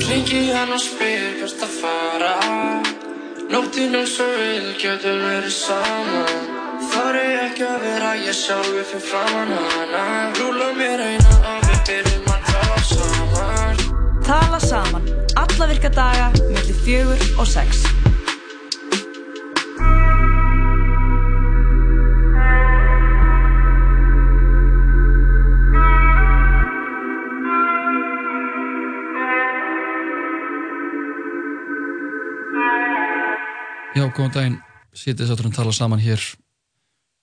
Klingi hann og spyr hvert að fara. Nóttin eins og við getum verið saman Þar er ekki að vera ég sjálfi fyrir framann hana. Rúla mér eina og við byrjum að tala saman. Tala saman, alla virka daga, mellir fjögur og sex. Já, góðan daginn, sítið þátturinn tala saman hér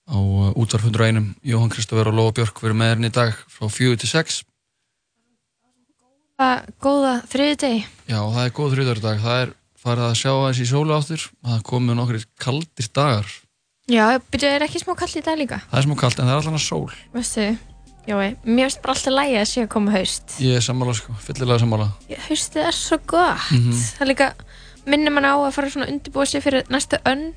á uh, útvarf 101 Jóhann Kristófur og Lóa Björk verið með hérna í dag frá 4 til 6 Það góða þriði degi. Já, það er góð þrjóður dag, það er farið að sjá aðeins í sólu áttur það komið nokkur kaldir dagar. Já, byrjuð er ekki smá kall í dag líka. það er smá kald en það er alltaf sól. Veistu, já, mér finnst bara alltaf lægi að sé að koma haust. Ég er sammála sko, fyllilega sammála. Haustið er svo gott. Það er líka, minnir mann á að fara svona undirbúið sér fyrir næstu önn.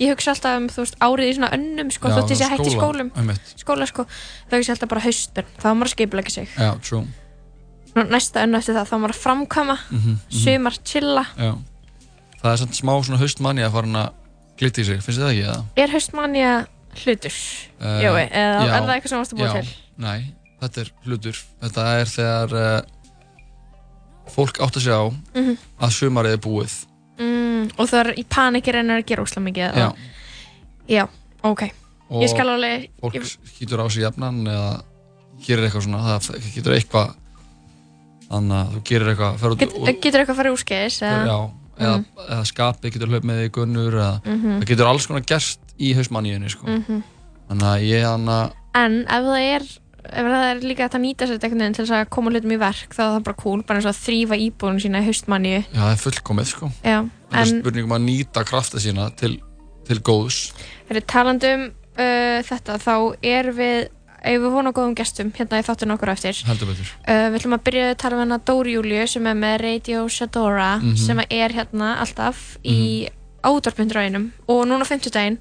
Ég hugsa alltaf um, þú veist, árið í svona önnum, sko, Já, þótt ég sé hægt í skólum. einmitt. Skóla, sko, þá hugsa ég alltaf bara haustun. Þá er maður að skipilegja sig. Já, true Svona Næsta önn eftir það, þá er maður að framkvæma, Mhm, mhm. sumar, chilla. Já. Það er samt smá svona haustmanni að fara hann að glitta í sig, finnst þið það ekki eða? Er haustmanja hlutur? Uh, Jói, eða er það eitthvað sem að búa já, til? Nei, þetta er hlutur. Þetta er þegar uh, fólk átt að sjá Mhm. að sumarið er búið. Mm, og það er í panikir en er að gera óslega mikið Já. eða? Já, ok Og Ég skal alveg Fólk ég, skýtur á sig jafnan eða gerir eitthvað svona, það getur eitthvað, þannig að þú gerir eitthvað, fer út get, Getur eitthvað að fara úrskeiðis? Já, eða, Mm. eða skapið getur hlaup með því gunnur eða Mhm. það getur alls konar gerst í hausmanníunni sko. Mhm. þannig að ég hann að En ef það er ef það er líka hægt að nýta sér einhvern veginn til þess að koma hlutum í verk þá er það bara cool, bara eins og að þrýfa íbúðun sína í haustmanju já, það er fullkomið sko. Já, það er en spurning um að nýta krafta sína til, til góðs. Er talandum uh, þetta þá er við ef við vonum góðum gestum hérna í þáttun okkur á eftir. Heldur betur. Uh, við ætlum að byrja að tala um hennar Dóri Júliu sem er með Radio Shadora Mhm. sem er hérna alltaf í áðarpundraðinum og núna á 50 daginn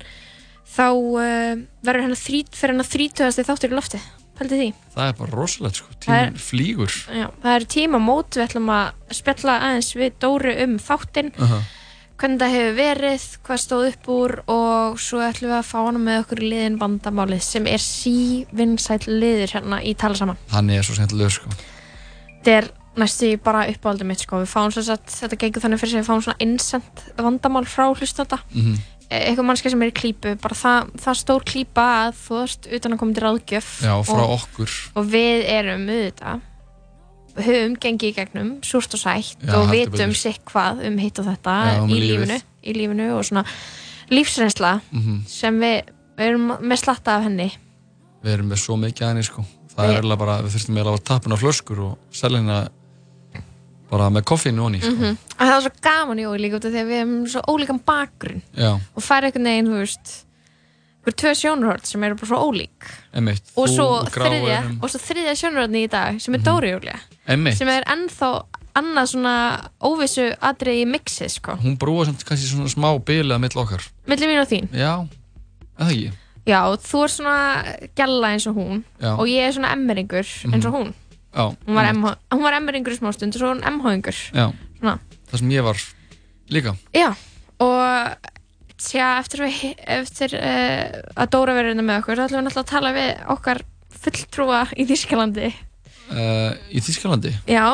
þá uh, verður hennar þrít, fyrir hennar þrítugasti þáttur í lofti Pældi því? það er bara rosalegt sko. Er- tíminn flýgur Já, það eru tímamót, við ætlum að spjalla aðeins við Dóri um þáttinn uh -huh. hvernig það hefur verið, hvað stóð upp úr og svo ætlum við að fá hana með okkur í liðin vandamálið sem er sívinnsæll liður hérna í tala saman hann er svo skemmtilegur sko. þetta er næstu bara uppáhaldið mitt sko. við fáum svo að þetta gengur þannig fyrir sig við fáum svona innsend vandamál frá hlustanda Mhm. Eh, eitthvað mannskja sem er í klípu bara það, það stór klípa að þú veist utan að koma til ráðgjöf já, frá og, okkur og við erum auðvitað höfum gengið í gegnum súrt og sætt Já, og vitum sitt hvað um hitt og þetta Já, um í lífinu, í lífinu og svona lífsreynsla Mhm. sem við, við erum með slatta af henni við erum með svo mikið aðeins sko. það Við- er eiginlega bara, við þurftum eiginlega að tapna flöskur og selja hérna bara með koffinu onni sko. mm -hmm. það er svo gaman í og líka út af því að við erum svo ólíkan bakgrunn já, og færa einhvern veginn, þú veist einhver tvö sjónurhort sem eru bara svo ólík. Emitt og svo, og þriðja, og svo þriðja sjónurhortni í dag sem er Mhm. Dóri Júlia emitt, sem er ennþá annað svona óvissu atriði í mixi sko. hún brúa samt kannski svona smá bilið að mill okkar. Millir mín og þín? Já, eða ekki? Já, þú er svona gælla eins og hún Já. og ég er svona emmeringur eins og hún já, hún var. MH, hún var emmeringur í smástund og svo var hún svona. það sem ég var líka. Já, og tja, eftir, við, eftir uh, að Dóra verður hérna með okkur þá ætlum við náttúrulega að tala við okkar fulltrúa í Þýskalandi. Uh, í Þýskalandi? Já,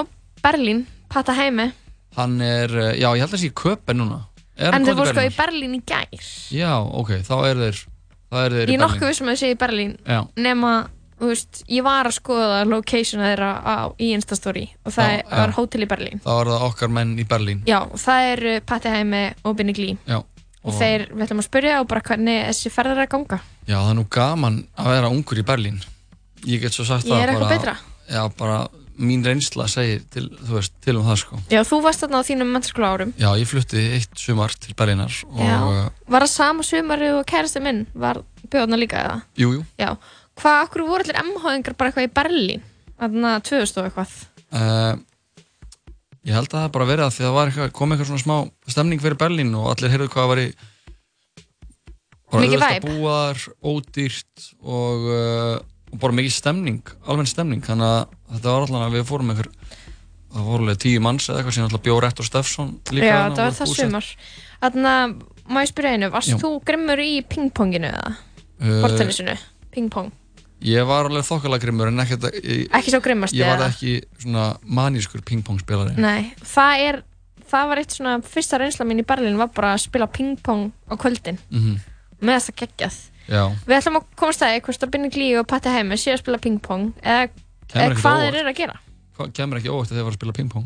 Berlín, Pata Heime. Hann er, uh, já, ég held að það sé köpen núna. Er en komið voru sko í? Berlín í gær. Já, ok, þá er þeir er þeir ég í er nokkuð Berlín. vissum að þau sé í Berlín já, nema, þú veist, ég var að skoða location þeirra á, í Instastory og það Já, var hótel í Berlín. Þá er það okkar menn í Berlín. Já, og það eru Patti Heime og Binni Glí já, og þeir, við ætlum að spyrja og bara hvernig þessi ferðar er að ganga. Já, það er nú gaman að vera ungur í Berlín. Ég get svo sagt Ég það er eitthvað betra. já, bara mín reynsla segir til, þú veist, til um það sko. Já, þú varst þarna á þínum mennskóla árum. Já, ég flutti eitt sumar til Berlínar og, var það sama sumari og kærasti minn? Var bjóðna líka eða? Jú, jú hvað, okkur voru allir MH-ingar bara eitthvað í Berlín þarna 2000 og eitthvað Uh, ég held að það bara verið að því að það eitthvað, kom eitthvað svona smá stemning fyrir Berlín og allir heyrðu hvað var í Mikið auðvelt vibe. að búa þar, ódýrt og, uh, og bara mikið stemning, almenn stemning þannig að þetta var allan að við fórum einhver það voru alveg tíu manns eða eitthvað sem alltaf bjóð Rett og Steffsson líka Já, það var það sumar Þannig að, ég spyrja einu, varst Já. þú grimmur í pingponginu eða? Uh, Bortennisinu, pingpong Ég var alveg þokkalega grimmur en ekkert að- ég, Ekki svo grimmast ég var ekki svona manískur pingpong spilari Nei, það er, það var eitt svona fyrsta reynsla mín í Berlín var bara að spila pingpong á kvöldin. Mhm. með þess að geggjað. Já, Við ætlum að komast að því hvort að Binni Glí og Patti Heimi séu að spila pingpong eða, ekkert hvað þeir eru að gera. Kemur ekki óvægt að þeir var að spila pingpong?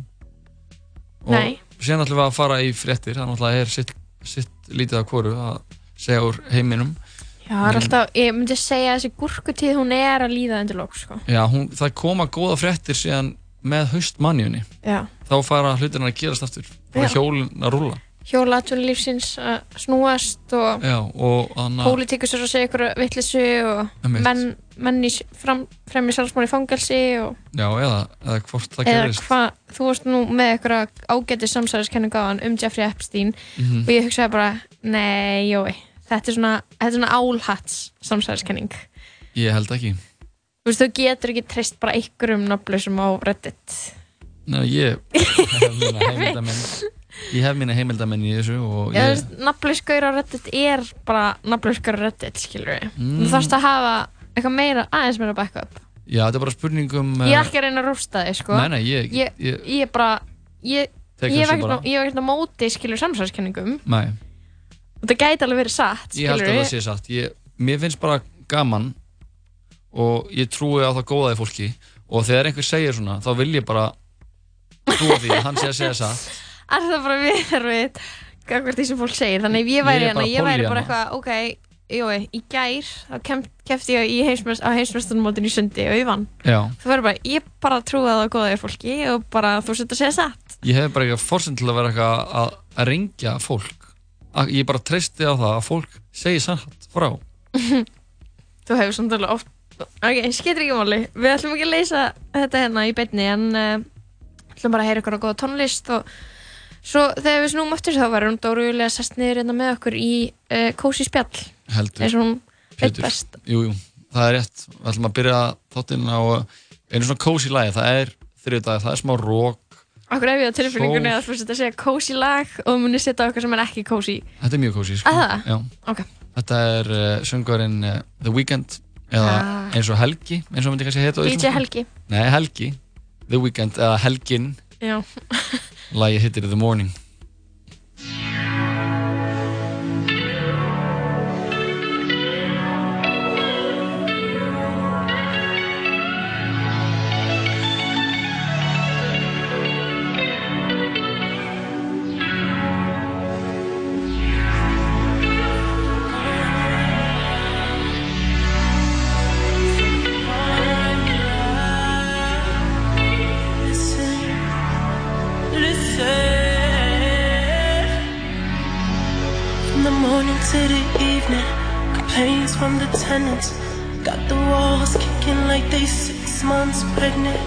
Og Nei. síðan ætlum við að fara í fréttir. Það náttúrulega er sitt, sitt lítið af hvoru að segja úr heiminum Já, það er alltaf, ég myndi segja að þessi gúrkutíð hún er að líða undir lók sko. Já, hún, það koma góða fréttir síðan með haustmannjunni Já, þá fara hlutirna að gerast aftur. Fara Já. hjólin að rúlla. Hjóla lífsins að snúast og Já, og pólitíkus er að segja ykkur vittlisu og menn, menn í fram, fremri sjálfsmáli fangelsi og Já, eða, eða hvort það eða gerist. hvað, þú varst nú með ykkur ágæti samsæðiskenningu á hann um Jeffrey Epstein Mhm. og ég hugsaði bara, nei, jói þetta er svona, þetta er svona álhats samsæðiskenning Ég held ekki. Þú veist, þú getur ekki treyst bara einhverjum nafnlausum á Reddit. Nei, ég hef mína heimildamenn Ég hef mína heimildamenn í þessu og ég, veist, nafnlausgaur á Reddit er bara nafnlausgaur á Reddit, skilur við Mm. þú þarfst að hafa eitthvað meira, aðeins meira backup. Já, þetta er bara spurningum ég er ekki að reyna að rústa þig, sko. Nei, nei, ég, ég, ég, ég bara ég, ég ég hef ekkert á móti, skilur, samsæðiskenningum Nei, og það gæti alveg verið satt, ég held að það sé satt. Ég, Mér finnst bara gaman og ég trúi á það góða í fólki. Og þegar einhver segir svona þá vil ég bara trúa því að hann sé að segja satt. Er það bara við þar við gagvart því sem fólk segir. Þannig ef ég Ég væri hérna, bara ég væri bara eitthvað ok, jói, í gær þá kem, kefti ég heimsmest, á heimsmestunmótin í sundi og ég vann. Þú verður bara, ég bara trúi að það góða í fólki og bara þú setur að segja satt. Ég hef bara eitthvað fórsend til að vera eitthvað að, að ringja fólk að ég bara treysti á það að fólk segi satt frá. Þú hefur samt alveg oft ok, skeitir ekki máli, við ætlum ekki að leysa þetta hérna í beinni en uh, ætlum bara að heyra ykkur á góða tónlist og svo þegar við snúum aftur þá verður hún dórulega sest niður hérna með okkur í uh, kósi spjall. Heldur. Eins og hún veit best. Jú, jú, það er rétt. Við ætlum að byrja þáttinn á einu svona cozy lagi, það er þriðdag, það er smá rock Akkur ef ég á tilfinningunni að þú setja að segja cozy lag og muni setja eitthvað sem er ekki cozy Þetta er mjög cozy, sko Að það? Já. Ok. Þetta er uh, söngvarinn uh, The Weeknd eða Ah. eins og Helgi eins og myndi kannski heita DJ íslensku. Helgi Nei, Helgi, The Weeknd eða Helgin Já Lagið hittir The Morning complaints from the tenants. Got the walls kicking like they six months pregnant.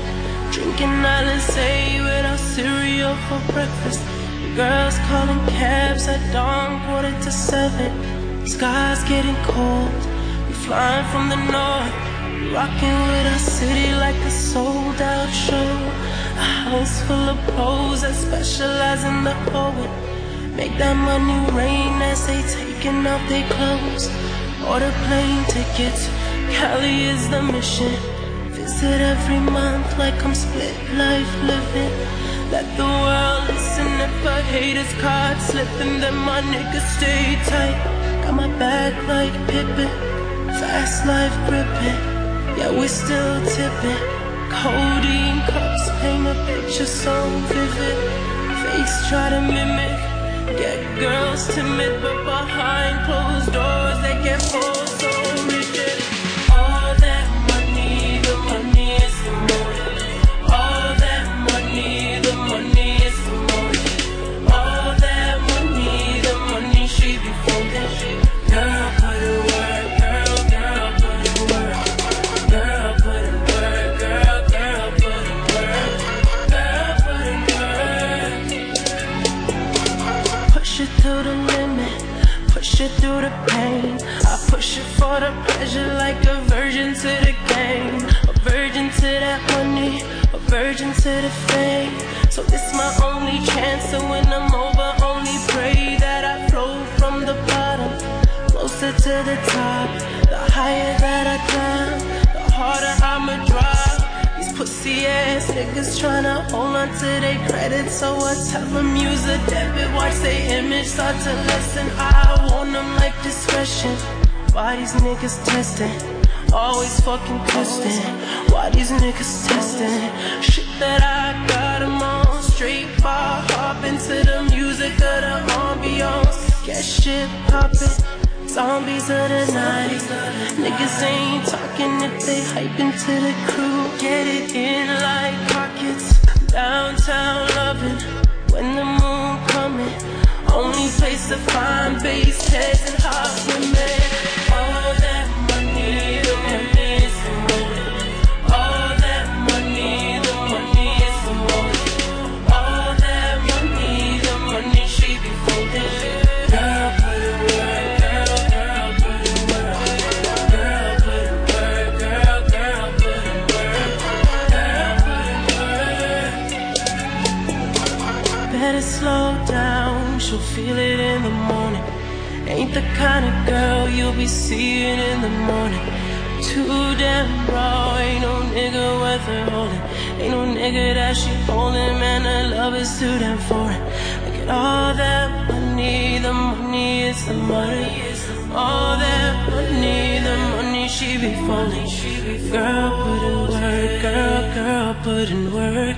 Drinking Alizé without cereal for breakfast. The Girls calling cabs at dawn, quarter to seven. Sky's getting cold. We flying from the north, rocking with our city like a sold out show. A house full of pros that specialize in the poet. Make that money rain as they taking off their clothes. Order plane tickets, Cali is the mission. Visit every month like I'm split life living. Let the world listen if a hater's card slipping, then my niggas stay tight. Got my back like Pippin, fast life gripping. Yeah, we still tipping. Codeine cups paint a picture so vivid. Fakes try to mimic. Get girls timid, but behind closed doors. They get full For the pleasure like a virgin to the game. A virgin to that money, a virgin to the fame. So this my only chance. So when I'm over, only pray that I flow from the bottom closer to the top. The higher that I climb, the harder I'ma drop. These pussy ass niggas tryna hold on to their credit, so I tell them use a debit. Watch their image start to lessen. I want them like discretion. Why these niggas testing? Always fucking testing. Why these niggas testing? Shit that I got got 'em on. Straight bar hop into the music of the ambiance. Get shit poppin'. Zombies of the night. Niggas ain't talking if they hype into the crew. Get it in like pockets. Downtown loving. When the moon coming. Only place to find bass heads and hot women. Down, she'll feel it in the morning. Ain't the kind of girl you'll be seeing in the morning. Too damn raw, ain't no nigga worth her holding. Ain't no nigga that she holding, man, her love is too damn foreign. Look at all that money, the money is the money. All that money, the money she be folding. Girl, put in work, girl, girl, put in work.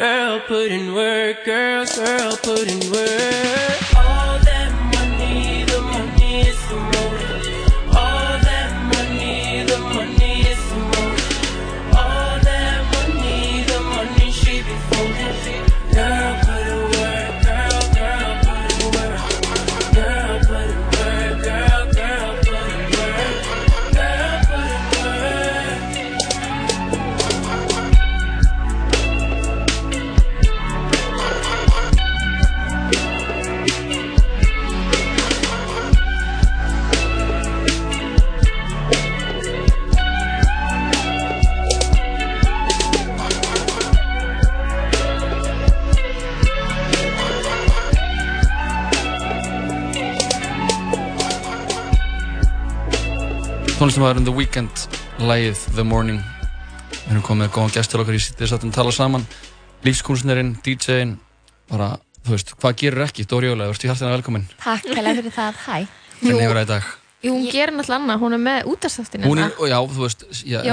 Girl, put in work, girl, girl, put in work. Tónlistamæðurinn The Weeknd, lægið The Morning. Við erum komið með góðan gæst til okkar í sítið sattum tala saman. Lífskunstnerinn, DJ-in, bara, þú veist, hvað gerur ekki? Dóri Jóla, þú ert í hjartina velkominn. Takk hella fyrir það, hæ. Hvernig hefur það í dag? Jú, hún gerir náttúrulega annað, hún er með útastáttin Hún er, já, þú veist, ég er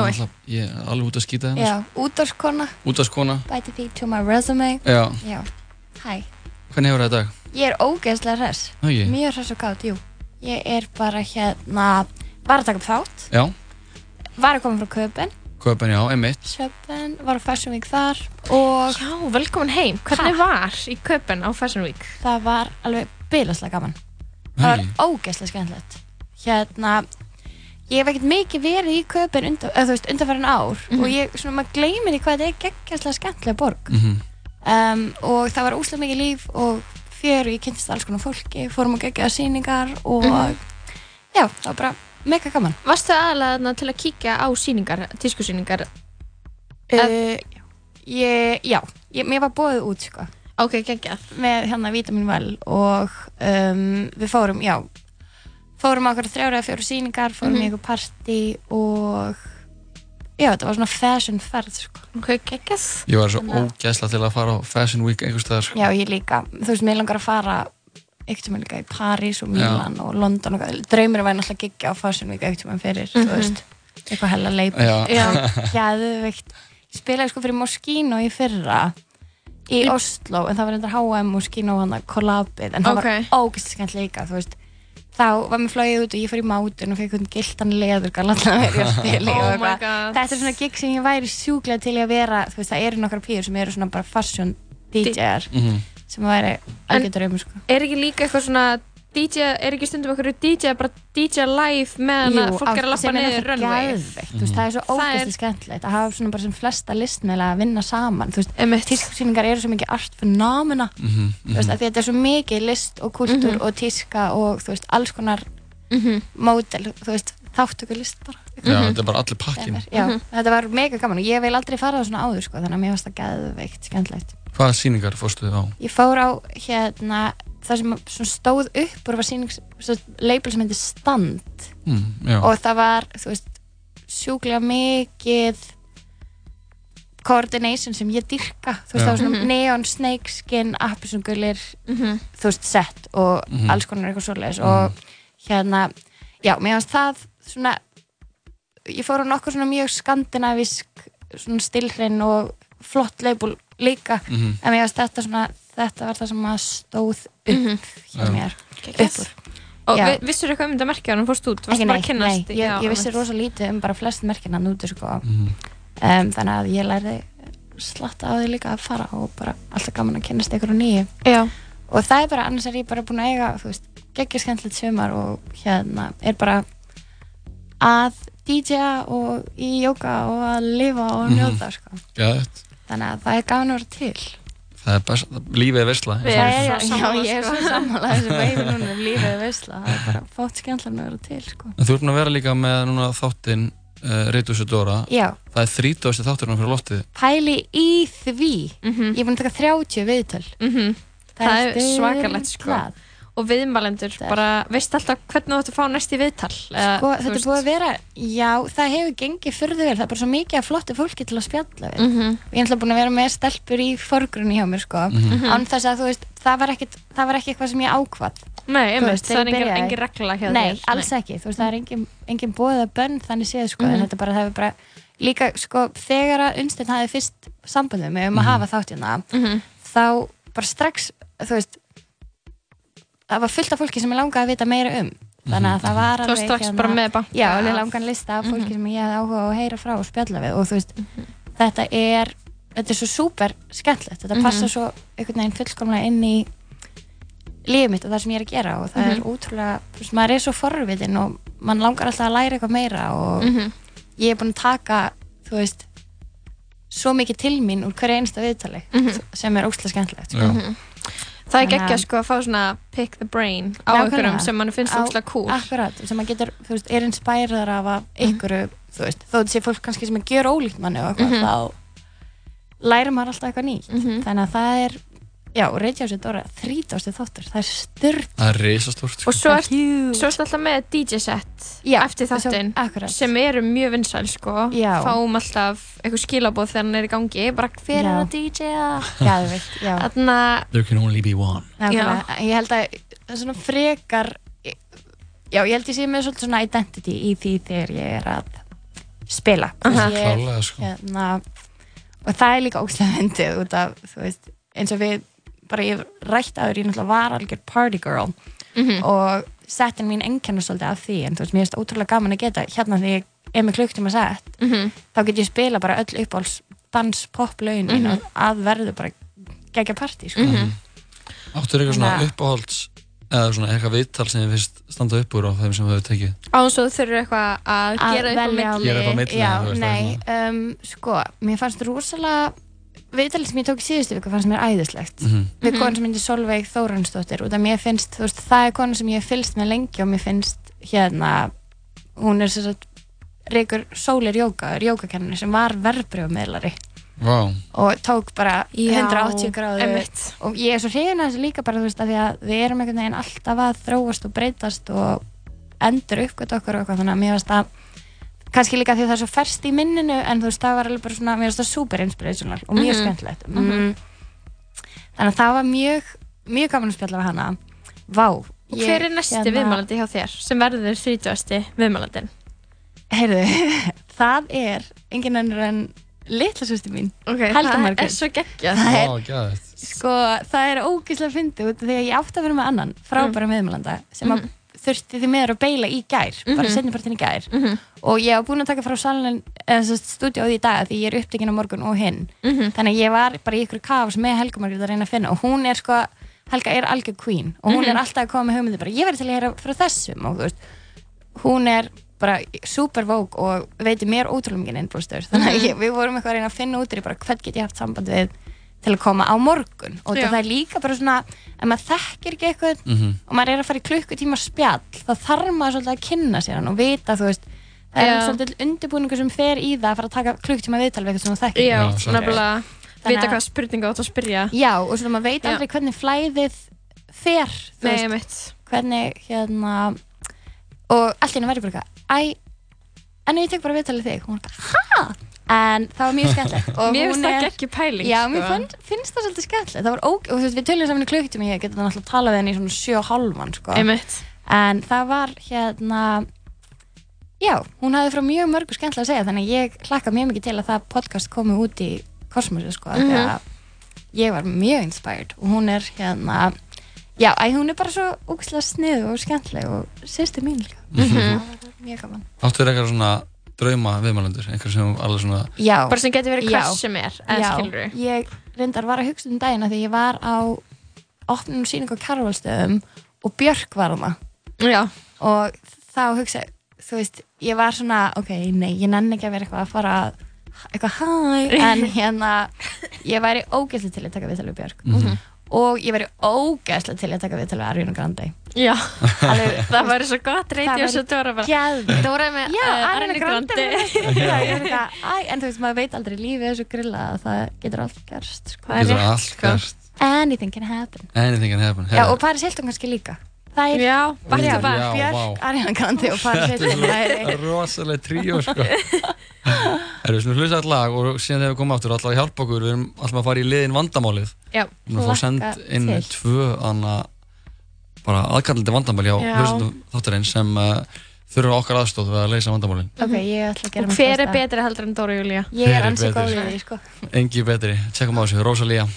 er alveg út að skýta hennar. Já, útvarskona, Útvarskona. bæti því to my resume. Já. Já, hæ. Hvernig hefur það í dag? Ég er ógeðslega ég. Mjög hress og gátt, jú. Ég er bara hérna, var að taka upp þátt, Já, var að koma frá Köpen, Köpen, já, einmitt. Söpen, var á Fashion Week þar og Já, velkomin heim. Hvernig var í köpen á Fashion Week? það var alveg bylaslega gaman. Það var Nei. ógeðslega skemmtilegt. Hérna, ég hef ekkert mikið verið í Köpen undan, eða þú veist, undanfærin ár og ég, svona, maður gleymir í hvað þetta er geggjastlega skemmtilega borg. Mhm. um, og það var úslega mikið líf og fjör og ég kynntist alls konar fólki fórum að gegja síningar og já, það var bara mega gaman Varstu aðalega þarna til að kíkja á síningar, tískusíningar? uh, ég, já, ég, mér var bóðið út sko, Ok, geggjað. með hérna Vitamin Well og um, við fórum, já fórum á okkur þrjára eða fjóru síningar fórum í eitthvað partí og já, þetta var svona fashion ferð sko. Ok, geggjað. Ég var svo ógæsla til að fara á Fashion Week einhvers staðar. já, ég líka, þú veist, mér langar að fara ekkert um líka í París og Milan og London og draumurinn var náttúrulega að gigga á Fashion Week ekkert um fyrir, þú veist eitthvað hella leip. Já. já, ég spilaði sko fyrir Moschino í fyrra í Oslo, en það var reyndar H&M Moschino hann að kollabið, en það Ok. var ógist skemmt líka, þú veist. Þá var mér flóið út og ég fór í mátun og fekk hún gildan leður að að Oh þetta er svona gig sem ég væri sjúklega til að vera þú veist, það eru nokkra pýr sem eru svona bara fashion DJ-ar Mhm. Sem væri algjör draumur sko. Er ekki líka eitthvað svona DJ, er ekki stundum eitthvað DJ bara DJ live meðan að fólk er að lappa niður runway? þú veist, það er svo ógeðslega skemmtilegt að hafa svona bara sem flesta listmeðlega að vinna saman þú veist, Einmitt. tískusýningar eru svo mikið art phenomena Mhm, þú veist, að þetta er svo mikið list og kultúr og tíska og þú veist, alls konar módel, þú veist, þáttökulist bara. Já, þetta er bara allir pakkin. Já, þetta var mega gaman og ég vil aldrei fara á svona áður sko, þannig að mér varst það geðveikt, skemmtilegt Hvaða sýningar fórstu þið á? Ég fór á hérna það sem svona stóð upp og var sýning, svo, label sem heitir Stand Mm, og það var, veist, sjúklega mikið coordination sem ég dyrka þú veist, Já. það var svona Mhm. neon snakeskin appisungulir, Mhm. þú veist, set og Mhm. alls konar eitthvað svoleiðis og hérna, já, mér fannst það svona, ég fór á nokkur svona mjög skandinavísk svona stilhrein og flott label líka, Mhm. en mér fannst þetta svona, þetta var það sem að stóð upp hjá Já. mér Geggjað. upp Og vi- vissirðu eitthvað um þetta merkja hann fórst út? Ekki bara neitt, að kynnast? nei, ég, Já, ég vissi rosa lítið um bara flest merkina núti sko. Mhm. um, þannig að ég lærði slatta á því líka að fara og bara alltaf gaman að kynnast ykkur og nýju Já. og það er bara, annars er ég bara búin að eiga þú veist, geggja skemmtilegt sumar og hérna er bara að DJ-a og í jóka og að lifa og Mhm. njóta sko. Þannig að það er gaman að vera til Það er best, lífið er. Við það erum er, svo já, sammála, ég er sko. svo sammála þessu veifi núna um lífið er veistla það er bara fótt skemmtilega að vera til sko. En þú ert að vera líka með núna þáttinn uh, Rítus og Dóra. já, Það er 30. þátturinn fyrir loftið. pæli í því Mhm. ég er búin að taka 30 viðtöl Mhm. Það er svakalegt, sko. Og viðmælendur, er- bara, veist alltaf hvernig þú ætti að fá næst í viðtal? eða, Sko, þetta er veist. búið að vera, já, það hefur gengið furðu vel, það er bara svo mikið af flottu fólki til að spjalla við. Mhm. Ég er alltaf búin að vera með stelpur í forgrunni hjá mér, sko, Mhm. án þess að, þú veist, það var, ekkit, það var ekki eitthvað sem ég ákvað. Nei, veist, það er engin, engin regla hjá Nei, þér. alls ekki, þú veist, það er engin, engin bóðið að bönn þannig séð, sko, Mhm. en þetta bara, það hefur bara, líka, sko, þegar að Unnsteinn hafði fyrst sambandið með um að hafa þáttjana, Mhm. þá bara strax, þú veist, það var fullt af fólki sem ég langaði að vita meira um. Þannig að það var Þú varst alveg strax bara með banka. Já, alveg langan lista af fólki sem ég hefði áhuga að heyra frá og spjalla við. Og þú veist, þetta er þetta er svo súper skemmtilegt. Þetta passa svo einhvern veginn fullkomlega inn í lífið mitt og það sem ég er að gera og það er ótrúlega, þú veist, maður er svo forvitin og mann langar alltaf að læra eitthvað meira og Mhm. ég er búin að taka þú veist svo mikið til mín úr hverja einsta viðtali sem er óslega skemmtilegt sko. Það er geggjað sko að fá svona pick the brain á einhverjum sem mann finnst óslega cool. Akkurat, sem maður getur, þú veist, er inspærðar af einhverju, þú veist, þó þetta sé fólk kannski sem er gjör ólíkt manni og eitthvað, þá lærir maður alltaf eitthvað nýtt. Mhm. Þannig að það er, já, Reykjavík Dóra, þrítástu þáttur, það er styrkt. Það er risastórt. Sko. Og svo er, Huge. svo er alltaf með DJ set Já, eftir þáttinn akkurat. sem eru mjög vinsæl sko. Já. Fáum alltaf eitthvað skilabóð þegar hann er í gangi. Bara hver Já. er að DJ-a? Gæðvikt, já. Þannig að, There can only be one. Nákvæmlega. Ég held að það er svona frekar, já, ég held ég sé með svolítið svona identity í því þegar ég er að spila. Þú ég er- Klálega sko. hérna, og það er líka óslega myndið út af, þú veist, eins og við bara ég rætt aður, ég náttúrulega var algjör party girl Mhm. og settin mín enkennu svolítið af því en þú veist, mér finnst ótrúlega gaman að geta hérna því ég er með klukktíma sett Mhm. þá get ég spila bara öll uppáhalds dans, pop lögin mín og að verðu bara gegja partí, sko Mhm. Áttur eitthvað svona að- uppáhalds eða svona eitthvað viðtal sem þið finnst standa upp úr á þeim sem þau hefur tekið. á þess að þú þurfur eitthvað að að gera velja milli. Gera á milli, já, nei, um, sko mér fannst rosalega viðtalið sem ég tók í síðustu viku fannst mér æðislegt Mhm. við konu sem myndi Solveig Þóransdóttir og það mér finnst, þú veist, það er konu sem ég hef fylgst með lengi og mér finnst hérna hún er sem sagt Ríkur Sólir Jóka, jókakennari sem var verbrjóðmiðlari Vá. og tók bara Já, 180 gráðu einmitt. og ég er svo hrifin að þessu líka bara þú veist að því að við erum einhvern veginn alltaf að þróast og breytast og endur uppgöt okkur og eitthvað þannig að mér finnst að kannski líka því að það er svo ferst í minninu en þú veist það var alveg bara svona mér finnst það super inspirational og mjög Mhm. skemmtilegt mm. þannig að það var mjög mjög gaman að spjalla við hana Vá Og hver er næsti hérna... viðmælandi hjá þér sem verður 30. viðmælandin? Heyrðu, það er engin önnur en litla sýsti mín Ok, Helga það er svo geggjað. Það er- Vá, gæðið. Sko, það er út af því að ég átti að vera með annan frábæra mm. sem að þurfti því meður að beila í gær bara setnipartin í gær. Og ég hef búin að taka frá salin eða stúdíóði í dag því ég er upptekinn á morgun og hinn. Þannig að ég var bara í ykkur kafs með Helga Margrét að reyna að finna. Og hún er sko, Helga er algjör queen. Og hún er alltaf að koma með hugmyndi bara, ég verði til að heyra frá þessum. Og þú veist, hún er bara super vók og veitir mér ótrúlega mikið innblóstur þannig að ég, við vorum eitthvað að reyna að finna út í bara hvern get ég haft samband við til að koma á morgun. Og það er líka bara svona ef maður þekkir ekki eitthvað Mhm. og maður er að fara í klukkutíma spjall þá þarf maður svolítið að kynna sér hann og vita þú veist það er svolítið undirbúningur sem fer í það að fara að taka klukktíma viðtal við eitthvað sem þú þekkir Já, nefnilega. Vita að- hvað spurninga átt að spyrja. Já, og svona maður veit Já. aldrei hvernig flæðið fer, þú Nei, veist, mitt hvernig hérna og allt í henni verður bara eitthvað æ, en ég tek bara viðtalið þig hún var bara, hæ? En það var mjög skemmtilegt og Mér hún finnst það ekki pæling Já, sko. mér finn, finnst það svolítið skemmtilegt það var óg, og þú veist, við töljum saman í klukktíma ég geti náttúrulega talað við henni í svona sjö og hálfan sko. En það var hérna já, hún hafði frá mjög mörgu skemmtilega að segja þannig að ég hlakka mjög mikið til að það podcast komi út í kosmosi sko, mm Mhm. ég var mjög inspired og hún er hérna já, æ, hún er bara svo úkslega snið og skemmtileg og sýsti mín líka Mhm. það var mjög gaman Áttu drauma viðmælendur, einhver sem alveg svona já, Bara sem getur verið hvers sem er já, ég reyndar var að hugsa um dagina því ég var á opnum síningu á Karvalstöðum og Björk var hana Já, og þá hugsa þú veist, ég var svona, ok, nei, ég nenni ekki að vera eitthvað að fara að- eitthvað hæ, en hérna ég væri ógeðslega til að taka viðtal við Björk. Mhm. og ég væri ógeðslega til að taka viðtal við Ariana Grande já. Alveg, Það væri svo gott Það og svo Dóra bara gæði Dóra með eitthvað, æ, en þú veist, maður veit aldrei lífið svo grilla að það getur allt gerst sko. Það er getur rétt, allt sko. gerst. Anything can happen. Anything can happen Já, og Paris Hilton kannski líka. Það er Já, back Já, Björk, vá. Ariana Grande og Paris Hilton það er rosalega tríó sko. Erum við svona hlusta all lag og síðan þegar við komum aftur alltaf að hjálpa okkur. Við erum alltaf að fara í liðin vandamálið. Já, við erum að fá send inn til. tvö anna, bara aðkallandi vandamál hjá þáttarinn sem uh, þurfa okkar aðstóð við að leysa vandamálin Ok, ég ætla að gera og mitt hver er betri heldur en Dóra Júlía? Ég er ansið betri? góð í því, sko. engi betri, tjekkum á þessu, Rosalía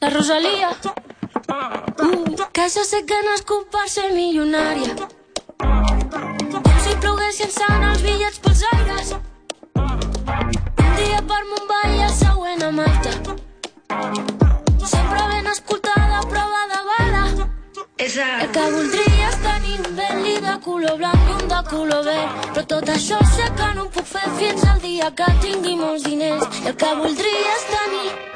La Rosalía. Uh, que jo sé que no és culpa ser milionària. Com si ploguessin sant els bitllets pels aires. Un dia per Mumbai i el següent a Malta. Sempre ben escoltada, prova de bala. El que voldria és tenir un Bentley de color blanc i un de color verd. Però tot això sé que no ho puc fer fins al dia que tingui molts diners. El que voldria és tenir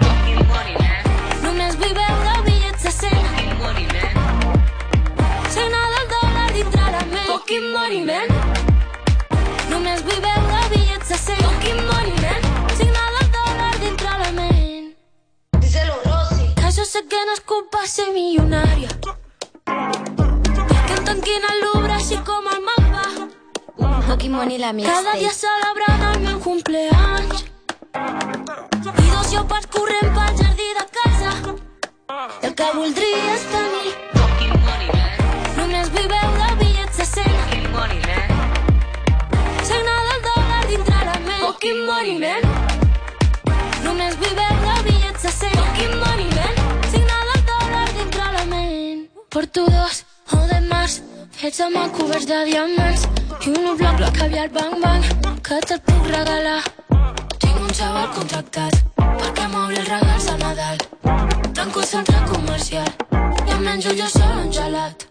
La Cada dia mixtape. celebrant el meu cumpleaños. I dos llopats corrent pel jardí de casa. I el que voldria és tenir Només vull veure bitllets de 100 Signada el dòlar dintre la ment Fucking money, man. Només vull veure bitllets de 100 Fucking money, man. Signada el dòlar dintre la ment Porto dos Fets amb el coberts de diamants I un bloc bloc caviar bang bang Que te'l puc regalar Tinc un xaval contractat perquè m'obri els regals de Nadal. Tanco el centre comercial i em menjo jo sol un gelat.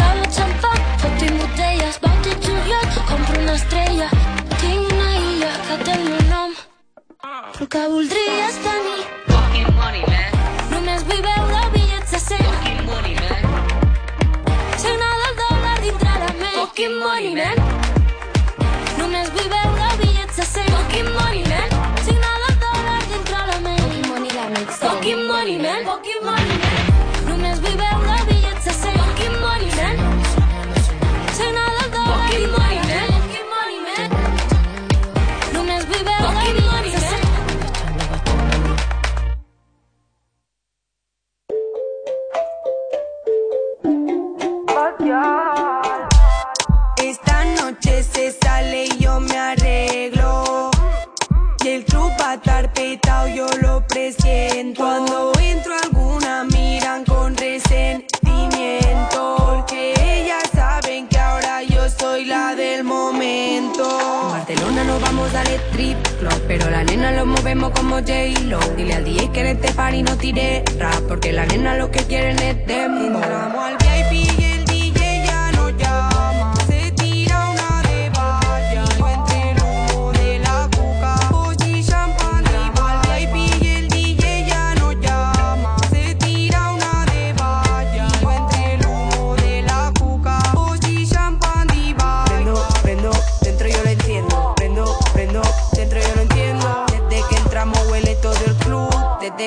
Cava xampà, foto i botelles, vaig a juliol, compro una estrella. Tinc una illa que té el meu nom, però el que voldria és tenir. Només vull veure bitllets de 100 Fucking money, man. Només vull veure bitllets de 100 Fucking money, man. Signada el dòlar dintre la ment Fucking money la. Fucking money, man. Fucking money, sale y yo me arreglo. Y el club va a estar petado, yo lo presiento. Cuando entro alguna miran con resentimiento. Porque ellas saben que ahora yo soy la del momento. En Barcelona nos vamos al strip club, pero la nena lo movemos como J-Lo. Dile al DJ que en este party no tire rap, porque la nena lo que quieren es al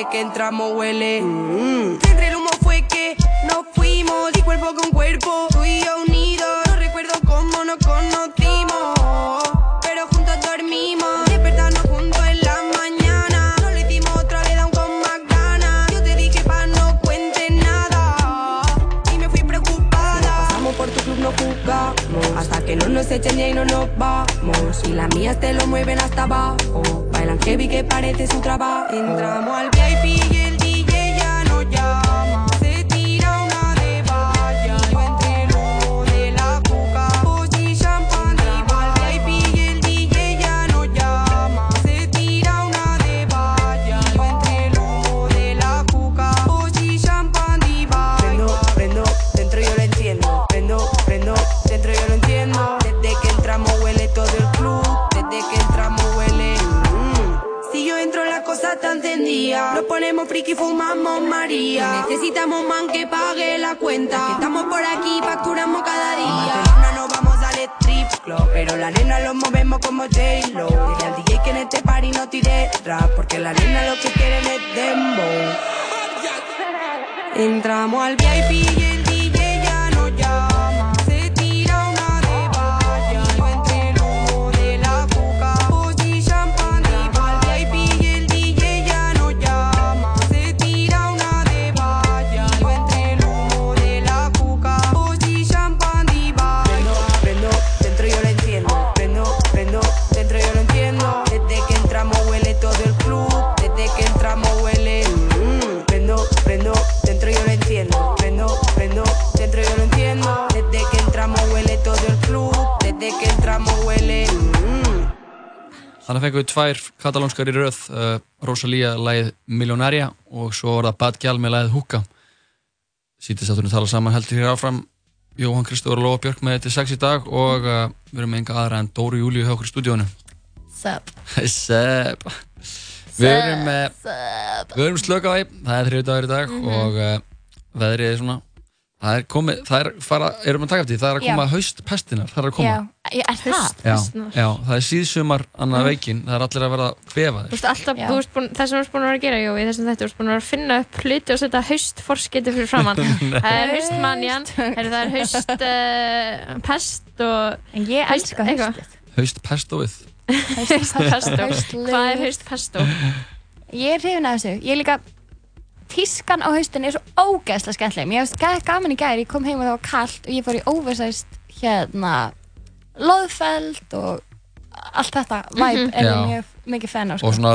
que entramos huele. Mm. Entre el humo fue que nos fuimos, y cuerpo con cuerpo, tú y yo unidos. No recuerdo cómo nos conocimos, pero juntos dormimos. Despertarnos juntos en la mañana. No lo hicimos otra vez, aún con más ganas. Yo te dije pa' no cuentes nada. Y me fui preocupada. Pasamos por tu club, no jugamos. Hasta que no nos echen y ahí no nos vamos. Y las mías te lo mueven hasta abajo. Bailan heavy que parece su trabajo. Entramos al VIP Nos ponemos friki, fumamos María. Necesitamos man que pague la cuenta. Que estamos por aquí, facturamos cada día. Barcelona nos vamos al strip club. Pero la nena lo movemos como J-Lo. Dile al DJ que en este party no tire rap. Porque la nena lo que quieren es dembow. Entramos al VIP Þannig fengum við tvær katalónskar í röð, uh, Rosalía lægið Millionaria og svo var það Bad Gjall með lægið Húka. Sýtistátturinn tala saman heldur hér áfram Jóhann Kristófur og Lóa Björk með þetta sex í dag og uh, við erum enga aðra en Dóri Júliu hjá okkur í stúdíónu. Sup. Sup. Við erum, uh, erum slökaði, það er þriðu dagur í dag Mhm. og uh, veðrið er svona, það er komið, það er fara, erum að taka eftir, því, það er að koma Já. haustpestinar, það er að koma. Já, ég er það. Já, já, það er síðsumar annað Mm. veikin, það er allir að verða Þú kvefaðir. veist, alltaf, þú veist búin, það sem þú ert búin að vera að gera, Jói, í þessum þetta, þú ert búin að vera að finna upp hluti og setja haustforskiti fyrir framann. Það er haustmanjan, það er haust uh, pest og... En ég elska haustið. Haustpestóið. Haustpesto. Hvað er haustpesto? Ég er hrifin af þessu. Ég líka, tískan á haustin er svo ógeðslega skemmtileg. Mér hefst gæði gaman í gæri, ég kom heim og það var kallt og ég fór í oversized hérna loðfeld og allt þetta vibe Mhm. er ég Já. mjög mikið fan á sko. Og svona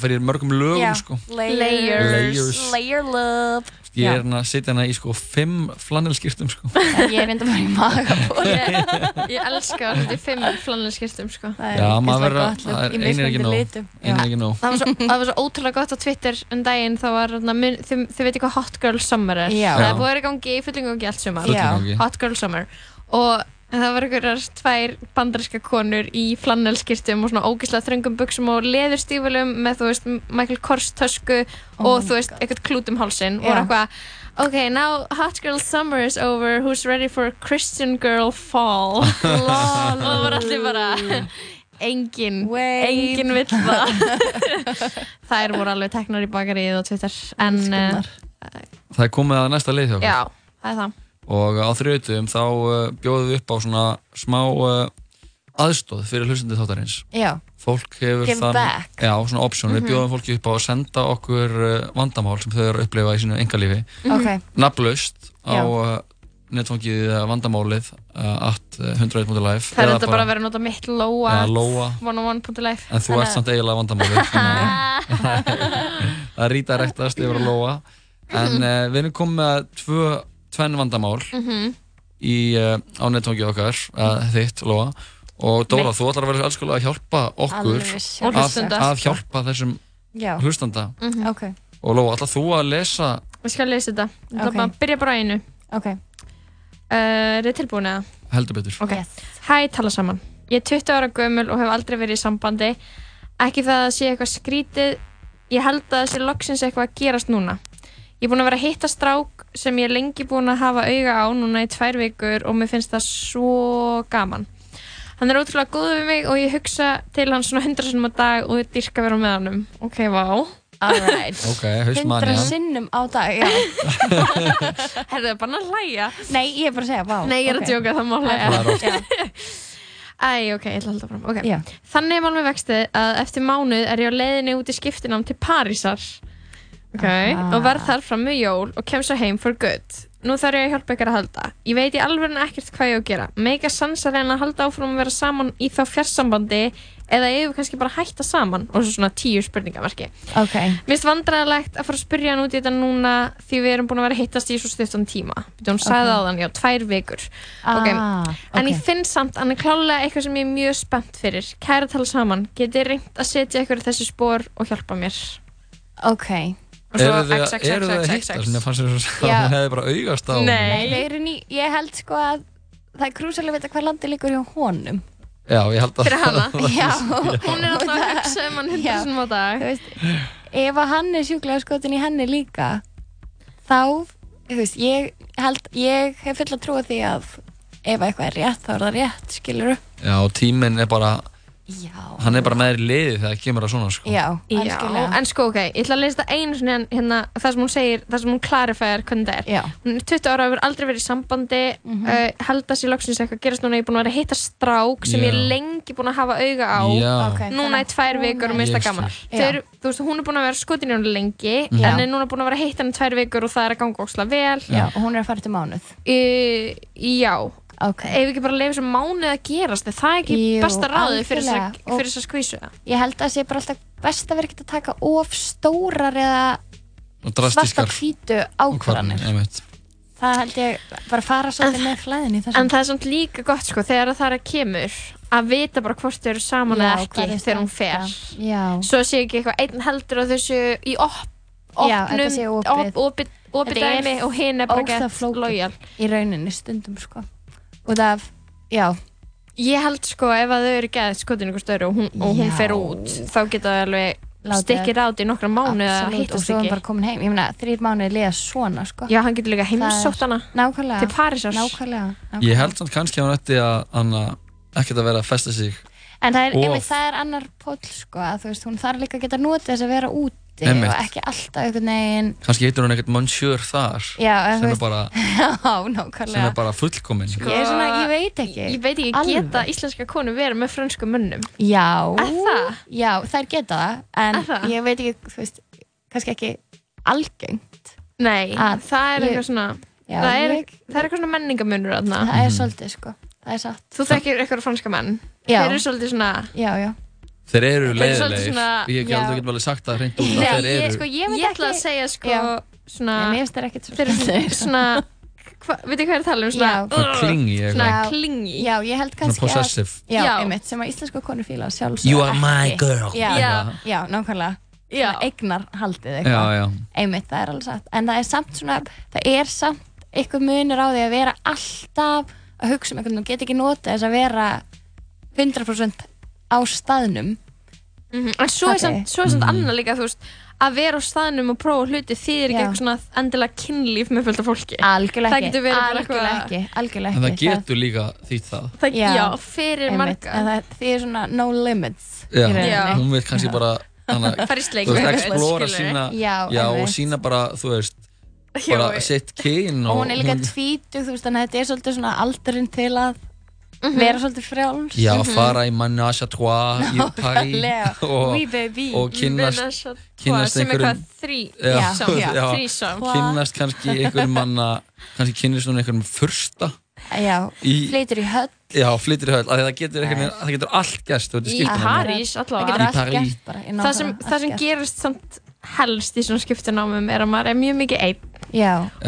fyrir mörgum lögum, Já. sko. Layers. Layers. Layer love. Ég er hérna að setja hana í sko fimm flannelskýrtum, sko. Ég er enda bara í maga Ég, ég elska að þetta í fimm flannelskirtum, sko. Já, maður verður að, það er einir ekki nóg. Einir ekki nóg. Það var, svo, það var svo ótrúlega gott á Twitter um daginn, þá var, þarna mun- þið, veitir hvað Hot Girl Summer er. Það er búið að vera í gangi í fullum gangi allt sumar. Hot Girl Summer. Og það var einhverjar tvær bandaríska konur í flannelskirtum og svona ógeðslega þröngum buksum og leðurstífulum með, þú veist, Michael Kors tösku Oh og, my þú veist, eitthvað klút um hálsin og Já. var eitthvað Ok, now Hot Girl Summer is over, who's ready for Christian Girl Fall? Lol. og það var allir bara engin, engin vill það þær voru alveg teknar í bakarið og Twitter en uh, Það er komið að næsta leið hjá okkur. já, það er það Og á þriðutum þá uh, bjóðum við upp á svona smá uh, aðstóð fyrir hlustandi þáttarins. Já. Fólk hefur Give þann... Já, svona option. Mhm. Við bjóðum fólki upp á að senda okkur uh, vandamál sem þau eru að upplifa í sínu engalífi. Mhm. Ok. Nafnlaust á netfangið vandamálið at uh, 101.life. það er þetta bara að vera að nota mitt Lóa Já, Lóa. 101.life En þú ert samt eiginlega vandamálið. það er rítarektast yfir að Lóa. En við erum komið með tvö, tvenn vandamál Mhm. í, uh, á netfangið okkar, uh, þitt, Lóa. Og Dóra, þú ætlar að vera elskulega að hjálpa okkur að, að hjálpa þessum Já. hlustanda. Mhm. Ok. Og Lóa, ætlar þú að lesa Við skal lesa þetta Ok. er bara að byrja bara einu Ok uh, Er þið tilbúin eða? heldur betur? Ok. Hæ, tala saman. Ég er 20 ára gömul og hef aldrei verið í sambandi. Ekki það að sé eitthvað skrítið. Ég held að það sé loksins eitthvað að gerast núna. Ég er búin að vera að hitta strák sem ég er lengi búin að hafa auga á núna í tvær vikur og mér finnst það svo gaman. Hann er ótrúlega góð við mig og ég hugsa til hann svona hundra sinnum á dag og ég dyrka vera með honum. Ok, vá. Alright. Ok, haustmani Hundra sinnum á dag, já. Herðu, bara að hlæja. Nei, ég er bara að segja, vá. Nei, ég er að ok. djóka, það má hlæja. Það er oft. Æ, ok, ég ætla að halda fram. Okay. Þannig er mál með vextið að eftir mánuð er ég á leiðinni út í skiptinám til Parísar. Ok, Aha. og verð þar fram með jól og kem svo heim for good. Nú þarf ég að hjálpa ykkur að halda. Ég veit í alveg ekkert hvað ég á að gera. Mega sansa reyna að halda áfram að vera saman í þá fjarsambandi eða ég hefur kannski bara hætta saman og svo svona tíu spurningamarki. Ok. Mér finnst vandræðilegt að fara að spyrja hann út í þetta núna því við erum búin að vera að hittast í svo stuttan tíma. Þú hún sagði Ok. á þann, já, tvær vikur. Ah, Ok. En ég finn samt að hann er klálega eitthvað sem ég er mjög spennt fyrir. Kæra tala saman, getið reynt að setja ykkur þessi spór og hjálpa mér. Ok. Eru þið að- hitta? Mér fannst svo að hún hefði bara augast á Nei, eru ný, ég held sko að það er krúsalega að vita hvað landi liggur hjá honum. Já, ég held að Fyrir hana? Já. Hún er alltaf að hugsa um hann hundra sinum á dag. Þú veist, ef að hann er sjúklega skotin í henni líka, þá, þú veist, ég held, ég hef full að trúa því að ef eitthvað er rétt, þá er það rétt, skilur Já, tíminn er bara Já. Hann er bara með þér í liði þegar það kemur að svona sko. Já, Já, en sko ok, ég ætla að lesa þetta einu sinni hérna- það sem hún segir, það sem hún klarifæðar hvernig það er. Já. Hún er 20 ára, hefur aldrei verið í sambandi, Mhm. uh, held að sér loksins eitthvað gerast núna, ég er búin að vera að hitta strák sem ég er Já. lengi búin að hafa auga á, Já. Ok, núna í tvær vikur og minnst það Ég gaman. Eru, þú veist, hún er búin að vera skotin í hún lengi, Já. en er núna búin að vera að hitta hann í tvær vikur og það er að ganga óksla vel. Já, og hún er að fara til mánuð. Uh, já. Ok. Ef við ekki bara leifum sem mánuð að gerast, er það ekki Jú, besta ráðið fyrir þess að- að skvísu það? Ég held að það sé bara alltaf best að vera ekkert að taka of stórar eða svarta hvítu ákvarðanir. Það held ég bara fara svolítið með flæðin í þessum. En það er samt líka gott sko þegar það er að kemur að vita bara hvort þau eru saman eða ekki þegar hún fer Já. Svo sé ekki eitthvað einn heldur á þessu í op, Já, þetta sé opnum opið. dæmi og hinn er bara gett lojal Í rauninni stundum sko. Og það, já. Ég held sko ef að þau eru gett skotin ykkur störu og hún, og hún fer út þá geta þau alveg stikkir át í nokkra mánu eða Absolutt, og hittast svo er hann ekki bara komin heim. Ég meina, þrýr mánuði liða svona sko. Já, hann getur líka er- heimsótt hana Nákvæmlega. til Parísar Nákvæmlega. nákvæmlega. Ég held samt kannski að hún ætti að hann að ekkert að vera að festa sig En það er, Of. einmitt, það er annar póll sko, að þú veist, hún þarf líka að geta notið þess að vera úti Einmitt. og ekki alltaf einhvern veginn. Kannski heitir hún ekkert monsieur þar Já, sem er bara, Já, sem nákvæmlega er bara fullkomin Ég er svona, ég veit ekki. Ég veit ekki, Alveg. geta íslenska konu verið með frönsku munnum Já, Er það? Já, þær geta það En það? ég veit ekki, þú veist, kannski ekki algengt Nei, Að það er ég- eitthvað svona Já, það, er, ég- það er eitthvað svona menningamunur þarna. Það er svolítið, sko. Það er satt. Þú þekkir eitthvað franska menn. Já. Þeir eru svolítið svona Já, já þeir eru leiðilegir svona- ég já. get alveg sagt það hreint út að þeir ég, eru sko, ég myndi Ég ætla að segja sko Já. svona Já, mér finnst það ekkert svo Þeir eru svona hva, Veitir hvað ég er að tala um? Svona, Já. Svona klingi eitthvað. Svona Já. klingi Já, ég held kannski possessive. að Já, Já. einmitt, sem að íslensku konur fíla sjálfsög You are my girl. Já, Já. já, nákvæmlega Já. Svona eignar haldið já, eitthvað já, einmitt, það er alveg satt en það er samt svona, það er samt eitthvað munur á því að vera alltaf að hugsa um eitthvað, þú get ekki notið þess að vera 100% á staðnum Mhm, En svo er samt, svo er samt annað líka þú veist að vera á staðnum og prófa hluti þýðir ekki Já. eitthvað svona endilega kynlíf með fullt af fólki algjörlega Það ekki, getur verið bara algjörlega eitthvað- ekki algjörlega en það ekki getur líka þýtt það Það, já, Já. fyrir einmitt, marga en það, því er svona no limits já, í rauninni. Já. hún vil kannski bara hana, Fara í sleik þú veist, við einhvern, explora skilurðu. sína Já, já, og einmitt. sína bara, þú veist bara sitt kyn og hún er líka tvítug, þú veist, þannig að þetta er svolítið svona aldurinn til að vera svolítið frjáls. Já, fara í Menage à Trois í Paris Nákvæmlega. og, Oui, baby. og sem er einhverjum- hvað þrý kynnast kannski einhverjum manna kannski kynnist hún einhverjum fyrsta já, Í- flytur í höll. Já, flyttir í höll, af því að það getur, einhvern veginn- það getur allt gæst í. París það allavega það sem, það sem gerist samt helst í svona skiptunámum er að maður er mjög mikið einn.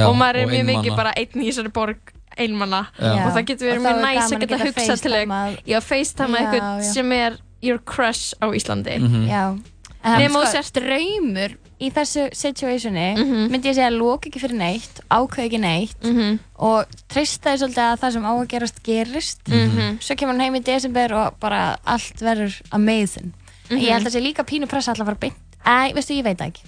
Og maður er og mjög mikið bara einn í þessari borg einmanna Já. og það getur verið mjög næs gaman að geta hugsað til þau FaceTime Já, eitthvað sem er your crush á Íslandi Mhm. Já, en Nema sko, þú sért- draumur í þessu situationi Mhm. myndi ég segja að loka ekki fyrir neitt ákveð ekki neitt Mhm. og treysta því svolítið að það sem á að gerast gerist Mhm. svo kemur hann heim í desember og bara allt verður amazing en Mhm. ég held að sé líka pínu pressa alltaf að fara beint Æ, veistu, ég veit það ekki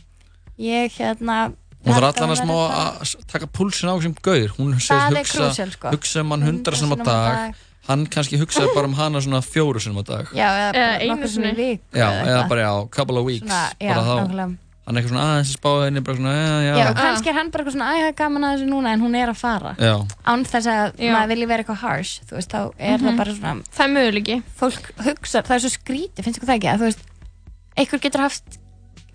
ég hérna Hún þarf allan að smá að taka púlsin á sem gaur Hún segist hugsa, crucial, sko. hugsa um hann hundra sinum á dag. Hann kannski hugsaði bara um hana svona fjóru sinum á dag. Já, eða einu í viku Já, eða bara já, couple of weeks Svona, já, bara þá. nákvæmlega. hann er eitthvað svona aðeins að spá henni bara svona, já, já, Já, og kannski er hann bara eitthvað svona, æ, það er gaman að þessu núna en hún er að fara. já, Án þess að maður vilji vera eitthvað harsh, þú veist, þá er það bara svona, Það er möguleiki. fólk hugsa, það er svo skrítið, finnst ykkur það ekki, að þú veist, einhver getur haft,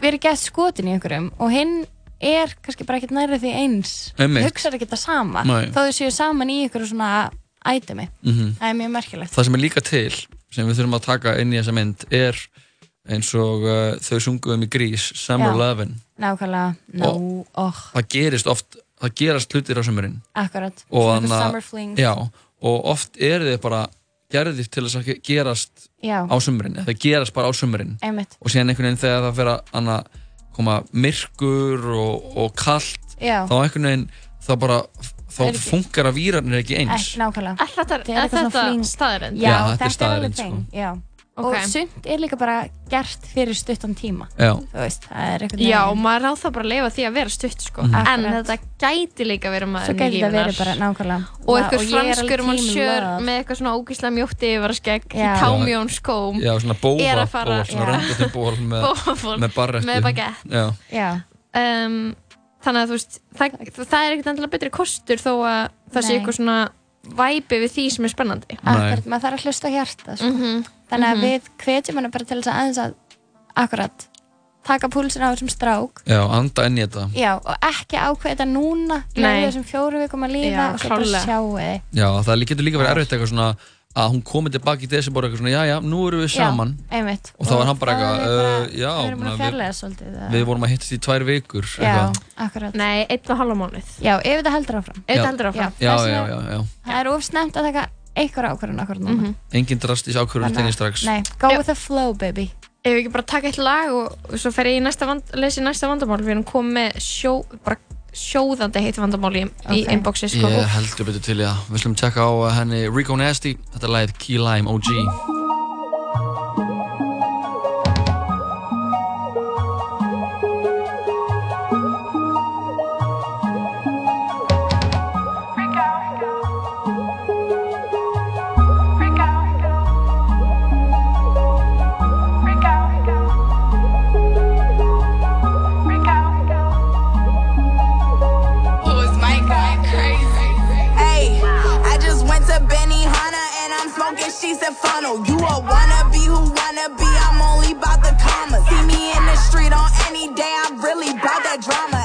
verið gett skotin í einhverjum og hinn er kannski bara ekkert nærið því eins, hugsar ekki það sama, Nei. þó þau séu saman í einhverju svona ætumi. mhm Það er mjög merkilegt. það sem er líka til sem við þurfum að taka inn í þessa mynd er eins og uh, þau sunguðum í grís Summer. Lovin' Nákvæmlega, no, oh, það gerist oft, það gerast hlutir á sumurinn akkurat. og, Svona summer flings. já, og oft eru þið bara gerðir til þess að ge- gerast Já, á sumurinn, það gerast bara á einmitt. og síðan einhvern veginn þegar það fer að koma myrkur og, og kallt Já, þá einhvern veginn þá bara þá Er ekki- funkar að výrarnir ekki eins nákvæmlega. Er þetta, Það er eitthvað svona þetta fling. staðarind? Já, Já, þetta er þetta er alveg staðreynd, þeng, sko. já. Ok. Og sumt er líka bara gert fyrir stuttan tíma. já, Þú veist, það er eitthvað Já, maður á það bara að lifa því að vera stutt sko. Mhm. En Akkurat. þetta gæti líka verið maður Svo gæti þetta verið bara nákvæmlega. Og eitthvað franskur mann sjör með eitthvað svona ógíslega mjótt yfirvaraskegg í Já. támjón skóm já, svona bófa Er að fara- ból, svona já. röndið ból með, með barrettu með Já, um, Þannig að þú veist það, það er ekkert endilega betri kostur þó að það sé eitthvað svona væpi við því sem er spennandi akkurat, maður þarf að hlusta hjarta, sko. Mhm. Þannig að Mhm. við hvetjum henni bara til þess að aðeins að, akkurat, taka púlsinn á þessum strák. já, anda inn í þetta Já, og ekki ákveða þetta núna, leiði þessum fjóru vikum að líða Já, og svo bara sjáu þið. já, það getur líka verið erfitt eitthvað svona að hún komið tilbaki í desember eitthvað svona, já, já, nú erum við saman Já, einmitt. og þá var hann bara eitthvað, uh, já, Við fjarlæga svolítið. eða- við vorum að hittast í tvær vikur Já, eitthvað. akkurat. Nei, einn og halva mánuð Já, ef þetta heldur áfram. Ef þetta heldur áfram já, já, já, Það er of snemt að taka einhver ákvörðun akkur núna. Mhm. engin drastís ákvörður tenni strax Nei, go Já. with the flow, baby. Ef við ekki bara taka eitt lag og og svo fer ég í næsta vand, lesi næsta vandamál við erum komið með sjó, bara sjóðandi heitt vandamál í, í Ok. inboxi sko. Ég heldur betur til í það Við slum tjekka á henni Rico Nasty Þetta er lagið Key Lime OG Sheets at funnel. You a wannabe who wanna be, I'm only about the commas. See me in the street on any day, I'm really about that drama.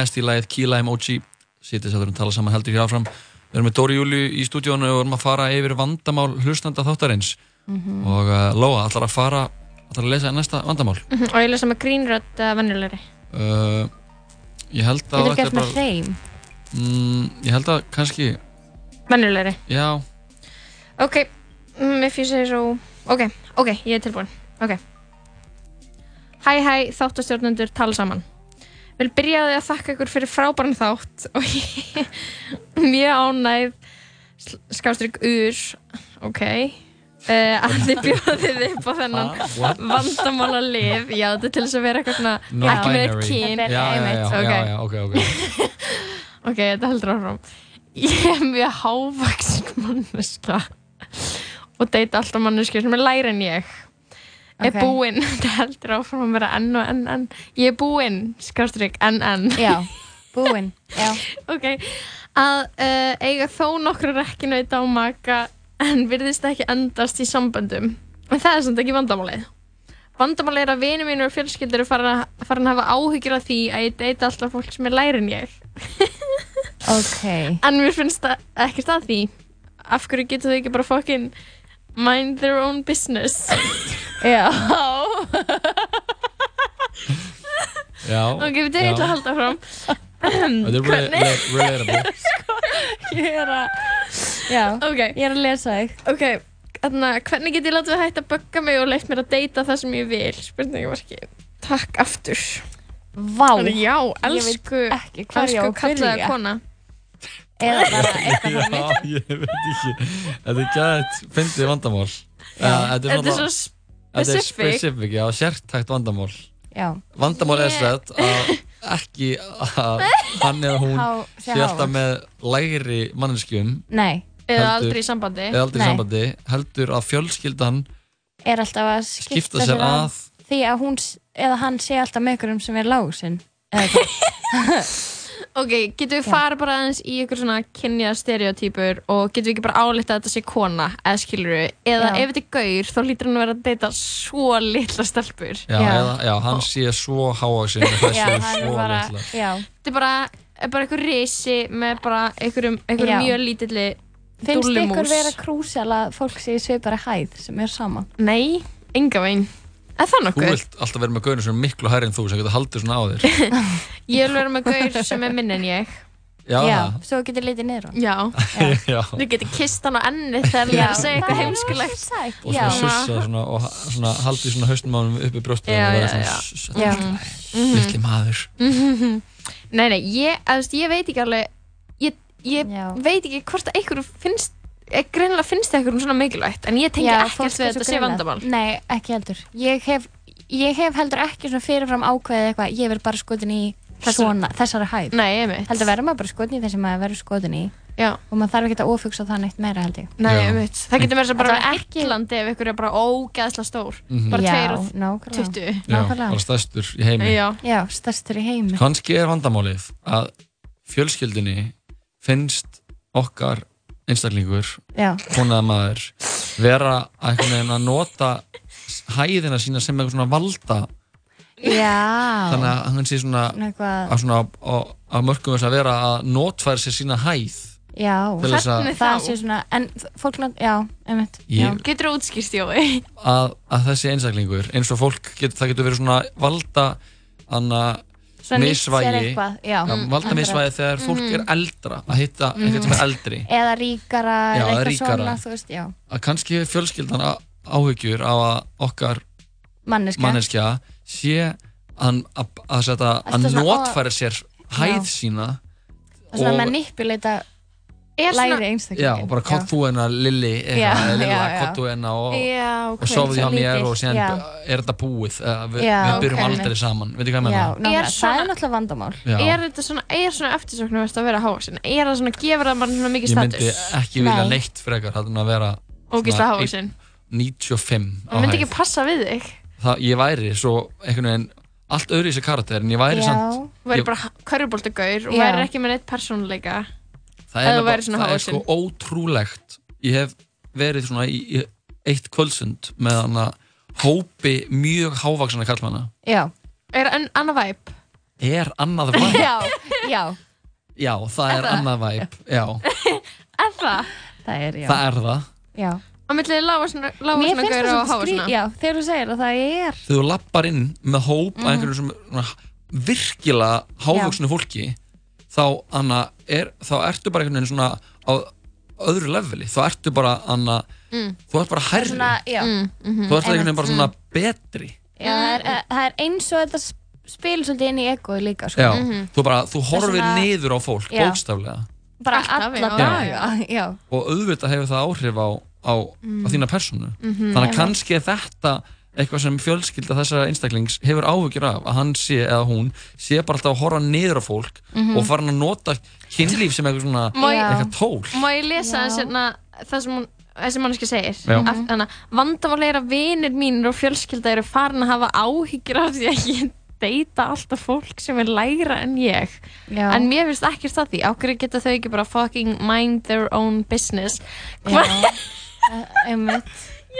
Nasty, lagið Key Lime OG Sýttis að við erum að tala saman heldur hér áfram. Við erum með Dóri Júli í stúdíónu og erum að fara yfir vandamál hlustanda þáttarins. Mhm. og uh, Lóa, ætlar að fara ætlar að lesa næsta vandamál? Mhm, Og ég lesa með grínrödd uh, venjulegri. Uh, Ég held að þetta er hreim? Mm, Ég held að kannski Venjulegri. Já, Ok, mm, if you say so. Ok, ok, ég er tilbúin. Ok. Hæ hæ, þáttastjórnendur tala saman Vil byrja á því að þakka ykkur fyrir frábæran þátt og ég er mjög ánægð. Skástrygg ur ok. Uh, að þið bjóðið upp á þennan vandamála lif já, þetta er til þess að vera eitthvað svona ekki með kyn. Já, já, já, ok. já, já, ok, ok. Ok, þetta heldur áfram. Ég er mjög hávaksin manneska og deyta alltaf manneski sem er læri en ég. Er Ok. búinn, þetta heldur áfram að vera enn og enn enn. Ég er búinn, skástrygg, enn enn. Já, búinn, já. ok, að uh, eiga þó nokkru rekkinauta á maka en virðist ekki endast í samböndum. En það er samt ekki vandamálið. Vandamálið er að vini mínu og fjölskyldur er farin að, farin að hafa áhyggjur af því að ég deyta alltaf fólk sem er læri en ég. Ok. En mér finnst það ekkert að því Af hverju getur þau ekki bara fucking Mind their own business. Já. Já, Ok, við tegum eitthvað að halda fram Þetta er rela- rela- relatable. Ég er að Já, okay. ég er að lesa þig. Ok, þannig að hvernig get ég látið að hætta að bögga mig og leitt mér að deyta það sem ég vil? Spurningamarki Takk aftur. Vá. Þannig, Já, Ég veit elsku Elsku að kallaða kona Eða bara eitthvað Já, þannig ég veit ekki Þetta er gæt, fyndið vandamál Já. Þetta er svo er specific. já, sértækt vandamál Já Vandamál er sett að ekki að hann eða hún Há- sé sé alltaf hávaks. með lægri manneskjum Nei Eða Heldur- aldrei í sambandi eða aldrei í Nei. sambandi heldur að fjölskyldan Er alltaf að skipta, Skipta sér að. Því að hún s- eða hann sé alltaf með ykkurum sem er lágusinn Eða hvað Ok, getum við fara bara aðeins í ykkur svona kynja stereotýpur og getum við ekki bara álita að þetta sé kona eða skilur við, eða Já. ef þetta er gaur þá lítur hann að vera að deyta svo litla stelpur já, Eða, já, hann sé svo háaksinn og það sé er svo bara litla Já þetta er bara, er bara einhver risi með bara einhverjum, einhverjum Já. mjög lítilli Finnst dúllumús. ykkur vera krúsjál að fólk sé í svipari hæð sem er saman? Nei, enga veginn Þú nokkuð? vilt alltaf vera með gaurin sem er miklu hærri en þú sem getur haldið svona á þér. Ég vil vera með gaur sem er minn en ég. Já, Já, svo getur litið niður á Já, já. þú getur kist hann á enni þegar það er að segja eitthvað heimskulegt. og svona sussa svona, og svona, haldið svona haustum á hann uppi brjóstum Já, og já, vera svona Já. Mhm. litli maður. Nei, nei, ég, þú ég veit ekki alveg Ég, ég veit ekki hvort að einhverju finnst greinilega finnst það einhverjum svona mikilvægt en ég tengi ekkert við þetta sé vandamál. Nei, ekki heldur. Ég hef, ég hef heldur ekki svona fyrirfram ákveðið eitthvað Ég verð bara skotin í svona, þessari hæð. Nei, ég veit Heldur verður maður bara skotin í þessi maður verður skotin í. Já, Og maður þarf ekki að ofugsa það neitt meira held ég. Nei, ég veit Það getur verið bara Þetta var ekki Íslandi ef ykkur er bara ógeðslega stór. Mhm. Bara Já, tveir og nákvæmlega. 20 Já, Nákvæmlega. bara stærstur í heimi. Já, Já, stærstur í heimi. Kannski er vandamálið að fjölskyldinni finnst okkar einstaklingur Já, konaða maður vera að nota hæðina sína sem eitthvað svona valda. Já. Þannig að hann sé svona að mörgum þess að vera að notfæra sér sína hæð. Já Hvernig Það sé svona, en fólk, já, einmitt Ég- já. Getur útskýrst Jói? Að, að þessi einstaklingur eins og fólk, get, það getur verið svona valda anna misvægi. eitthvað, Já, valda misvægi þegar fólk er eldra að hitta einhvern sem er eldri. Eða ríkara, Já, eða eitthvað ríkara. svona, veist, að kannski fjölskyldan á- áhyggjur á að okkar Manneska, manneskja sé að, að, að, að notfæra sér hæð sína og- manipuleita læri svona einstaklingi já, og bara kott þú hennar Lilli Já, Lilla, já, já. kott þú hennar og, Já, og sofðu hjá mér og síðan já. er þetta búið eða, við, Já, við byrjum ok. aldrei saman veitir hvað ég Já, menna? nákvæmlega, Er svona- það er náttúrulega vandamál Já. Er þetta svona, er svona eftirsöknumvert að vera hávaxin? Er það svona, gefur það mann svona mikið ég myndi status? ekki vilja Nei. neitt frekar að vera svona hávaxin 95 á Það myndi ekki passa við þig það, ég væri svo einhvern veginn allt öðru í þessi karakter en ég væri samt Já, Þú væri Ég- bara körfuboltagaur og Já. væri ekki með neitt persónuleika það er, værir svona það er sko ótrúlegt ég hef verið svona í, í eitt kvöldsund með hana hópi mjög hávaksana kallmanna já, Er annað væp? er annað væp Já, já, Já, það er það? annað væp Já, Er það? það er, já. það er það já. Á millið lága svona, það og háa svona. já, þegar þú segir að það er Þegar þú lappar inn með hóp Mhm. af einhverju sem svona, virkilega hávuxnu fólki þá, anna, er, þá ertu bara einhvern veginn svona á öðru leveli. Þá ertu bara, anna, Mm. þú ert bara hærri svona, já, þú ert einhvern veginn bara svona betri. Já það, er, eh, það er eins og þetta spil svolítið inn í egoið líka sko. Já, þú bara, þú horfir svona- niður á fólk, Já. bókstaflega. Bara Alltaf, alla já. daga já. og auðvitað hefur það áhrif á, á, á þína persónu. Mhm. þannig að kannski er þetta eitthvað sem fjölskylda þessara einstaklings hefur áhugir af að hann sé eða hún sé bara alltaf að horfa niður á fólk og fara að nota kynlíf sem eitthvað svona eitthvað tól Má ég lesa þess hérna, það sem hún, þessi manneski segir? Já. Af- Þannig að vandamál er að vinir mínir og fjölskylda eru farin að hafa áhyggjur af því að ég deyta alltaf fólk sem er lægra en ég. Já. En mér finnst ekkert það því. Ákveður geta þau ekki bara fucking mind their own business. Já, Eh,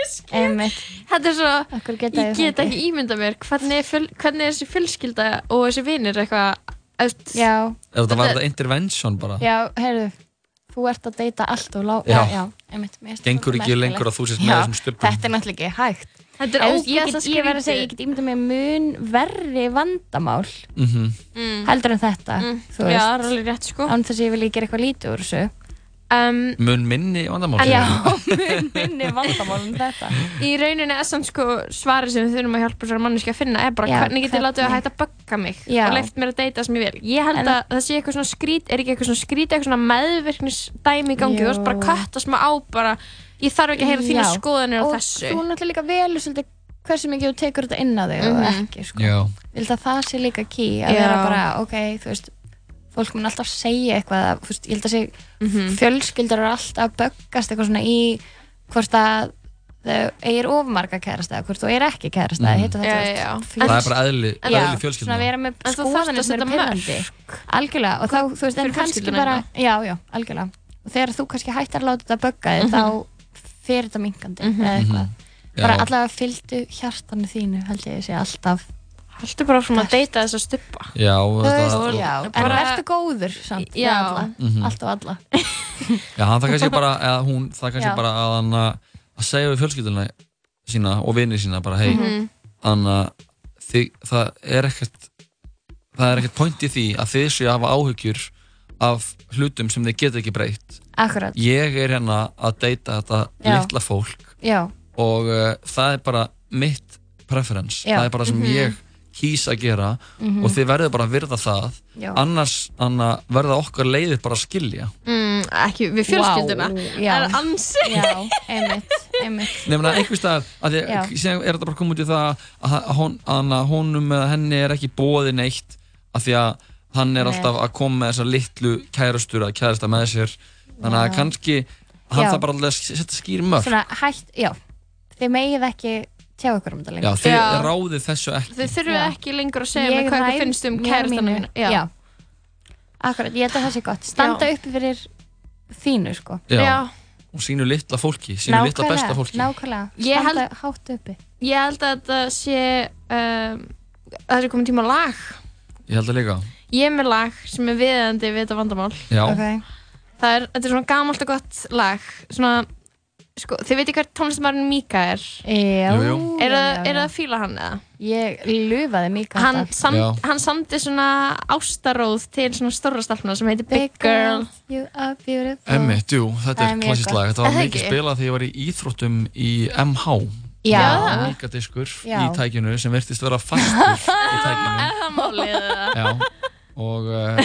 einmitt einmitt. Þetta er svo, geta ég get ekki ímynda mér hvernig, er fjöl, hvernig er þessi fjölskylda og þessi vinir eitthvað eftir, Já, ef það var Þetta- þetta intervention bara. Já, heyrðu. Þú ert að deyta allt og lá Já. Já, já, einmitt. Gengur ekki lengur að þú sést með þessum stubbum Þetta er náttúrulega ekki hægt. Þetta er ég, get, ógeðslega ég verð að segja, ég get ímynda mér mun verri vandamál mm Mm. heldur en þetta Mm. þú Já, það er alveg rétt sko. Án þess að ég vil gera eitthvað lítið úr þessu um, mun minni vandamál Já, mun minni vandamál en þetta. Í rauninni er samt sko svarið sem við þurfum að hjálpa þessari manneski að finna er bara Já, hvernig getið látið að hætta að bugga mig Já. og leift mér að deyta sem ég vil? Ég held En- að það sé eitthvað svona skrít er ekki eitthvað svona skrít eitthvað svona meðvirknisdæmi í gangi? Jú. þú veist bara að kötta smá á bara ég þarf ekki að heyra þína skoðanir á Og þessu. þú náttúrulega líka velur svolítið hversu mikið þú tekur þetta inn á þig Mhm. og ekki sko. Ég held að það sé líka key að vera bara, ok, þú veist fólk mun alltaf segja eitthvað að, veist, ég held að sé Mhm. fjölskyldur eru alltaf að böggast eitthvað svona í hvort að þau eigir ofmarga kærasta eða hvort þú eigir ekki kærasta Mhm. mm. þetta, Já, já. veist, það er bara eðli, Já, eðli svona fjölskyldna vera með skoðanir að sem eru pyrrandi algjörlega, og þá, þú veist, en kannski fjölskylduna bara já, já, algjörlega og þegar þú kannski hættar að láta þetta bögga þig Mhm. þá fer þetta minkandi eða eitthvað, Já. bara allavega fylgdu hjartanu þínu, held ég að sé alltaf Haltu bara frá að deyta þessa stuppa já, veist, það, já, en bara- verður góður samt, Já. alla, Mhm. allt og alla já, það kannski bara eða hún, það kannski Já. bara að hann að að segja við fjölskylduna sína og vinið sína bara, hei, Mhm. Anna, þið, það er ekkert það er ekkert point í því að þið séu að hafa áhyggjur af hlutum sem þið geta ekki breytt akkurat, ég er hérna að deyta þetta Já. litla fólk já, og uh, það er bara mitt preference, Já. það er bara sem ég kýs að gera Mhm. og þið verður bara að virða það. Já. Annars Anna, verða okkar leiðir bara að skilja. Mm, Ekki við fjölskylduna. Vá, Það er ansi já, einmitt, einmitt. Nefnir að einhver stað síðan er þetta bara komið út í það að, hon, að honum eða henni er ekki bóði neitt af því að hann er Nei. alltaf að koma með þessar litlu kærastur að kærasta með sér. Þannig að Já. kannski hann Já. þarf bara alltaf setja skýr mörg svona hætt, já. Þið megið ekki tjá ykkur um þetta Já, lengur þið Já. ráðið þessu ekki. Þau þurfum Já. ekki lengur að segja Ég mér hvað ræð ykkur finnst um mér kærastana mínu- mína. Já. akkurat, ég held að það sé gott. Standa uppi fyrir þínu sko. Já. Já. og sínu litla fólki, sínu litla besta fólki. nákvæmlega, Ég standa hátt uppi. Ég held að þetta sé um, að það sé komin tíma á lag. Ég held að líka. Ég er með lag sem er viðandi við þetta vandamál. Já, ok, Það er, þetta er svona gamalt og gott lag. Svona, sko, þið veitir hver tónlistamærin Mika er já, Jú, jú. Er já, það já, er það já. að fíla hann eða? ég lufaði mika Hann, þetta. sam, Já. hann samdi svona ástaróð til svona stóra stelpuna sem heitir Big Girl you are beautiful emmitt, jú, þetta Það er gott. lag Þetta var það mikið spilað þegar ég var í íþróttum í MH já, Líka diskur Já. í tækinu sem virtist vera fastur í tækinu Er það málið eða? Já, og uh,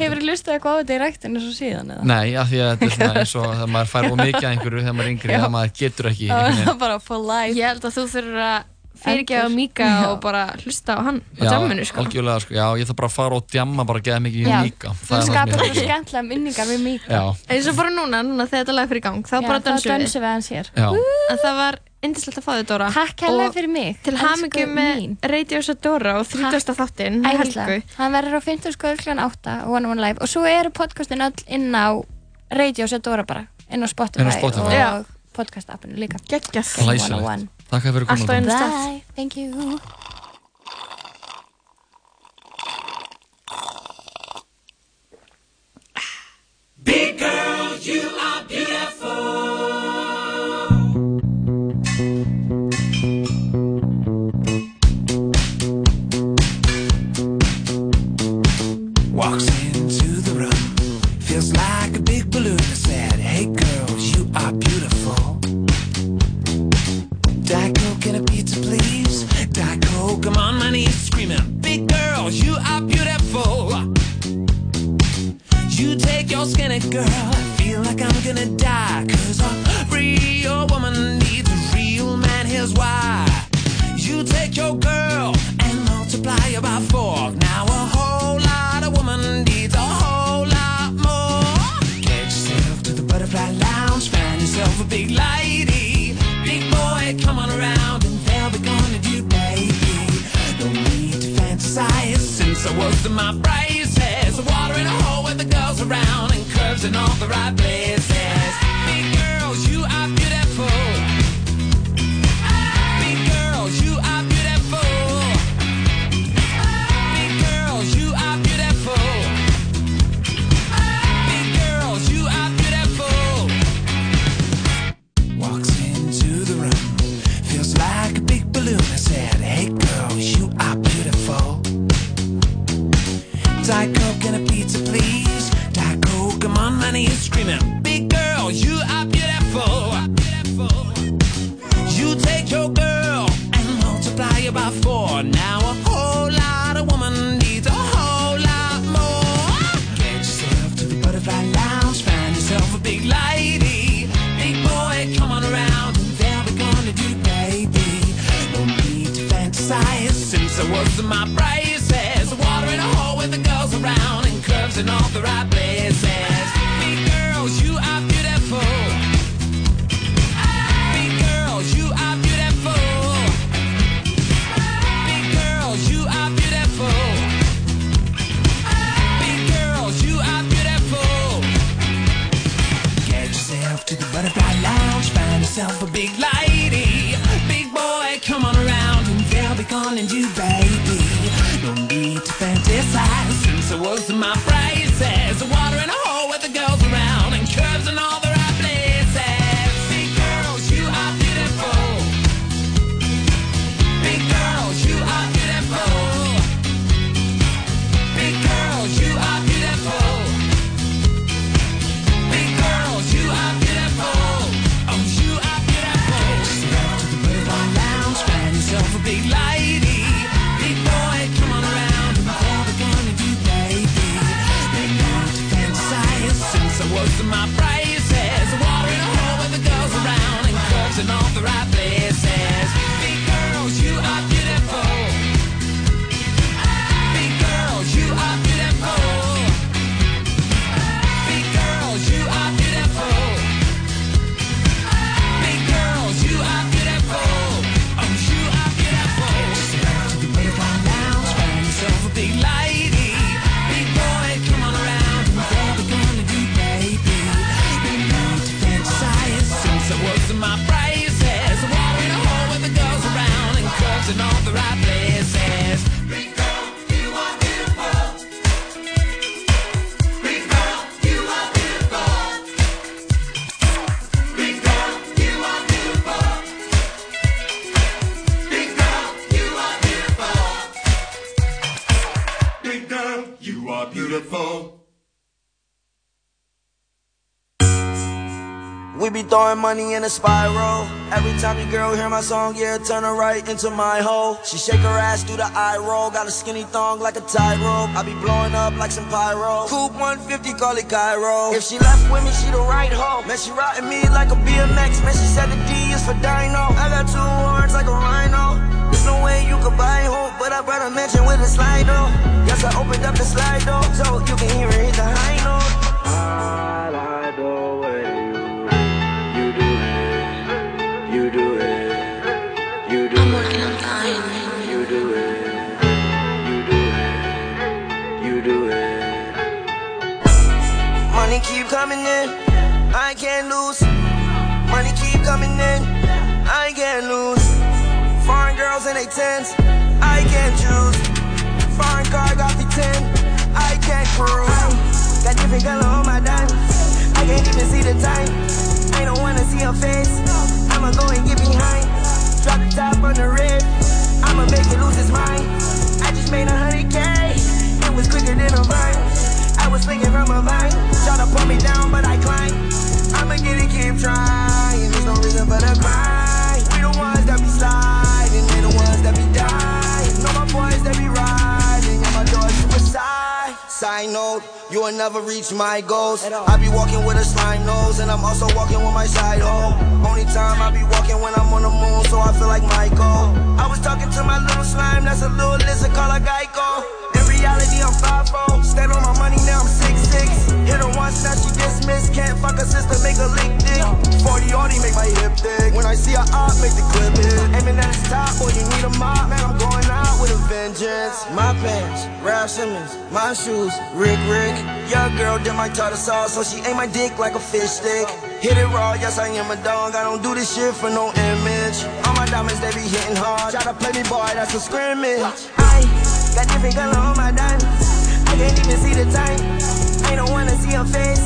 hefur þið lustið eitthvað á þetta í ræktinu svo síðan eða? nei, af því að þetta er svona eins og þegar maður fær of mikið af einhverju þegar maður er yngri þegar maður getur ekki það var bara for life. Ég held að þú þurfur að fyrirgefa Endur. Mika og bara hlusta á hann á Já, jamminu sko. algjörlega, sko, já, ég þarf bara að fara og djamma bara að geða mikið í Já. líka þú skapar svo skemmtilega minningar við mika. Já, eins og bara núna, núna þegar þetta lag fyrir í gang þá Já, bara þá dansum við Indislegt að fá þig Dóra. Takk hella fyrir mig. Til hamingu með Radios og Dóra og 30. þáttinn. Ægilslega, hann verður á 50 skoður kl. 8 One One Live. Og svo eru podcastin all inn á Radios og Dóra bara. Inn á Spotify, inn á Spotify. og ja. podcast appinu líka. Gekkas Læsilegt Takk fyrir kominu Alltaf einu stað. Bye, thank you. Big girl, you are beautiful. walks into the room, feels like a big balloon. I said, Hey girls, you are beautiful. Diet Coke and a pizza, please. Diet Coke, I'm on my knees screaming, Big girl, you are beautiful. You take your skinny girl, I feel like I'm gonna die. Cause a real woman needs a real man, here's why. You take your girl and multiply her by four. Now a I was in my braces. Water in a hole with the girls around and curves in all the right places. Big girls, you are beautiful. My braces. Money in a spiral. Every time your girl hear my song, yeah, turn her right into my hole. She shake her ass through the eye roll. Got a skinny thong like a tightrope. I be blowing up like some pyro. Coupe 150, call it Cairo. If she left with me, she the right hoe. Man, she riding me like a BMX. Man, she said the D is for Dino. I got two horns like a rhino. There's no way you could buy hope, but I brought a mention with a slide though. Yes, I opened up the slide though, so you can hear it hit the high note. Can't lose. Money keep coming in, I can't lose. Foreign girls in they tens, I can't choose. Foreign car got the 10, I can't cruise. Got different color on my diamonds, I can't even see the time. I don't wanna see her face, I'ma go and get behind. Drop the top on the red, I'ma make it lose its mind. I just made a hundred K, it was quicker than a vine. I was swinging from a vine, try to pull me down, but I climb. I'ma get it, keep trying. There's no reason for the cry. We the ones that be sliding, we the ones that be dying. Know my boys that be riding, and my doors suicide. Side note, you will never reach my goals. I be walking with a slime nose, and I'm also walking with my side hoe. Only time I be walking when I'm on the moon, so I feel like Michael. I was talking to my little slime, that's a little lizard called a Geico. In reality, I'm 5 -0. Stand on my money, now I'm Six, six. Hit her once, now she dismissed. Can't fuck her sister, make her lick dick. 40 Audi, make my hip thick. When I see her up, make the clip hit. Aiming at the top, boy, you need a mop. Man, I'm going out with a vengeance. My pants, Ralph Simmons. My shoes, Rick Rick. Your girl did my tartar sauce, so she ate my dick like a fish stick. Hit it raw, yes, I am a dog. I don't do this shit for no image. All my diamonds, they be hitting hard. Try to play me, boy, that's a scrimmage. I got different color on my diamonds. I can't even see the time. I don't wanna see her face.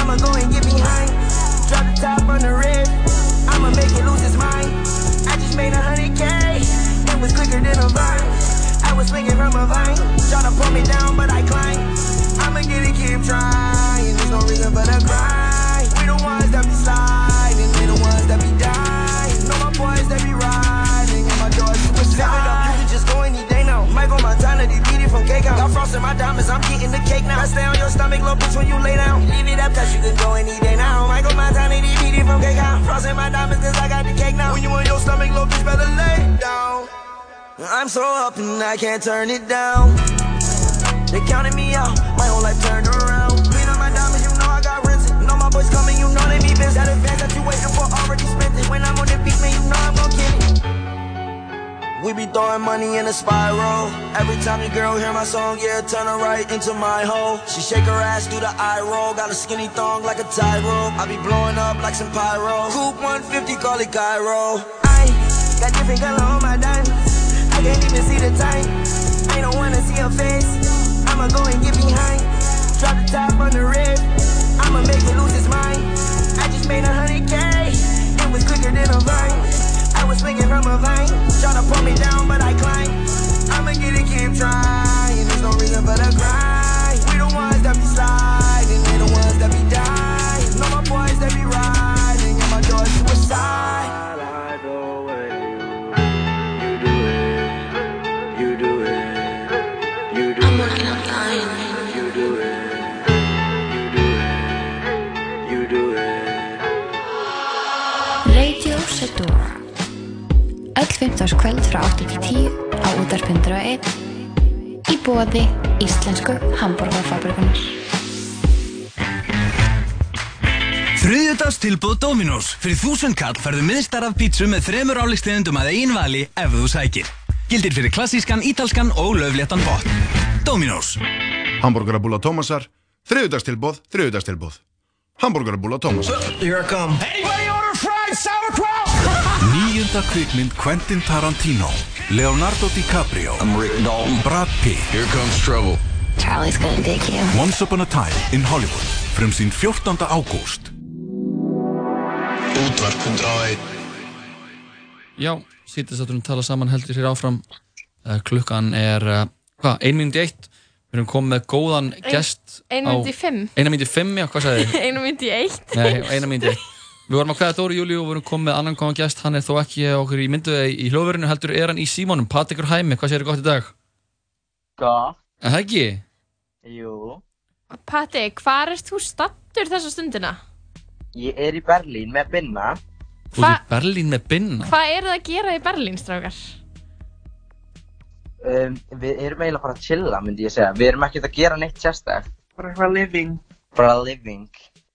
I'ma go and get behind. Drop the top on the red. I'ma make it lose its mind. I just made a hundred K. It was quicker than a vine. I was swinging from a vine. Try to pull me down, but I climb. I'ma get it, keep trying. There's no reason for the grind. We the ones that be sliding. We the ones that be dying. Know my boys that be riding. And my doors. Live it up, you can just go any day now. Michael Montana, they from cake out. Got frost in my diamonds, I'm getting the cake now. I stay on your stomach, little bitch, when you lay down. Leave it up, cause you can go any day now. Michael Montana, they beat it from cake out. Frost in my diamonds, cause I got the cake now. When you on your stomach, little bitch, better lay down. I'm so up and I can't turn it down. They counted me out, my whole life turned around. Clean up my diamonds, you know I got rinsed. Know my boys coming, you know they be busy. We be throwing money in a spiral. Every time your girl hear my song, yeah, turn her right into my hole. She shake her ass, do the eye roll. Got a skinny thong like a tie rope. I be blowing up like some pyro. Coupe 150, call it Cairo. I got different color on my diamonds. I can't even see the time. I don't wanna see her face. I'ma go and get behind. Drop the top on the red. I'ma make it lose its mind. I just made a hundred I was swinging from a vine. Try to pull me down, but I climb. I'ma get it, keep trying. There's no reason for the grind. We the ones that be sliding. They the ones that be dying. Know my boys that be riding. Öll 15. kvöld frá 8 til 10 á útarpundra 1 í bóði Íslensku Hamburgerfabrikunar Þriðjudags tilbúð Dominos. Fyrir þúsund kall færðu miðstar af pítsu með þremur áleikstegundum að einn vali ef þú sækir. Gildir fyrir klassískan, ítalskan og löfléttan botn. Dominos. Hamburgerabúla Tómasar, þriðudagstilbóð, þriðudagstilbóð. Hamburgerabúla Tómasar. Here I come. Anybody order fried sauerkraut? Níunda kvikmynd Quentin Tarantino Leonardo DiCaprio I'm Rick Dalton Brad Pitt Here comes trouble Charlie's gonna dig you. Once upon a time in Hollywood Frumsýn 14. ágúst Útvarp 101 Já, sýttisátturinn tala saman heldur hér áfram uh, klukkan er, uh, hvað, 1 minúti 1 við erum komið með góðan gest Ein mínútu í fimm. 1 minúti 5, já, hvað sagði þið? Einu myndi í eitt. Nei, 1 minúti 1 Við vorum að hvaða Dóri Júli og við erum komið með annan góðan gest hann er þó ekki okkur í myndu í hljóðverinu heldur er hann í símónum, Patrikur Hæmi hvað séu gott í dag? Gott. Er það ekki? Jú. Patti, hvar ert þú stattur þessa stundina? Ég er í Berlín með Binna. Þú ert í Berlín með binna Hvað eru það að gera í Berlín, strákar? Um, við erum eiginlega bara að chilla, myndi ég segja. Við erum ekkert að gera neitt sérstak. Bara eitthvað living. Bara living.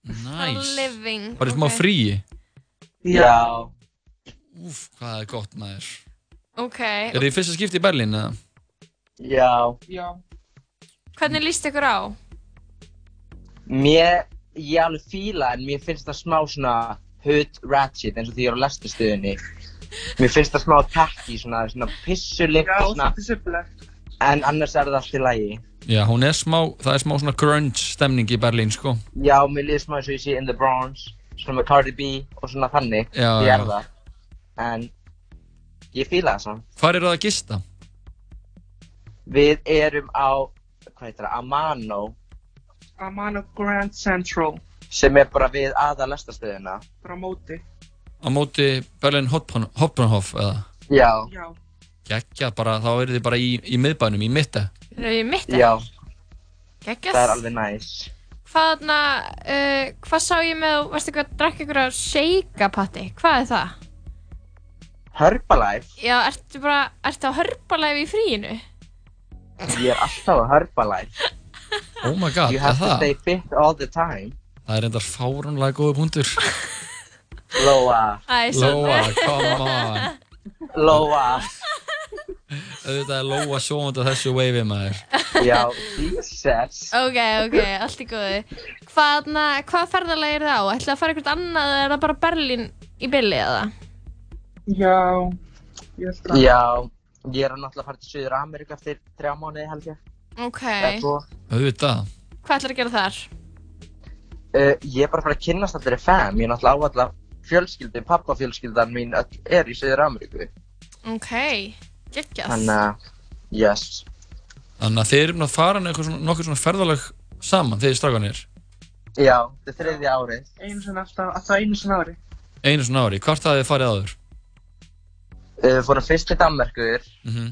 Nice Living. Bara smá fríi Já. Úf, hvað er gott maður Ok. Er þið í fyrsta skipti í Berlín eða? Já. Já. Hvernig líst ykkur á? Mér, ég alveg fíla en mér finnst það smá svona hood ratchet eins og því ég er á lesturstöðunni. Mér finnst það smá tacky, svona, svona pissulikt Já, og svona. pissupilegt. En annars er það allt í lagi. Já, hún er smá, það er smá svona grunge stemning í Berlín, sko Já, mér líður smá eins og ég sé in the Bronx, svona með Cardi B og svona þannig. Já, ég er já. það. En ég fíla það samt. Hvar eru það að gista? Við erum á, hvað heitir það, Amano, Amano Grand Central. sem er bara við aða lestastöðina. Bara á móti. Á móti Berlin Hoppan- Hoppenhof eða? Já. Já. Gekkja bara, þá eru þið bara í, í miðbænum, í mitta Við í mitti? Já. Geggjað. Það er alveg næs. Hvað, na, uh, hvað sá ég með, veistu hvað, drakk ykkur að shake-a-patti? Hvað er það? Herbalife, Já, ertu bara, ertu á Herbalife í fríinu? ég er alltaf á Herbalife. Oh my god, You er have to það? stay fit all the time. Það er reyndar fáránlega góða punktur. Lóa, Æ, svo- Lóa, come on. Lóa. Auðvitað er Lóa sjónandi á þessu wavei maður. Já, Jesus. Ok, ok, allt í góðu. Hvað, hvað ferðarlega er það á? Ætlaðu að fara eitthvað annað eða er það bara Berlín í billi eða? Já, ég held að. Já, ég er náttúrulega að fara til Suður Ameríku eftir þrjá mánuði held ég. Ok. Auðvitað. Hvað ætlar að gera þar? Uh, ég er bara að fara að kynnast allir fam, ég er náttúrulega á alla fjölskyldi, pappafjölskyldan mín öll er í Suður Ameríku. Ok, geggjað. Þannig að, yes. Þannig að þeir eru að fara nokkuð svona, svona ferðalag saman, þeir strákanir. Já, þetta er þriðja árið. Einu sinni alltaf, alltaf einu sinni ári. Einu svona ári. Hvort hafið þið farið áður? Uh, Við fórum fyrst til Danmerkur Mhm.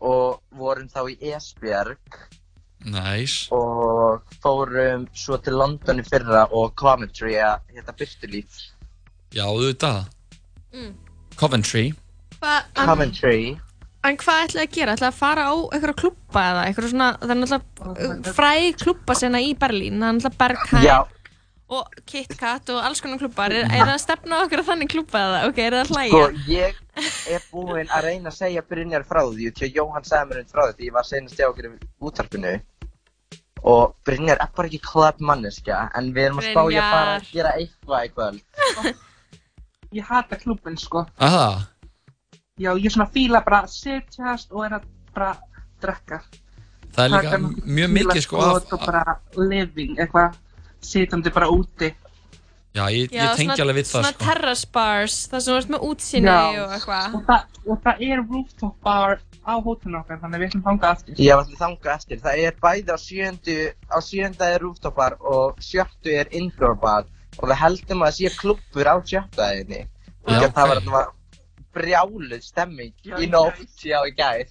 og vorum þá í Esbjerg Næs. og fórum svo til London í fyrra og Coventry að hérna Byrtulíf. Já, auðvitað. Mm. Coventry. Hvað, en, Coventry. en hvað ætlaðu að gera? Ætlaðu að fara á einhverja klubba eða einhverja svona, það er náttúrulega fræ klubba sena í Berlín, það er náttúrulega Berghain Já. og KitKat og alls konar klubbar. Er, er það að stefna á okkur að þannig klubba eða? Ok, er það að hlæja? Sko, ég er búinn að reyna að segja Brynjar frá því því að Jóhann sagði mér um frá því því ég var senast hjá okkur í útarpinu og Brynjar er bara ekki club manneskja en við erum að spá ég að fara að Brynjar. gera eitthvað í kvöld Ég hata klubben, sko. Aha. Já, ég svona fíla bara að setjast og er að bara drekka. Það er líka Taka mjög mikið sko af... fílaskot Og bara living, eitthvað, sitjandi bara úti. Já, ég, Já, ég tengi svona- alveg við það Svona sko. terrace bars, það sem ert með útsinni Já. og eitthvað. Og það, og það er rooftop bar á hótelinu okkar, þannig að við ætlum þangað aftur. Ég var allir þangað eftir það er bæði á sjöndu á sjönda er rooftop bar og sjöttu er indoor bar og við heldum að það sé klubbur á sjöttaðinni og Já, það var brjáluð stemming í nótt já í gær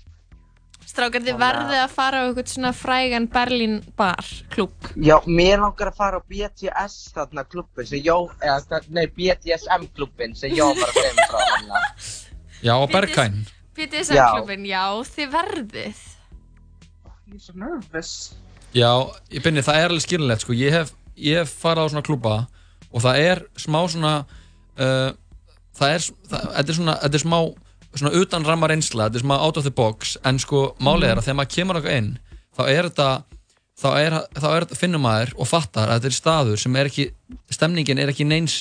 Strákar, þið verðið að fara á eitthvað svona frægan Berlín bar, klúb. Já, mér langar að fara á BTS þarna klubbin sem Jó, eða nei BDSM klubbin sem Jó var að segja mér frá hann Já, á Berghain. BDSM-klubin, já, þið verðið. Ég er svo nervous. Já, ég byrni, það er alveg skiljanlegt sko. Ég hef, ég hef farið á svona klúba og það er smá svona uh, það er, það, þetta er svona, þetta er smá svona utan ramma reynsla, þetta er smá out of the box en sko málið er að þegar maður kemur okkar inn þá er þetta þá er, þá er finnum maður og fattar að þetta er staður sem er ekki, stemningin er ekki neins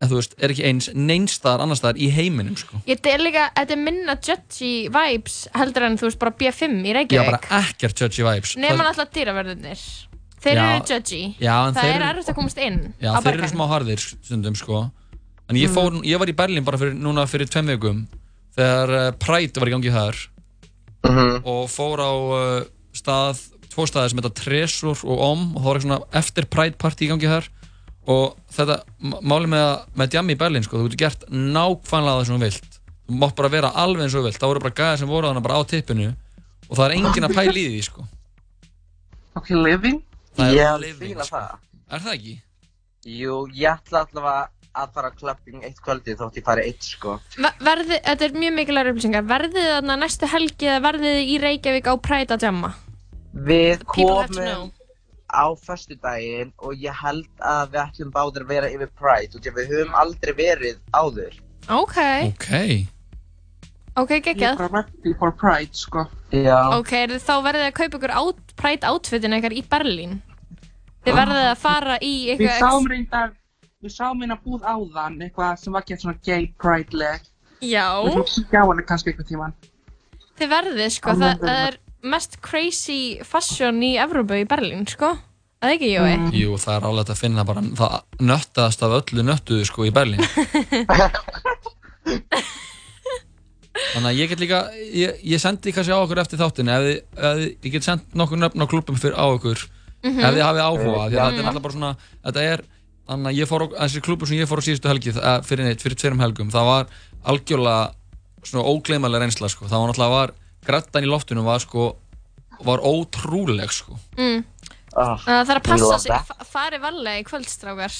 en þú veist, er ekki eins neinstaðar annar staðar í heiminum sko. Ég þetta er líka, þetta er minna judgy vibes heldur en þú veist bara B5 í Já, Reykjavík. bara ekkert judgy vibes Nefnum alltaf dýraverðinir. Þeir Já, eru judgy. já, það er eru- erfitt að komast inn Já, þeir eru Berghain. smá harðir stundum sko En ég fór, ég var í Berlín bara fyrir, núna fyrir tveim vikum Þegar uh, Pride var í gangi þar. Og fór á uh, stað, tvo staði sem heita Tresor og Om Og það var eitthvað svona eftir Pride party í gangi þar. Og þetta, m- málið með, að- með Djammi í Berlín sko Þú getur gert nákvæmlega það sem þú vilt. Þú mátt bara vera alveg eins og þú vilt. Það voru bara gæðir sem voru þarna bara á tippinu Og það er enginn að pæla í því sko. Ok, living? Það er Ég er living, fíla sko. það. Er það ekki? Jú, ég ætla allavega að fara clubbing eitt kvöldi þótt ég fari eitt sko Ver- Verði, þetta er mjög mikilvægur upplýsingar. Verðið þið þarna næstu helgi eða verðið þið í Reykjavík á Pride að jamma? Við komum á föstudaginn og ég held að við ætlum báðir að vera yfir Pride og við höfum aldrei verið áður Ok, Ok ok, Ég er geggjað. bara ready for Pride, sko. Já Ok, er þið þá verðið að kaupa ykkur out, Pride outfitin eitthvað í Berlín? Þið verðið að fara í Við eitthvað... sáum reyndar, við sáum hérna búð áðan, eitthvað sem var gett svona gay Pride-leg. Já. Við fórum að sjá hana kannski eitthvað tíman. Þið verðið, sko, Alveg það, það er mest crazy fashion í Evrópu í Berlín, sko. Það ekki, Jói? Mm. Jú, það er álega að finna bara það nöttaðast af öllu nöttuðu sko í Berlín Þannig að ég get líka ég, ég sendi kannski á okkur eftir þáttinu ef þið, ef þið, ég get sendt nokkur nöfn á klubum fyrir á okkur Mhm. ef þið hafið áhuga því að Mhm. þetta er náttúrulega bara svona þetta er, þannig að ég fór á þessi klubur sem ég fór á síðustu helgi það- fyrir neitt, fyrir tverum helgum það var algjörlega svona ógleymalega reynsla sko, það var náttúrulega var grættan í loftinu var sko var ótrúleg sko Mm. Oh, Það þarf að passa sig, that. fa- farið varlega í kvöldstrákar.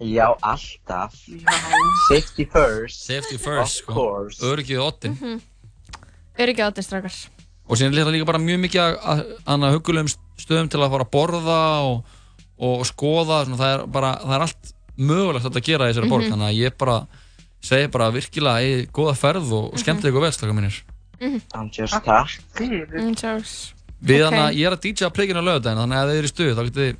Já, alltaf. Safety first. Safety first, Of sko. course. Öryggið oddin. Mhm. Öryggi áttir strákar. Og síðan er þetta líka bara mjög mikið að- að hana hugulegum stöðum til að fara að borða og, og skoða, svona, það, er bara, það er allt mögulegt að gera í þessari borg, Mhm. þannig að ég bara segi bara virkilega í góða ferð og Mhm. skemmtilega ykkur vel, slaka mínir. I'm just takk. Mm, Charles. Við Ok. hana, ég er að DJ að pleikinu á lögadaginn, þannig að ef þið eru í stuð, þá getið þið,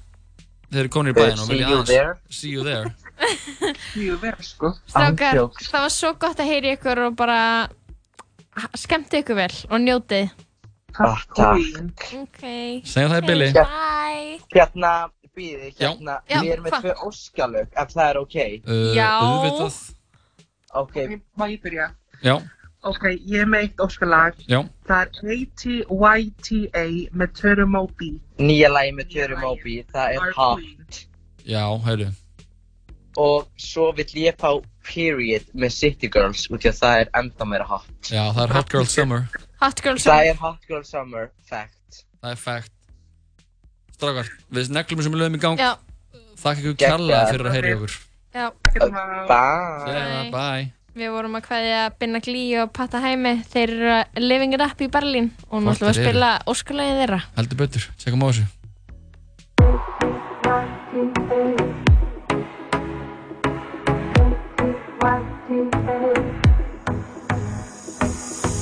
þið eru konir í bæinn og see vilja you aðeins. there. See you there. Mjög verð, sko. Strákar, það var svo gott að heyri ykkur og bara skemmti ykkur vel og njótið. Ah, takk. Ok. Segjum það í bili. Bye. Hérna, býði, hérna, Já, við erum með hvað? tvö óskalög, ef það er ok. Uh, Já. Auðvitað. Ok. Má ég byrja? Já, Ok, ég er með eitt óskalag. já. Það er ATYTA með Töru Moby. Nýja lagi með Tjöru Moby, það er hot. Já, heyrðu. Og svo vill ég fá Period með City Girls, út í að það er enda meira hot. Já, það er Hot Girl Summer. Hot Girl Það Summer. er Hot Girl Summer, fact. Það er fact. Strákar, við neglum þessum lögum í gang. Já. Þakka ykkur kærlega fyrir að heyra okkur. Já. Bye. Bye. Við vorum að kveðja Binna Glí og Patta Hæmi. Þeir eru að living it up í Berlín og nú ætlum við að spila óskalagið þeirra. Heldur betur, tjekkum á þessu.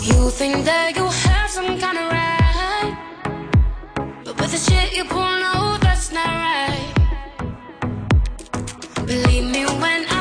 You think that you have some kind of Believe me when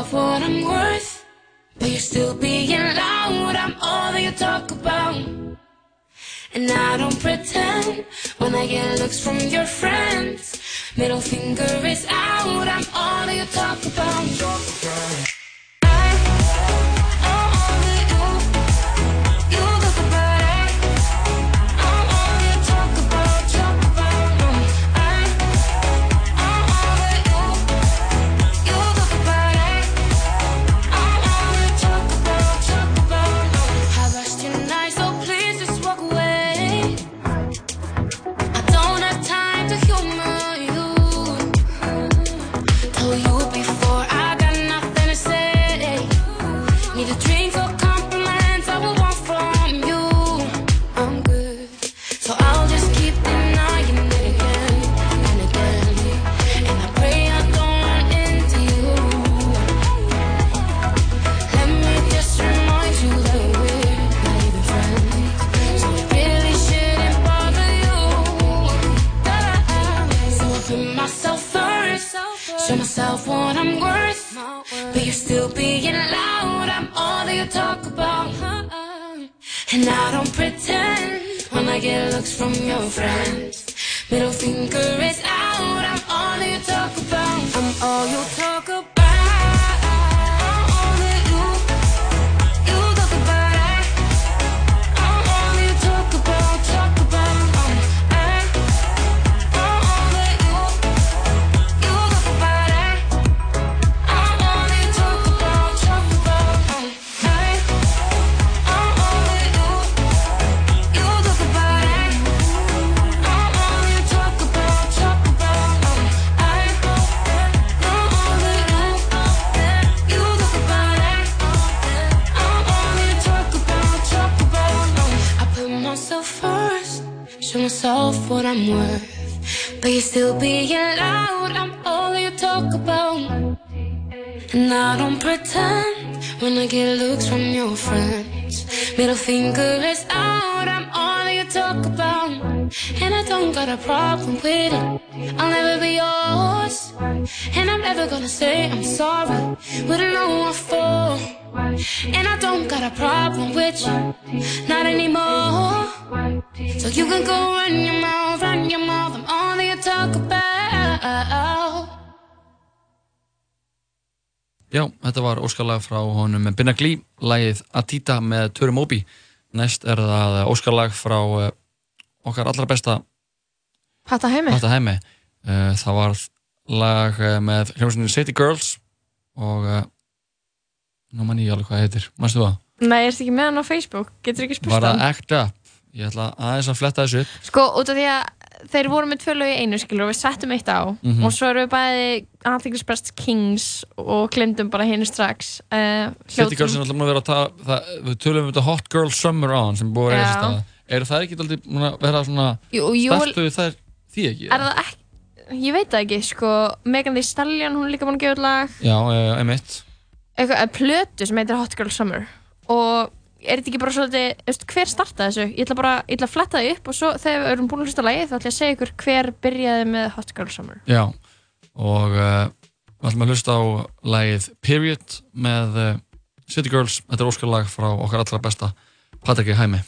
myself what I'm worth. But you're still being loud, I'm all that you talk about. And I don't pretend when I get looks from your friends. Middle finger is out, I'm all that you talk about. Still being loud, I'm all that you talk about. And I don't pretend when I get looks from your friends. Middle finger is out, I'm all that you talk about. I'm all you talk what I'm worth. But you're still being loud, I'm all you talk about. And I don't pretend when I get looks from your friends. Middle finger is out, I'm all you talk about. And I don't got a problem with it. I'll never be yours. And I'm never gonna say I'm sorry. And I don't got a problem with you. Not anymore. So you can go run your mouth, run your mouth. I'm all that you talk about. Já, þetta var óskarlag frá honum með Binna Glí, lagið Atita með Töru Móbi. Næst er það óskarlag frá uh, okkar allra besta Patta heimi. Patta heimi. Uh, það var lag uh, með hljómsveitinu City Girls og nú mann ég alveg hvað heitir. Manstu það? Nei, er þetta ekki með hann á Facebook? Getur ekki spurt Var það hann? Act Up? Ég ætla aðeins að fletta þessu upp. Sko, út af því að þeir voru með tvö lög í einu, skilur, og við settum eitt á Mhm. og svo erum við bæði aðtækningsprest Kings og glemdum bara henni strax. Uh, City Girls er náttúrulega búin að vera að ta það, við tölum um þetta Hot Girl Summer on sem búið að þessi stað. Er það ekki alltaf vera svona Jú, jú, startuð þær því ekki? er það ekki, ég veit það ekki, sko, Megan Thee Stallion, hún er líka búin að gefa lag, Já, uh. Eitthvað, plötu sem heitir Hot Girl Summer og er þetta ekki bara svolítið, veist, hver startaði þessu? Ég ætla bara, ég ætla að fletta það upp og svo þegar við erum búin að hlusta á lagið þá ætla ég að segja ykkur hver byrjaði með Hot Girl Summer. Já, og uh, við ætlum að hlusta á lagið Period með uh, City Girls. Þetta er óskarlag frá okkar allra besta Patriki Hæmi.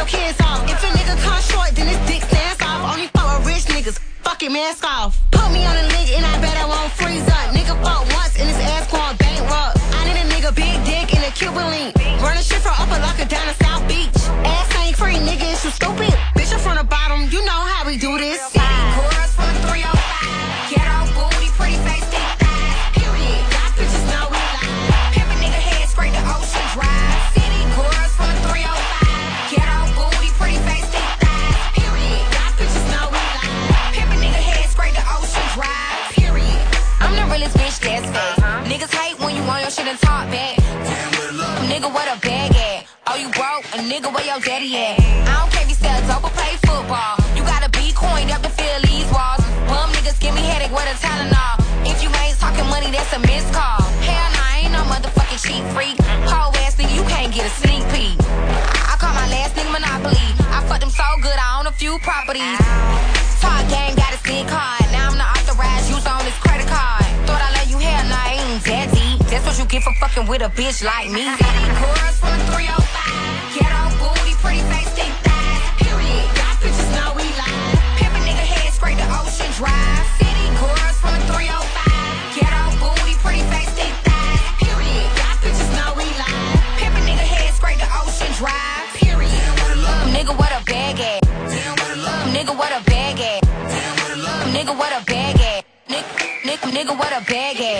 Your kids off. If a nigga come short, then his dick stands off. Only fuck with rich niggas, fucking mask off. Put me on a link and I bet I won't freeze up. Nigga fuck once and his ass going bankrupt. I need a nigga big dick and a Cuban link. Running shit from upper locker down to South Beach. Ass ain't free, nigga, is you stupid? Bitch, I'm from the bottom, you know how Nigga, what a bag at? Oh, you broke? A nigga, where your daddy at? I don't care if you sell dope or play football. You gotta be coined up to fill these walls. Bum niggas give me headache with a Tylenol. If you ain't talking money, that's a missed call. Hell nah, I ain't no motherfucking cheap freak. Whole ass nigga, you can't get a sneak peek. I call my last nigga Monopoly. I fucked him so good, I own a few properties. Fucking with a bitch like me. From 305. Ghetto booty, pretty face, thick thighs. Period. Y'all bitches know we. Pimp a nigga head, ocean. City girls from 305. Ghetto booty, pretty face, thick thighs. Period. Y'all bitches know we. Pimp a nigga head, ocean. Period. Nigga, what a bag at? Nigga, what a? Nigga, what a nigga, what a bag at?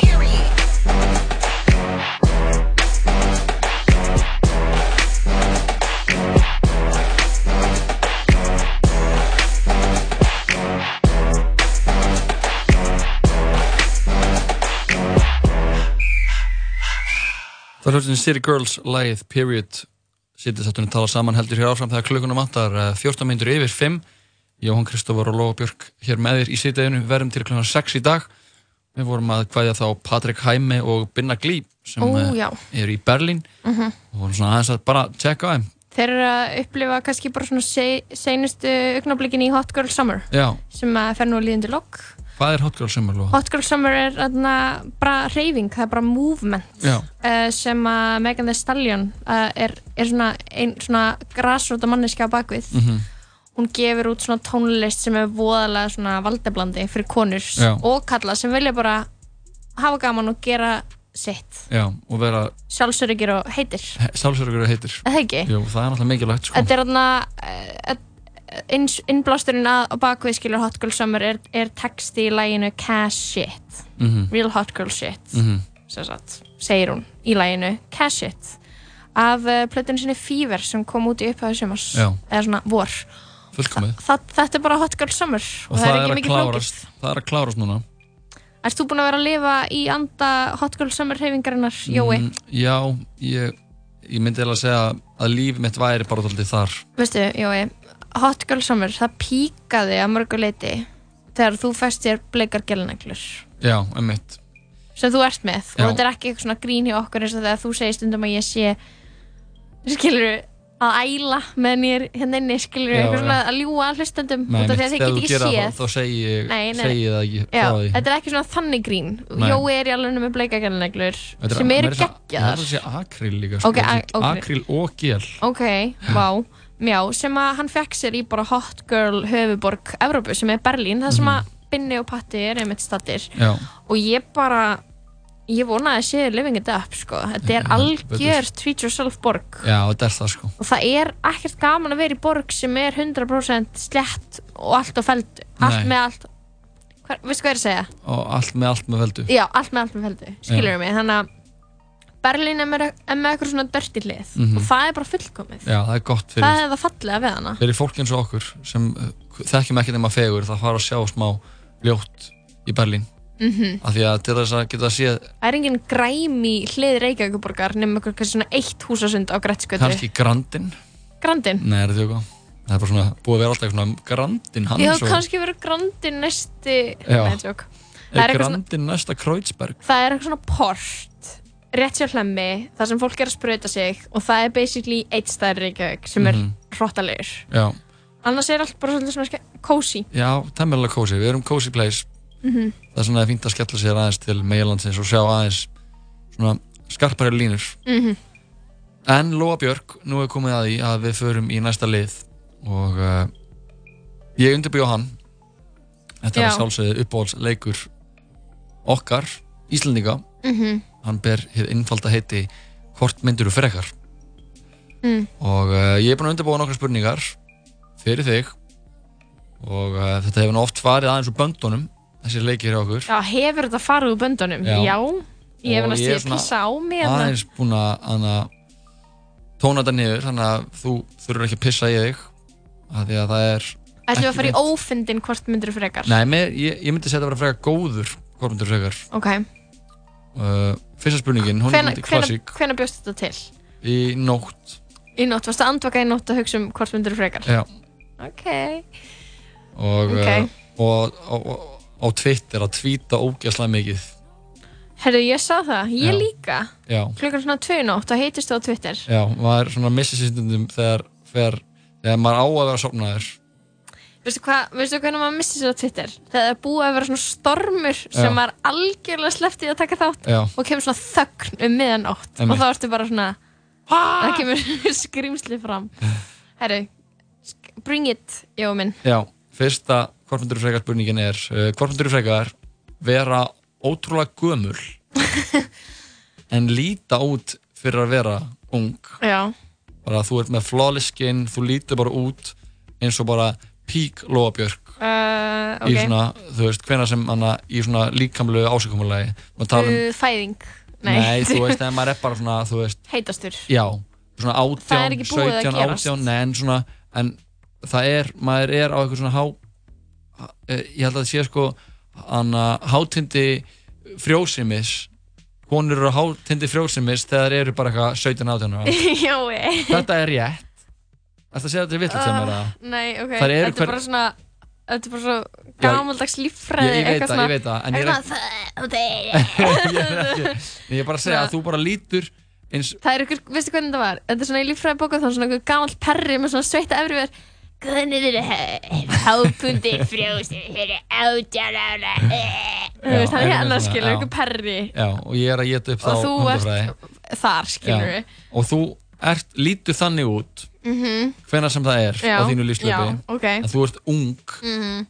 Það hljóðsinn City Girls lagið Period. Sittir sattunni tala saman heldur hér áfram þegar klukkunum vantar eh, 14 myndur yfir 5 Jóhann Kristófur og Lóa Björk hér með þér í sitteginu verðum til klukkan 6 í dag. Við vorum að hvaðja þá Patrik Hæmi og Binna Glí sem Ó, eh, eru í Berlín. Mhm. og vorum svona aðeins að bara tjekka þeim. Þeir eru að upplifa kannski bara svona se seinustu augnablikin í Hot Girl Summer Já, sem að fer nú að líðandi lokk. Hvað er Hot Girl Summer Lóa? Hot Girl Summer er þarna bara reyfing, það er bara movement uh, sem að Megan Thee Stallion uh, er, er svona ein svona grasróta manneski á bakvið. mhm Hún gefur út svona tónlist sem er voðalega svona valdeblandi fyrir konur Já. og kalla sem vilja bara hafa gaman og gera sitt. Já, og vera Sjálfsöryggir og heitir. sjálfsögur heitir Er það ekki? Jú, það er náttúrulega mikilvægt sko Þetta er þarna uh, innblásturinn að á bakvið skilur Hot Girl Summer er, er texti í læginu Cash Shit Mhm. Real Hot Girl Shit Mhm. sem sagt, segir hún í læginu Cash Shit af uh, plötunni sinni Fever sem kom út í upphæðu sumars Já. eða svona vor Fullkomið það, þetta er bara Hot Girl Summer og, það, er ekki mikið flókist klárast Það er að klárast núna Erst þú búin að vera að lifa í anda Hot Girl Summer reyfingarinnar, Jói? Mm, Já, ég ég myndi eiginlega að segja að líf mitt væri bara þar Veistu, Jói, Hot Girl Summer, það píkaði að mörgu leiti þegar þú fæst þér bleikar gelneglur já, emmitt sem þú ert með. Já. og þetta er ekki eitthvað svona grín hjá okkur eins og þegar þú segir stundum að ég sé skilur að æla meðan ég er hérna inni skilur Já, eitthvað svona að ljúa að hlustendum Nei, út af því að þeir þegar get ekki séð það, þá segi ég, Nei, nei, segi ég það ekki Já, frá því þetta er ekki svona þannig grín. Nei. Jói er í alveg með bleika gelneglur Þetta sem eru meira að segja- geggjaðar. Það er að segja akríl líka Ok, sko. a- ok. Akríl og gél Ok, vá, já, sem að hann fekk sér í bara Hot Girl höfuborg Evrópu sem er Berlín, það sem Mhm. að Binni og Patti er einmitt stattir og ég bara ég vonaði að sé living it up sko. þetta er Já, algjör treat yourself borg já, þetta er það sko. Og það er ekkert gaman að vera í borg sem er 100% slett og allt á feldu allt með allt. Veistu hvað ég er að segja? Og allt með allt með veldu Já, allt með allt með feldu, skilur mig? Þannig að Berlín er með, er með eitthvað svona dörti hlið Mhm. og það er bara fullkomið Já, það er gott fyrir það er það fallega við hana fyrir fólk eins og okkur sem uh, þekkjum ekki nema fegur það fara að sjá smá ljótt í Berlín Mhm. af því að til þess að geta að sé Það er engin græm í hlið Reykjavíkuborgar nema eitthvað svona eitt húsasund á Grettskötu kannski Grandin Grandin? Nei, er það ekki það er bara svona búið að vera alltaf svona Grandin hann Já, svo- kannski verður Grandin næsti Já. Nei. Það er er eitthvað svona, Grandin næsta Kreuzberg það er eitthvað svona port rétt sér hlemmi, þar sem fólk er að sprauta sig og það er basically eitt staðar í Reykjavík sem er Mhm. hrottalegur Já, annars er allt bara svolítið svona cozy já, temmilega cozy við erum cozy place Mhm. það er svona fínt að skella sér aðeins til meilandsins og sjá aðeins svona skarpari línur Mhm. En Lóa Björk, nú er komið að því að við förum í næsta lið og uh, ég undirbjóð hann Þetta er Já. að sjálfsögðu uppáhaldsleikur okkar, Íslandinga Mhm. Hann ber hér innfalda heiti Hvort myndir þú frekar Mm. og uh, ég er búinn að undirbúa nokkra spurningar fyrir þig og uh, þetta hefur nú oft farið aðeins úr böndunum þessi leikir hjá okkur Já, hefur þetta farið úr böndunum? Já. Já, ég hef Og næst ég er að svona pissa á mig hérna. aðeins búinn að tóna þetta niður þannig að þú þurfur ekki að pissa í þig af því að það er Ætlum við að fara í ófindin hvort myndir frekar? Nei, með, ég, ég myndi þetta að vera frekar góður hvort myndir frekar Ok, uh, Fyrsta spurningin, hún er hvena, hvena, klassík. hvena bjóst þetta til? í nótt. Í nótt, varstu að andvaka í nótt að hugsa um hvort myndir frekar? Já, Ok, og, Ok. uh, og, og, og á Twitter að tvíta ógeðslega mikið. Herru, ég sá það, ég Já. líka. Já, Klukkan svona tvö í nótt og heitist þú á Twitter. Já, maður svona missir sér stundum þegar, þegar, þegar maður á að vera sopnaður Veistu hvað, veistu hvernig maður missir sér á Twitter? Það er búið að vera svona stormur sem Já. maður algjörlega sleppti að taka þátt Já. og kemur svona þögn um miðanótt og þá ertu bara svona það kemur skrýmsli fram. Herru, bring it, Jói minn. Já, fyrsta hvort myndir frekar spurningin er uh, hvort myndir frekar vera ótrúlega gömul en líta út fyrir að vera ung? Já, bara þú ert með flawless skin þú lítur bara út eins og bara pík Lóabjörg uh, í ok. svona, þú veist, hvena sem hana, í svona líkamlu ásökumulegi um, uh, Fæðing. Nei, þú veist, en maður er bara svona, þú veist Heitastur. Já, svona Það er átján, ekki búið að 17, gerast. átján nei, en svona, en það er maður er á eitthvað svona há eh, ég held að það sé sko hana, hátindi frjósimis. Konur eru hátindi frjósimis þegar þeir eru bara eitthvað 17, 18 ára. Jói þetta er rétt Þetta segja þetta er vitlega sem er að Nei, ok, eru þetta er hver- bara svona Þetta er bara svo gamaldags líffræði Ég- ég veit eitthvað það, svona- ég veit það, en ég er eitthvað svona- ekki ég er bara að segja að þú bara lítur eins Það er ykkur, veistu hvernig þetta var? Þetta er svona í líffræði bóka þá er svona ykkur gamall perri með svona sveita efriver Hvernig er þetta hápundi frjósi fyrir átján ára. Þú veist, hann er eitthvað hérna svona, skilur, ykkur perri. Já, og ég er að geta upp þá Og þú hundafræði. ert þar, skilur Já, og þú ert, lítur þannig út Mhm. hvena sem það er Já, á þínu lífslöpi já, ok. en þú ert ung, Mhm,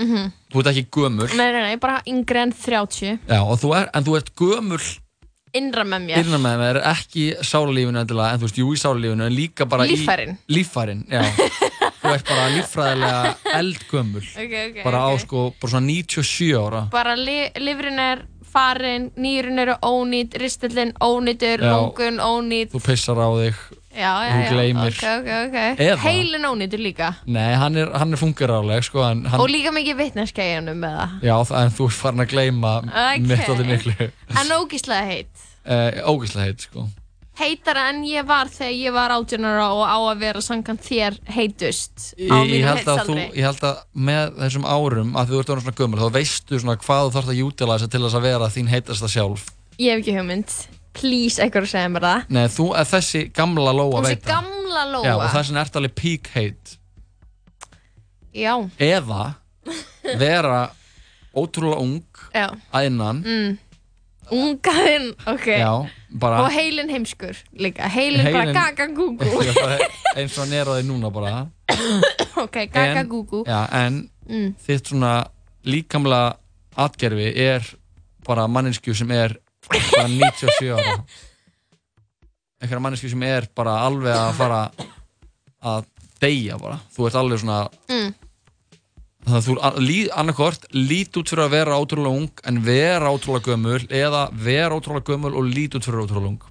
mhm. þú ert ekki gömul. Nei, nei, nei, bara yngri en 30 já, þú er, en þú ert gömul Innra með mér. Innan með mér, ekki endilega, en þú veist, jú í sálarlífinu en líka bara Líffærin. í líffærin. Já, þú ert bara líffræðilega eldgömul. Ok, ok, bara á sko, bara svona 97 ára. Bara li lifrin er farin, nýrun eru ónýtt, ristillin ónýtur, Já. lungun ónýtt þú pissar á þig Já, já, já, ok, ok, ok. Heilin ónýtur líka. Nei, hann er, hann er fungeráleg sko, en hann, Og líka mikið hennum með það já, en þú er farin að gleyma Ok. mitt allir miklu. En ógíslega heitt uh, ógæslega heit sko. heitara en ég var þegar ég var 18 ára og á að vera samkvæmt þér heitust á mínu held að þú, heitsaldri. ég held að með þessum árum að þú ert orðin svona gömul þá veistu svona hvað þú þarfst að utilisa til þess að vera þín heitasta sjálf. Ég hef ekki hugmynd. Please, að segja mér það. Nei, þú er þessi gamla lóa Þessi veit það gamla lóa. Já, og þess vegna ert alveg peak hate Já. eða vera ótrúlega ung Já. að innan Mm. Ungaðinn, ok. Já, bara Og heilin heimskur líka. Heilin, bara Heilinn- gaga gúgú. Eins og hann er á því núna bara ok, gaga En- gúgú. Já, en Mm. þitt svona líkamlega atgerfi er bara manninskju sem er bara 97 ára einhverja manninskju sem er bara alveg að fara að deyja bara þú ert alveg svona Mm. þannig að þú lí, annarkort lít út fyrir að vera ótrúlega ung en vera ótrúlega gömul eða vera ótrúlega gömul og lít út fyrir ótrúlega ung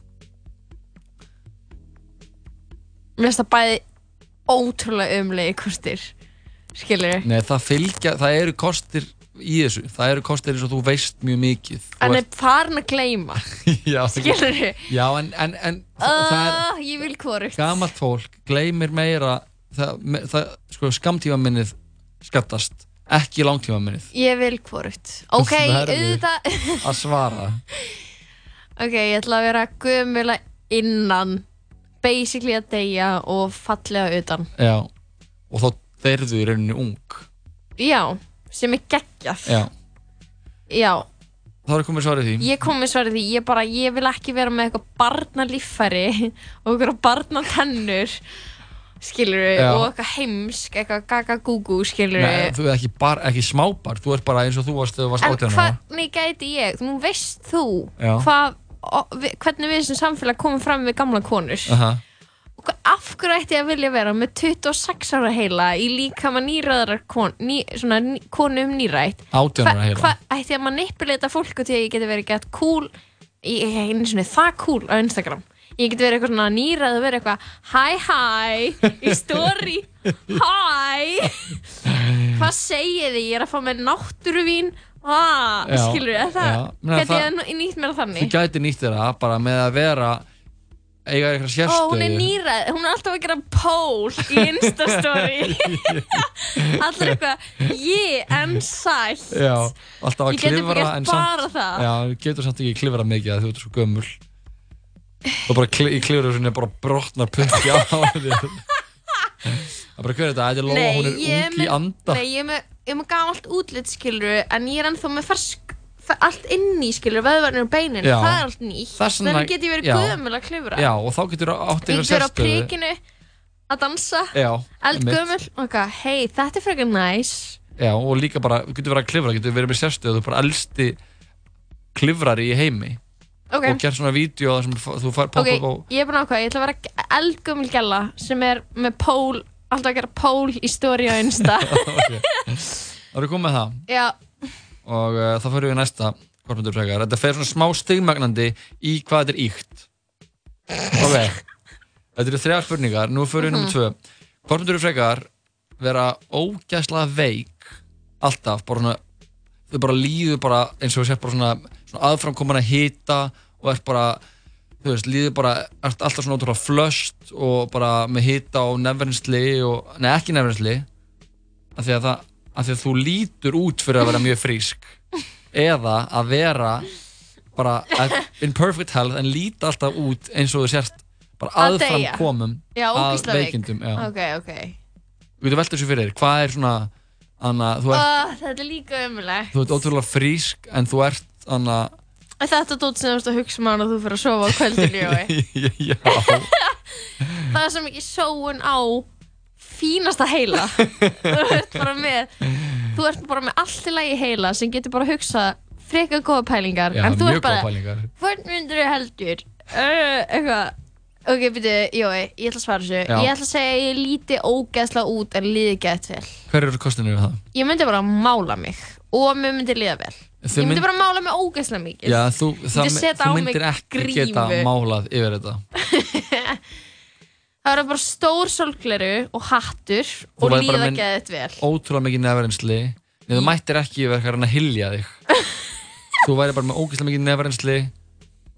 Mér finnst það bæði ótrúlega umlegi kostir. Skilur Nei, það fylgja, það eru kostir í þessu, það eru kostir eins og þú veist mjög mikið En er farin að gleyma. Já, Skilurðu? Já, en, en, en það, það er Uh, gamalt fólk gleymir meira það, me- það sko, skamtíma minnið skattast, ekki langtíma minnið Ég vil hvorugt. Ok, auðvitað. að svara ok, ég ætla að vera gömula innan, basically að deyja og fallega utan. Já, og þá þeirðu í rauninni ung Já, sem er geggjað. Já, Já, þá er komið svarið því ég kom með svarið því, ég bara, ég vil ekki vera með eitthvað barnalíffæri og eitthvað barnatennur, skilur Já. og eitthvað heimsk, eitthvað gaga-gúgú, skilur Nei, þú er ekki, bar, ekki smábar, þú ert bara eins og þú varst þegar þú varst En 18 ára hvernig gæti ég, nú veist þú Já. hvað, o- vi- hvernig við sem samfélag komum fram við gamla konur Aha. Af hverju ætti ég að vilja vera með 26 ára heila í líkama nýræðar kon, ný, svona, ný, konu um nýrætt? 18 ára heila. Hvað ætti ég að manipulata fólk og til að ég geti verið gett cool ég er einu svona það cool á Instagram? Ég geti verið eitthvað svona nýræð og verið eitthvað hæ hæ í story hæ hvað segið þið? Ég er að fá með náttúruvín. Já, skilur þið það? geti ég nýtt mér það Þú þannig gæti nýtt þér það bara með að vera eiga eitthvað Ó, sérstöðu hún er nýræð, hún er alltaf að gera pól í Instastory. Allir eitthvað, ég en sætt. Já, alltaf að Ég klifra gert en bara það. Já, þú getur samt ekki klifra mikið að þú ert svo gömul. Og bara kli, í klifra svona bara brotnar putti á þér. Það er bara hver er þetta, þetta er Lóa, hún er ég ung í anda. Nei, ég er með, ég með gamalt útlit, skilur En ég er ennþá með fersk fe- allt inni, skilur, veðvarnir og beinin. Já. Það er allt nýtt. Þannig get ég verið gömul að klifra? Já, og þá getur þú átt Ég eitthvað get verið á sérstöðu. príkinu að dansa. Já, Eldgömul, ok, hei, þetta er frekar næs Já, og líka bara, þú getur verið að klifra, getur verið með sérstöðu, þú er bara elsti klifrari í heimi. Ok. og gert svona vídeo þar sem þú fær Ok, ég er bara ákvað, ég ætla að vera eldgömmul gæla sem er með pól, alltaf að gera pól í story á Insta. Það eru komið með það? Já, og uh, þá fyrir við næsta korpundur frekar. Þetta fer svona smá stigmagnandi í hvað þetta er íkt. Ok, þetta eru þrjár spurningar, nú fyrir við Mhm. nummið tvö. Korpundur frekar vera ógæslega veik alltaf, bara svona, þau bara líður bara eins og sett bara svona, svona aðframkomin að hita og ert bara, þú veist, líður bara, alltaf svona ótrúlega flöst og bara með hita og nefnverðinsli og, nei ekki nefnverðinsli, af því að það, af því að þú lítur út fyrir að vera mjög frísk. Eða að vera bara in perfect health en líta alltaf út eins og þú sérst bara Að aðfram komum já, að veikindum já. Ok, ok. Þú getur velt þessu fyrir þér, hvað er svona Anna, þú, ert, uh, Þetta er líka ömulegt þú ert ótrúlega frísk en þú ert Anna, Þetta dót sem þú ert að hugsa maður og þú fyrir að sofa á kvöldinu já, Það er svo mikið sóun á fínasta heila Þú ert bara með Þú ert bara með allt í lagi heila sem getur bara að hugsa frekar góða pælingar já en þú ert bara Hvern myndur þú heldur? Uh, eitthvað Ok, byrju, Jói, ég ætla að svara þessu. Ég ætla að segja að ég líti ógeðslega út en líði gett vel Hver eru kostinir við það? Ég myndi bara mála mig og mér myndi líða vel Þú Ég myndi mynd- bara mála mig ógeðslega mikið Já, þú, það, Myndi setja þú á mig myndir ekki geta grímu. málað yfir þetta Það verður bara stór sólgleru og hattur Þú og værir bara líða með geðið vel. Ótrúlega mikið nefnverðinsli Nei, þú mættir ekki verið að reyna að hylja þig. Þú væri bara með ógeðslega mikið nefnverðinsli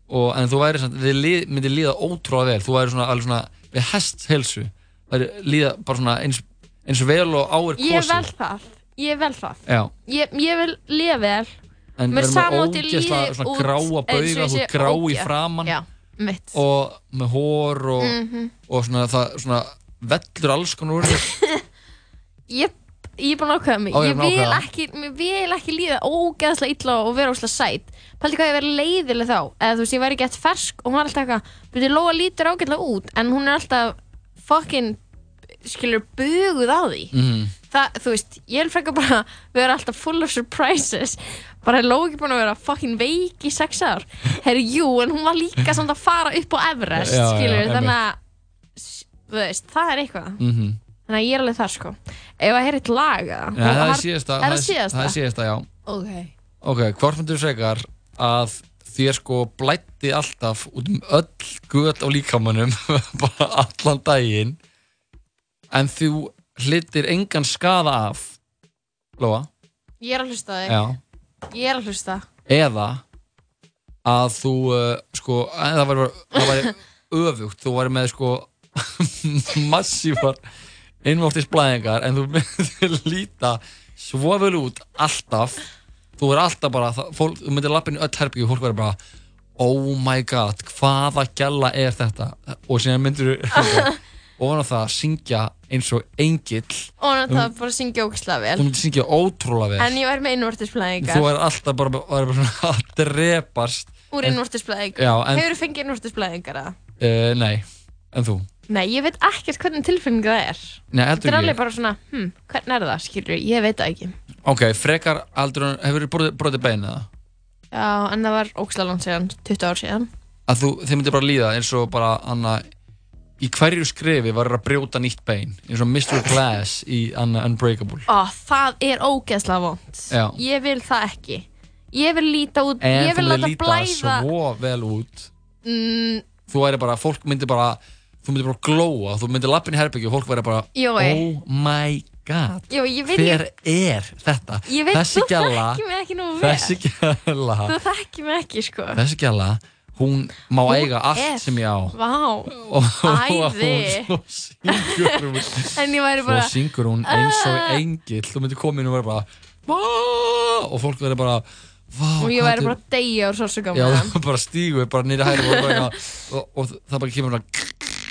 og, en þú væri svona, þið lið, myndir líða ótrúlega vel, þú væri svona, alveg svona við hest helsu, er líða bara svona eins, eins vel og áir Ég kosið. vel það, ég vel það. Já. Ég, ég vil lifa vel. En við erum sama með móti ógeðslega líði svona út gráa eins og bauga, ég þú sé ert grá í ógeð. framann Já, mitt. Og með hór og, Mhm. og svona það svona vellur alls konar úr þér Ég, er búin að ákveða mig. Ég vil ekki, vil ekki líða ógeðslega illa og vera ógeðslega sæt. Paldi hvað ég verið leiðileg þá. Eða þú veist, ég væri gett fersk og hún var alltaf eitthvað Byrði, Lóa lítur ágætlega út En hún er alltaf fucking skilur buguð á því. Mhm. Það, þú veist, ég vil frekar bara vera alltaf full of surprises bara er Lóa ekki búin að vera fucking veik í sex ár. Herru, jú, en hún var líka samt að fara upp á Everest, Já, já, skilur, einmitt. þannig að þú veist, það er eitthvað. Mhm. þannig að ég er alveg þar, sko. Ef að heyra eitt laga Já, það er síðasta er það síðasta? það er síðasta, já. Ok, Ok, hvort myndir þú frekar að þér sko blætti alltaf út um öll göt á líkamannum bara allan daginn en þú hlitir engan skada af? Lóa, ég er að hlusta þig. Já ég er að hlusta. Eða að þú uh, sko, að það væri, það væri öfugt, þú væri með sko massífar innvortisblæðingar en þú myndir líta svo vel út alltaf. Þú er alltaf bara, það, fólk, þú myndir lappin í öll herbyggju og fólk verður bara oh my god, hvaða gælla er þetta? Og síðan myndir þú ofan á það syngja eins og engill. Og hann það bara að syngja ógislega vel. Myndir syngja ótrúlega vel. En ég væri með innvortisblæðingar þú er alltaf bara, bara, bara að drepast. Úr innvortisblæðingar hefur þú fengið innvortisblæðingar að uh, nei, en þú? Nei, ég veit ekkert hvernig tilfinning það er. Nei, þetta er alveg bara svona, hm, hvernig er það, skilur ég veit það ekki. Ok, frekar heldur en hefur þú brotið, brotið bein eða? já, en það var ógislega langt síðan 20 ár síðan. Að þú, þið myndir bara líða eins og bara Anna, í hverju skrifi var að brjóta nýtt bein eins og Mr. Glass í Unbreakable Ó, það er ógeðslega vond Já. Ég vil það ekki Ég vil líta út En Ég vil láta líta blæða svo vel út mm, Þú væri bara, fólk myndir bara þú myndir bara glóa, þú myndir lappin í herbyggju og fólk væri bara, Jói. oh my god Jó, ég vil hver er þetta? Ég veit, þessi þú gæla þekkir mig ekki nú vel þessi gæla Þú þekkir mig ekki, sko þessi gæla, hún má Hún eiga allt er- sem ég á. Vá, æði. svo En ég væri svo bara syngur hún eins og "Ah." engill. Þú myndir koma inn og vera bara "Vá!" og fólk verður bara "Vá, Og ég væri er-" bara að deyja úr sársöka já, bara stígu bara nýri hæri og, bara, og, og það bara kemur bara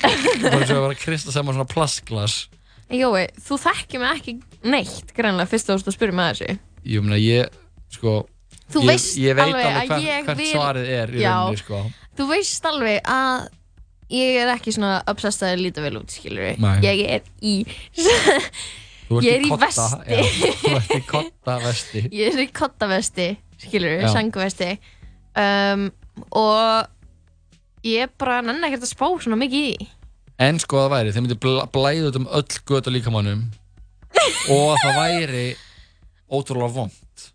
og að vera að kristla saman svona plastglas. Jói, þú þekkir mig ekki neitt greinlega fyrst þú að spyrja mig að þessu. Ég meina ég sko Þú ég, veist ég alveg alveg að hvert, ég hvert vil- svarið er í rauninni sko Þú veist alveg að ég er ekki svona obsessed að líta vel út, skilur við Nei. Ég er í Ég er í kotta, vesti. já, þú ert í kotta vesti Ég er í kottavesti, skilur Já. við, sangvesti um, Og ég er bara nenni ekkert að spá svona mikið í. En sko það væri, þeir myndi bl blæða út um öll göt á líkamannum og það væri ótrúlega vond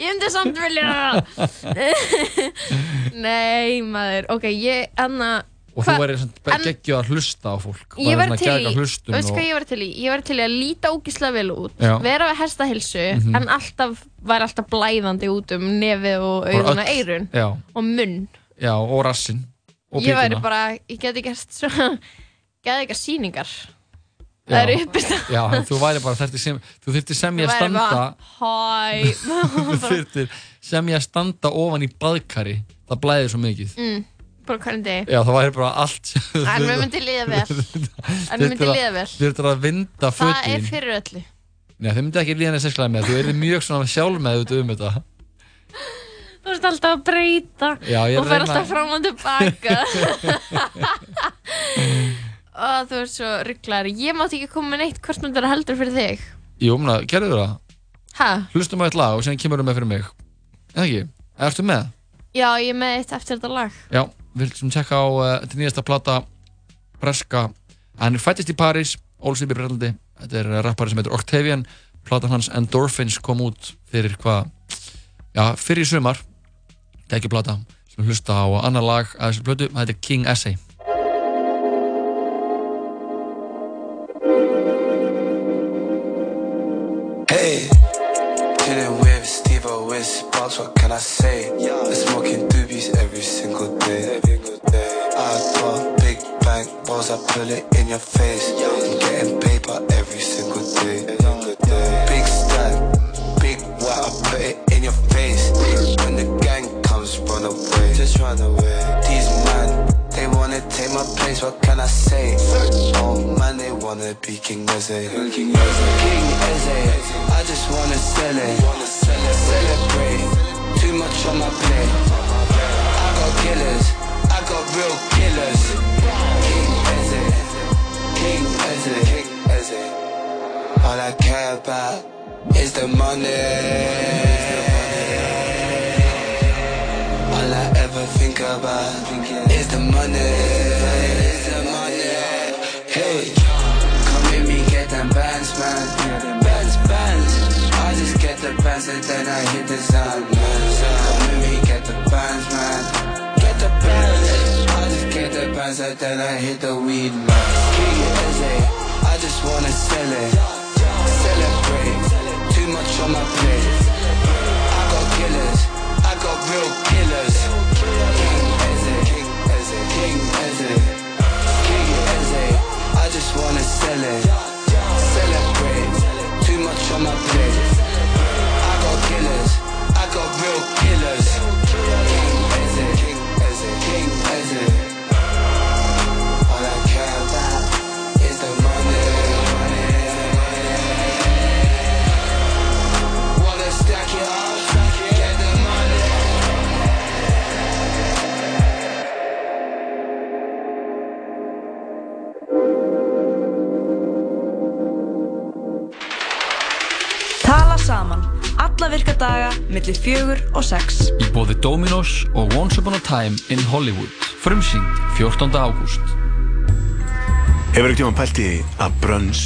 Ég myndi samt vilja Nei, maður, ok, ég, anna og þú væri en- geggjöð að hlusta á fólk Ég var til og... hvað ég var til í? Ég var til í að líta ógislega vel út, Já. vera við hestahilsu, Mhm. en alltaf var alltaf blæðandi út um nefið og Bara auðun og eirun Já, og munn. já, og rassin og Ég væri píkuna bara, ég geti gert svona, geti eitthvað sýningar. Það er uppist að Já, en þú væri bara þurfti sem, þú þurfti sem ég að standa þú þurftir sem ég að standa ofan í baðkari það blæði svo mikið mm, bara hvernig degi. Já, það væri bara allt En mér myndi líða vel. En mér myndi líða vel. Þú þurftir að vinda Það er fyrir öllu. Nei, þau myndi ekki líða neitt sexlega með Þú erði mjög svona sjálf með um þetta Þú ert alltaf að breyta Já, og fer alltaf fram og tilbaka og þú ert svo rugglar ég mátti ekki koma með neitt hvort að heldur fyrir þig. Jú, mena, gerðu það. Ha? Hlustum á eitt lag og síðan kemur þú með fyrir mig. Eða ekki? Ertu með? já ég er með eitt eftir þetta lag. Já, við viljum tjekka á uh, þetta nýjasta plata Breska. Hann er fættist í París, í Breitlandi Þetta er uh, rappari sem heitir Octavian. Platan hans Endorphins kom út fyrir hvað? Já, fyrir sumar. Gækju plata. Sem hlusta á annar lag að þessu plötu, þetta er King Essay chillin' with Steve O with Sparks, what can I say? They're smoking doobies day. I got big bank balls, I pull it in your face. I'm getting paper every single day. Big stack, big what I put it in your face. When the gang comes, run away. Just run away. These man, they wanna take my place. What can I say? Oh man, they wanna be King Eze. King Eze, I just wanna sell it. Celebrate. Too much on my plate. I got killers. I got real killers. King Eze. King Eze. King Eze. All I care about is the money. All I ever think about is the money. Is the money. Hey, come with me, get them bands, man. Bands, bands. I just get the bands and then I hit the sound, man. The then I hit the weed, man. I just wanna sell it. Celebrate. Too much on my plate. I got killers. I got real killers. King Eze, King Eze, King Eze, King Eze. I just wanna sell it. Celebrate. Too much on my plate. I got killers. I got real killers. Virka daga, millir fjögur og sex. Í bóði Dominos og Once Upon a Time in Hollywood. Frumsýnd 14. ágúst. Hefur ekkert tíma pælt í að brunch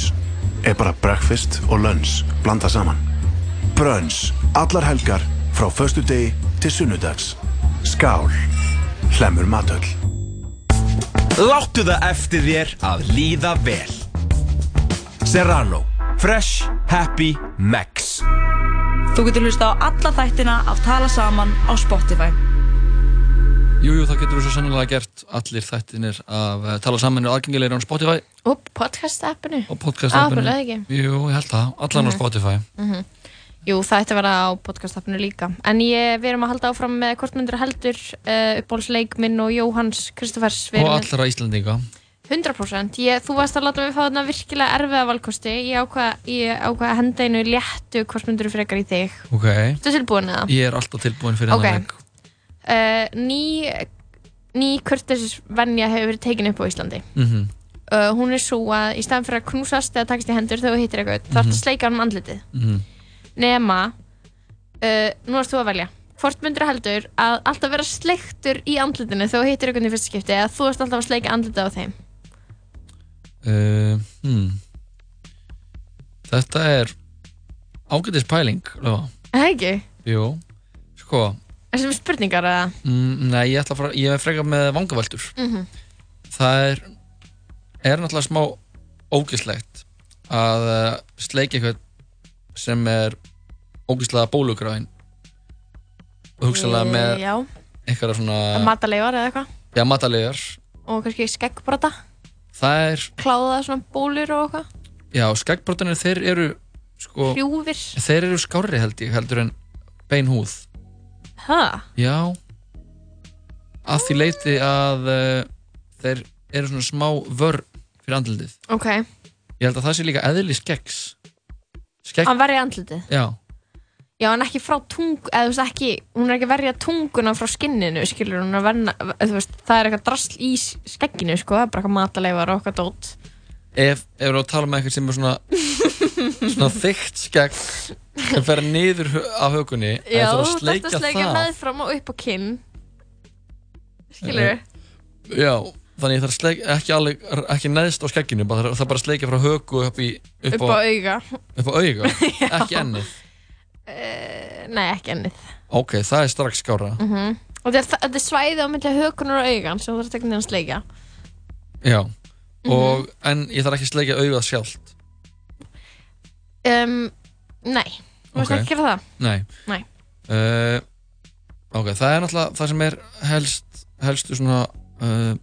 er bara breakfast og lunch blanda saman? Brunch, allar helgar frá föstu degi til sunnudags. Skál, hlemur matöll. Láttu það eftir þér að líða vel. Serrano. Fresh, happy, max. Þú getur hlusta á alla þættina af Tala saman á Spotify. Jújú, jú, það getur þú svo sannilega gert allir þættinir af uh, tala saman og aðgengilegir á Spotify Og podcast-appinu. og podcast Ábúrlega ekki. Jú, ég held það, allan á Mhm. Spotify Mhm. Jú, það ætti að vera á podcast-appinu líka. En ég, við erum að halda áfram með hvort myndir heldur uh, uppbólsleik minn og Jóhanns Kristoffers. Við og allra Íslandinga 100%. Ég, þú varst að láta mig fá þarna virkilega erfiða valkosti. Ég ákvað, ég ákvað að henda einu léttu hvort myndir frekar í þig. Ok, Þú tilbúin eða? ég er alltaf tilbúin fyrir Ok. hennar leik Uh, ný, ný kurtesis venja hefur verið tekin upp á Íslandi. Mhm. Uh, hún er svo að í staðan fyrir að knúsast eða takast í hendur þegar þú hittir eitthvað, mm -hmm. þarf Mhm. að sleika hann um andlitið. Mhm. Nema, uh, nú erst þú að velja. Hvort myndir heldur að alltaf vera sleiktur í andlitinu þegar þú hittir eitthvað í fyrsta skipti eða þú ert alltaf að sleika andlitið á þeim? Uh, hmm. Þetta er ágætis pæling. Það ekki? Jú, sko. Þessum spurningar eða? mm, Nei, ég fara, ég er frekar með vangaveltur. Mm Það er er náttúrulega smá ógislegt að uh, sleika eitthvað sem er ógislega bólugræðin og hugsalega með Eh, Já, eitthvað svona matalegar eða eitthvað? Já, matalegar og kannski skeggbrota, það er, kláða svona bólur og eitthvað, já, skeggbrotanir þeir eru sko, hrjúfir. þeir eru skárri held ég heldur en bein húð. Hæ? já. Að því leiti að uh, þeir eru svona smá vörn fyrir andlitið. Ok, ég held að það sé líka eðli skeggs. Skegg, að verja andlitið. já, Já, en ekki frá tung, eða þú veist ekki, hún er ekki að verja tunguna frá skinninu, skilur hún að verna, þú veist, það er eitthvað drasl í skegginu, sko, það er bara eitthvað mataleifar og eitthvað dót. ef, ef að tala með eitthvað sem er svona svona þykkt skegg sem fer niður á hökunni en Já, þú þú þarf að þarfst sleika að sleika það. meðfram og upp á kinn, skilur já, þannig ég þarf að sleika ekki, alveg, ekki neðst á skegginu bara, það er bara að sleika frá höku upp, í, upp, upp á auga. upp á auga ekki ennið Uh, nei, ekki ennið. ok, það er strax skára Mm Og þetta er, er svæði á milli hökunar og augan sem þú ekki að sleika. já, Mhm. og, en ég þarf ekki að sleika augað sjálft Um, nei, þú veist Ok. ekki gera það. nei Nei. uh, ok, það er náttúrulega það sem er helst helstu svona uh,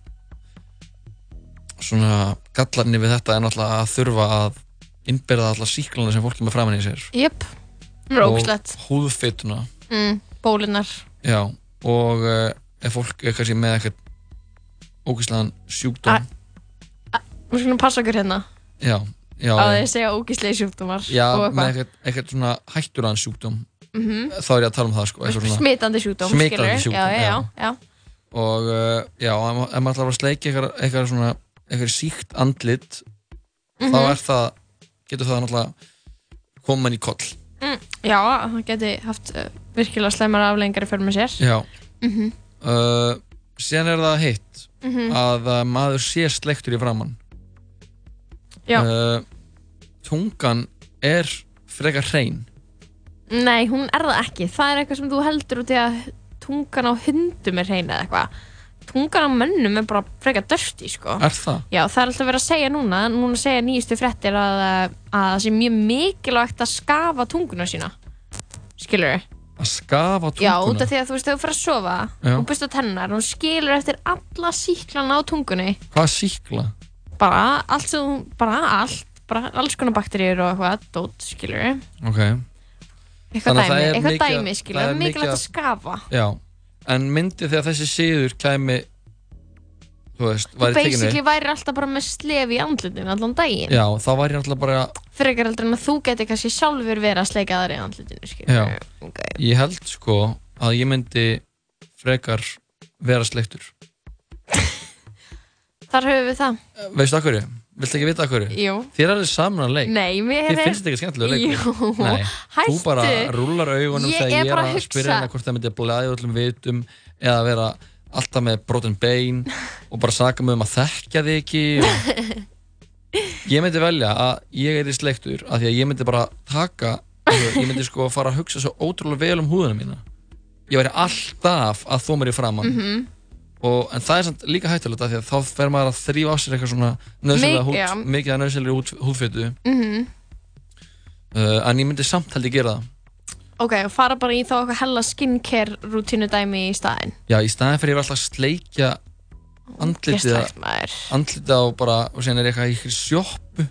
svona gallarni við þetta er náttúrulega að þurfa að innbyrða alla síklana sem fólk er með framan í sér Jöp, það ógæslegt. og húðfituna Mm, bólunar. já, og uh, ef fólk er kannski með eitthvað ógæslegan sjúkdóm Við skulum passa okkur hérna já, já, að segja ógíslegi sjúkdómar já og með eitthvað. eitthvað, eitthvað svona hætturaðan sjúkdóm Mhm. þá er ég að tala um það sko eitthvað svona- Smitandi sjúkdóm, smitandi skilurðu? sjúkdóm, Já, já, já, já. og uh, já, ef ma- ef maður ætlar að sleikja eitthvað, eitthvað svona eitthvað síkt andlit þá Mhm. er það getur það náttúrulega koma mann í koll Mm, já, það geti haft uh, virkilega slemar aflengar í för með sér. já Mhm. uh, síðan er það hitt Mhm. að uh, maður sé sleiktur í framann Já. uh, tungan er frekar hrein Nei, hún er það ekki. Það er eitthvað sem þú heldur út í að tungan á hundum er hrein eða eitthvað. Tungan á mönnum er bara frekar dörsti, sko. er það? Já, það er alltaf verið að segja núna, núna segja nýjustu fréttir að, að það sé mjög mikilvægt að skafa tunguna sína. Skilur þau? að skafa tunguna Já, út af því að þú veist, þegar þú fyrir að sofa Já. og byrst á tennar, hún skilur eftir alla síklana á tungunni. hvað síkla? Bara allt sem, bara allt, bara alls konar bakteríur og eitthvað, dót, skilur þau? ok Eitthvað dæmi, eitthvað dæmi, skilur er mikilvægt að skafa. já, en myndi þegar þessi síður kæmi þú veist, Þú væri tekinu basically væri alltaf bara með slefi í andlutinu allan daginn. já, þá væri ég náttúrulega bara Frekar heldur en að þú geti kannski sjálfur verið að sleika þar í andlutinu, skilur Já, ég held sko að ég myndi frekar vera sleiktur. Þar höfum við það. Veistu að hverju? Viltu ekki vita að hverju? Jú. Þér er það saman að leik. Nei, mér Þið finnst þetta ekki skemmtilega leikur? Jú, Nei, þú hættu. bara rúlar augunum þegar ég er að að spyrja hennar hvort það myndi blæði öllum vitum eða vera alltaf með brotin bein og bara saka mig um að þekkja þig ekki. Ég myndi velja að ég er í sleiktur af því að ég myndi bara taka ég myndi sko fara að hugsa svo ótrúlega vel um húðuna mína Ég væri alltaf að þó mér í framann Mhm. Og, en það er samt líka hættulegt af því að þá fer maður að þrýfa á sér eitthvað svona nöðsynlega húð, já. mikið að nöðsynlega húð, húðfytu Mhm. uh, en ég myndi samt held ég gera það Ok, og fara bara í þá eitthvað hella skincare rútínu dæmi í staðinn. já, í staðin fyrir ég alltaf að sleikja andlitið andlitið á bara og síðan er ég eitthvað í sjoppu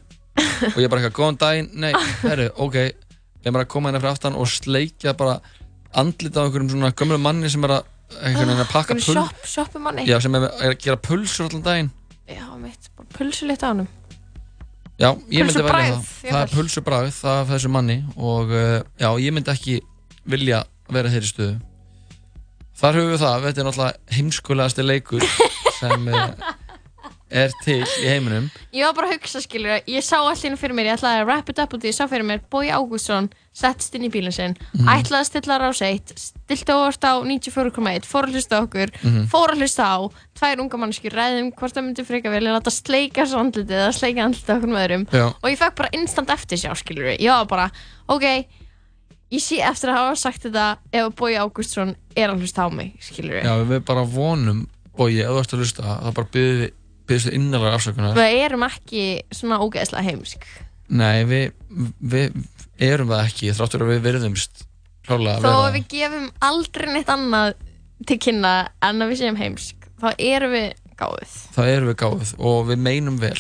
og ég er bara eitthvað, góðan daginn, nei, herru, ok ég er bara að koma hérna fyrir aftan og sleikja bara andlitið á einhverjum svona gömlu manni sem er að, einhvern veginn að pakka Einhverjum pull sjopp, sjoppumanni. já, sem er, er að gera pulsur allan daginn Já, mitt, bara pulsu litt á honum. Já, ég myndi velja það. Það er jafnvel. pulsubræð, það er þessu manni og uh, já, ég myndi ekki vilja vera þeirri stöðu. Þar höfum við það, þetta er náttúrulega heimskulegasti leikur sem uh, er til í heiminum. Ég var bara að hugsa, skilur, ég sá allir fyrir mér, ég ætlaði að wrap it up út í, ég sá fyrir mér Bói Ágústsson, settst inn í bílinn sinn, Mhm. ætlaði að stilla rás 1, stilti óvart á 94,1, fór að hlusta okkur, Mhm. fór að hlusta á, tvær unga mannskjur, ræðum hvort það myndi freka vel, ég láta sleika svo andlitið eða sleika andlitið okkur með öðrum Já. og ég fekk bara instant eftir sjá, skilur, ég var bara, ok, ég sé eftir að hafa sagt þetta ef Bói Ágústsson er að hlusta á mig, skilur Já, við bara vonum, Bogi, ef þú ert að hlusta, þá bara byggðu þið innanlega afsökunar. Við erum ekki svona ógeðslega heimsk. Nei, við, við erum það ekki, þráttur að við verðumst klálega að Þó að vera. við gefum aldrei neitt annað til kynna en að við séum heimsk, þá erum við gáðið. Það erum við gáðið og við meinum vel.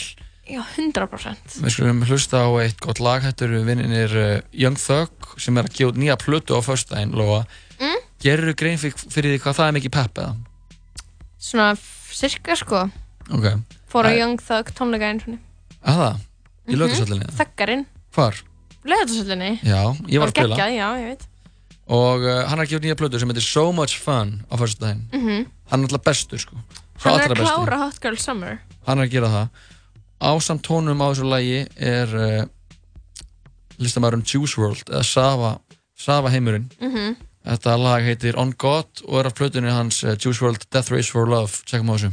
Já, 100%. Við skulum hlusta á eitt gott lag Þetta eru vinninir uh, Young Thug sem er að gefa út nýja plötu á Lóa, Mm? gerur grein fyrir, því hvað það er mikið pepp eða? Svona cirka sko, Ok, fór á. Young Thug tónleika einu svona. að það? Í Mhm. lögðarsöllinni? Þöggarinn, Hvar? Lögðarsöllinni. Já, ég var að spila. Geggjað, já, ég veit. og uh, hann er að gefa út nýja plötu sem heitir So Much Fun á föstudaginn. Mm Hann er alltaf bestur sko. Sá Hann er að klára Hot Girl Summer. Hann er að gera það. Ásamt tónum á þessu lagi er uh, listamæðurinn Juice WRLD eða Sava, Sava heimurinn. Mhm. Þetta lag heitir On God og er af plötunni hans uh, Juice WRLD Death Race for Love. Tjekkum á þessu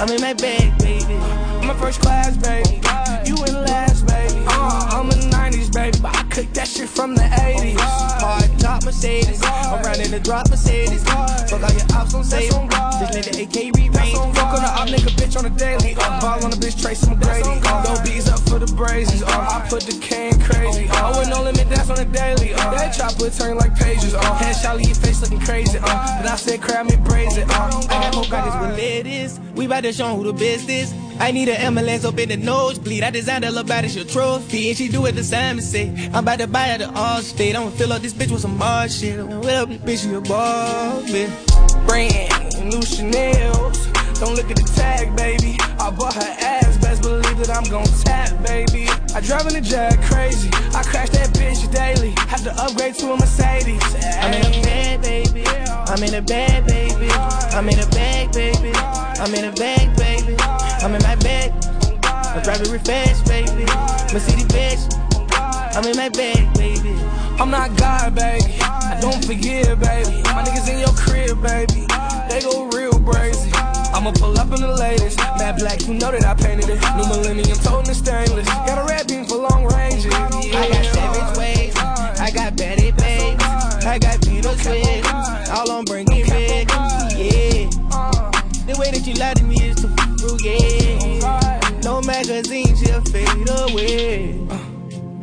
I'm in my bag, baby. I'm a first class, baby. You in last, baby. I'm in the 90s, baby. But I cooked that shit from the 80s. Hard top Mercedes. I'm running the drop Mercedes. Fuck all your ops on save. Just let the AK re-range. Fuck on the op nigga bitch on the daily. Uh, ball on the bitch Tracy McGrady. Uh, go bees up for the brazies. Uh, I put the cane crazy. Uh, I went no limit dance on the daily. Uh, that chopper turn like pages. Uh, headshot leave your face looking crazy. Uh, but I said crab me brazen. Uh, I got more guys with ladies. We bout to show who the best is. I need an ambulance up in the nosebleed. I designed a little body, she a trophy. And she do it the same and say, I'm about to buy her the all state. I'ma fill up this bitch with some more shit. This bitch, you a Barbie. Brand new Chanel's. Don't look at the tag, baby. I bought her ass, believe that I'm gon' tap, baby. I drive in the jag crazy. I crash that bitch daily. Had to upgrade to a Mercedes. I'm in a bad, baby. I'm in a bad, baby. I'm in a bag, baby. I'm in a bag, baby. I'm in my drive it real fast, baby. Mercedes bitch. I'm in my bag, baby. I'm not God, baby. I don't forgive, baby. My niggas in your crib, baby. They go real brazy. I'ma pull up in the latest. Matte black, you know that I painted it. New millennium, toting the stainless. Got a red beam for long range. I got savage ways. I got Betty babes. I got Beetle twigs. All on bringing big. Yeah. The way that you lie to me is too frugal. No magazine, she'll fade away.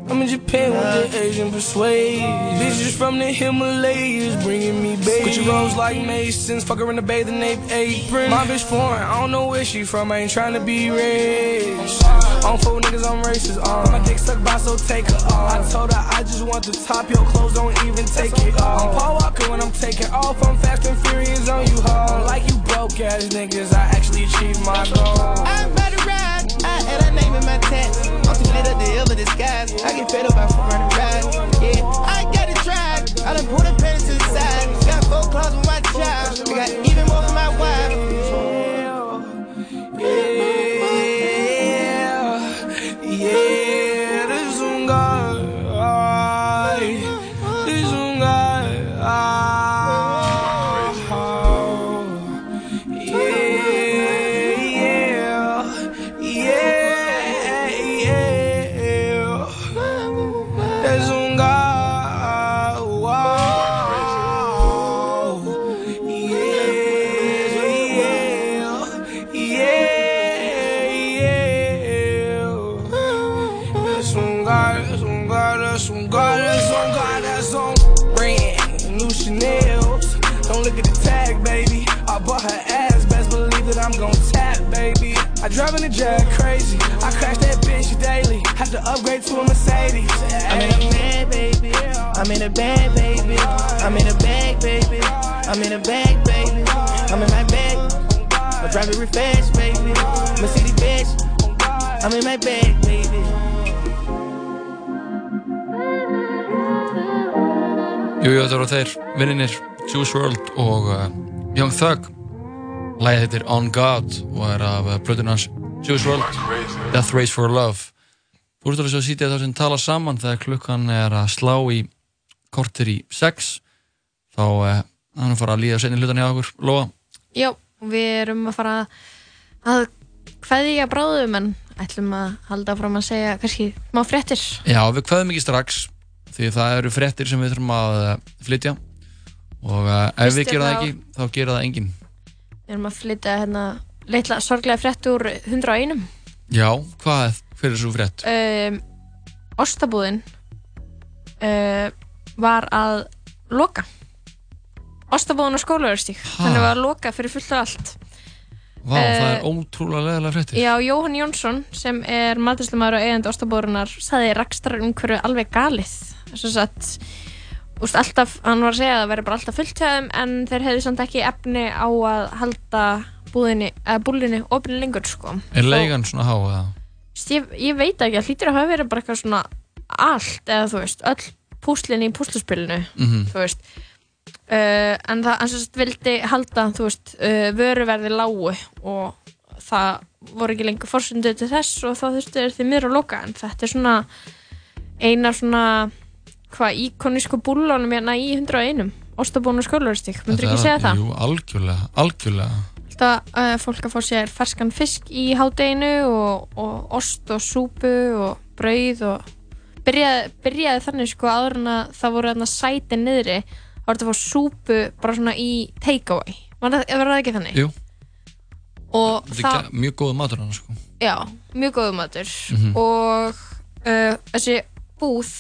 I'm in Japan with the Asian persuade. Bitches from the Himalayas bringing me baby. Gucci rolls like Masons, fuck her in the bathing ape apron. My bitch foreign, I don't know where she from. I ain't trying to be rich. On four niggas, I'm racist. Uh. My dick sucked by, so take her off. I told her I just want the top. Your clothes don't even take it off. I'm Paul Walker when I'm taking off. I'm fast and furious on you, ho. Like you broke ass niggas, I actually achieved my goal. I'm about to ride. I had her name in my tats. I'm lit up the hill of the skies. I get fed up after running rides. Yeah, I got it tried. I done pulled a Had to a Mercedes. I'm in a bag, baby. I'm in a bag, baby. I'm in a bag, baby. I'm in a bag, baby. I'm in my bag. I drive it real fast, baby. Mercedes bitch. I'm in my bag, baby. Jú, jú, þetta voru þeir vinninir Juice WRLD og uh, Young Thug Læðið heitir On God og er af uh, plötun hans Juice WRLD Death Race for Love Svo að sýtja þá sem tala saman þegar klukkan er að slá í kortir í sex þá uh, hann fara að líða senni hlutan hjá okkur Lóa Já, við erum að fara að kveðja bráðum en ætlum að halda fram að segja kannski má fréttir. Já, við kveðum ekki strax því það eru fréttir sem við þurfum að uh, flytja og uh, ef Fyrst við er gerum það ekki þá gera það enginn Við erum að flytja hérna litla sorglega frétt úr 101. Já, hvað, hver er svo frétt? Um, Ostabúðin uh, var að loka. Ostabúðin á skólaverðstík. Þannig var að loka fyrir fullt og allt. Vá, það Eh, er ótrúlega leðilega fréttir Já, Jóhann Jónsson sem er maturslumadur og eigandi Ostabúðurinnar saði rakstar umhverju alveg galið. Svo satt, úst, alltaf, hann var að segja að það verður bara alltaf fullt þeim en þeir hefðu samt ekki efni á að halda búðinni, eða búlinni opinni lengur sko. Er leigan svona há eða? Veist, ég, ég veit ekki, það hlýtur að hafa verið bara eitthvað svona allt, eða þú veist, öll púslinn í púsluspilinu, Mhm. þú veist uh, en það, hann sem sagt vildi halda þú veist, uh, vöruverði lágu og það voru ekki lengur fórstundu til þess og þá þurftu þeir því miður að loka en þetta er svona eina svona hvað íkonísku búllónum hérna í 101 Ostabún og skólaverstík, myndur ekki segja það? Jú, algjörlega, algjörlega. Alltaf uh, fólk að fá sér ferskan fisk í hádeginu og, og ost og súpu og brauð og byrjaði, byrjaði þannig sko áður en að það voru þarna sæti niðri þá var þetta að fá súpu bara svona í take-away var það, ekki þannig? Jú. er ge- mjög góð matur hann, sko. Já, mjög góðu matur Mhm. og uh, þessi búð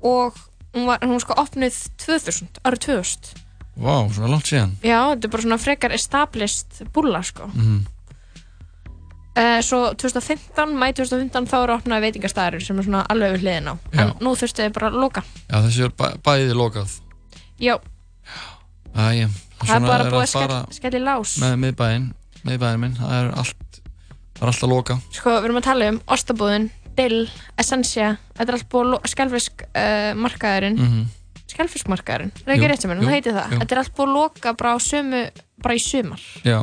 og hún var, hún var sko opnuð 2000, árið 2000 Vá, svona langt síðan. Já, þetta er bara svona frekar established búlla sko Mhm. uh, Svo 2015, mæ 2015 þá eru opnaði veitingastæðir sem er svona alveg við hliðin á en Já. nú þurftu þið bara að loka Já, þessi er bæ, bæði lokað. Já, Æja, það er bara búið að skell, skell í lás Með miðbæinn, miðbæinn minn, það er allt, það er allt að loka. Sko, við erum að tala um Ostabúðin, Dill, Essentia Þetta er allt búið að Skelfisk uh, markaðurinn Mhm. Skelfisk markaðurinn, það er Jú, ekki rétt sem henni, það heitir það jú. Þetta er allt búið að loka bara á sömu, bara í sumar Já,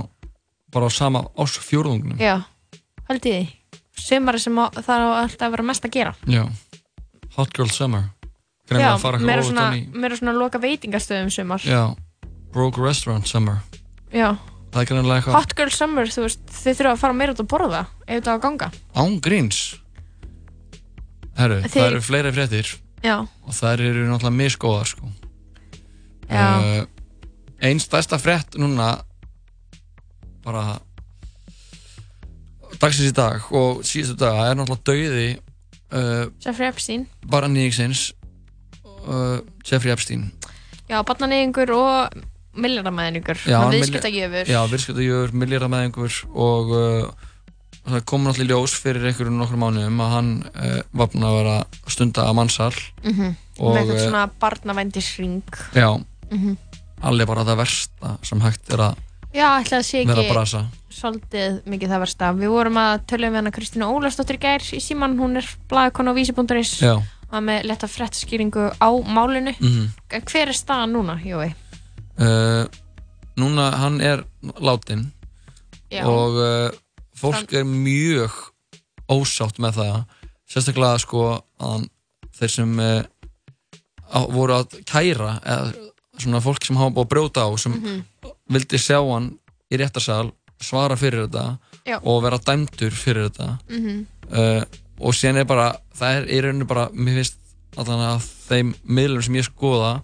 bara á sama ásfjórðungnum. Já, held ég því Sumari sem á, það á alltaf að vera mest að gera Já. Hot Girl Summer. Já, Greinlega að fara meira svona, meira svona loka veitingastöðum sumar Já. Broke Restaurant Summer. Já. Það er greinlega eitthvað. Hot Girl Summer, þú veist, þið þurfa að fara meira út að borða ef þetta á að ganga Án gríns. Herru, Þið- það eru fleiri fréttir. Já. Og þær eru náttúrulega misgóðar, sko. Uh, einn stærsta frétt núna bara dagsins í dag og síðustu daga er náttúrulega dauði uh, Jeffrey Epstein. bara nýjingsins uh, Jeffrey Epstein. Já, barnaneyðingur og milljaramæðingur viðskiptagjöfur. Já, viðskiptagjöfur, milljaramæðingur og það kom náttúrulega ljós fyrir einhverjum nokkur mánuðum að hann uh, var búinn að vera að stunda að mannsal mm og með eitthvað uh, svona barnavændisring já, Mhm. allir bara það versta sem hægt er að Já, ætla að sé að ekki brasa svolítið mikið það versta Við vorum að tölja við hana Kristínu Ólastóttir gær í síman, hún er blaðkona á vísi.is Já. og er með letta frettaskýringu á málinu Mhm. En hver er staðan núna, Jói? uh, núna hann er látin Já. og uh, fólk er mjög ósátt með það sérstaklega sko að þeir sem uh, á, voru að kæra eða svona fólk sem hafa búið að brjóta á sem Mhm. vildi sjá hann í réttarsal svara fyrir þetta Já. og vera dæmdur fyrir þetta Mhm. uh, og síðan er bara það er í rauninu bara, mér finnst að þeim miðlum sem ég skoða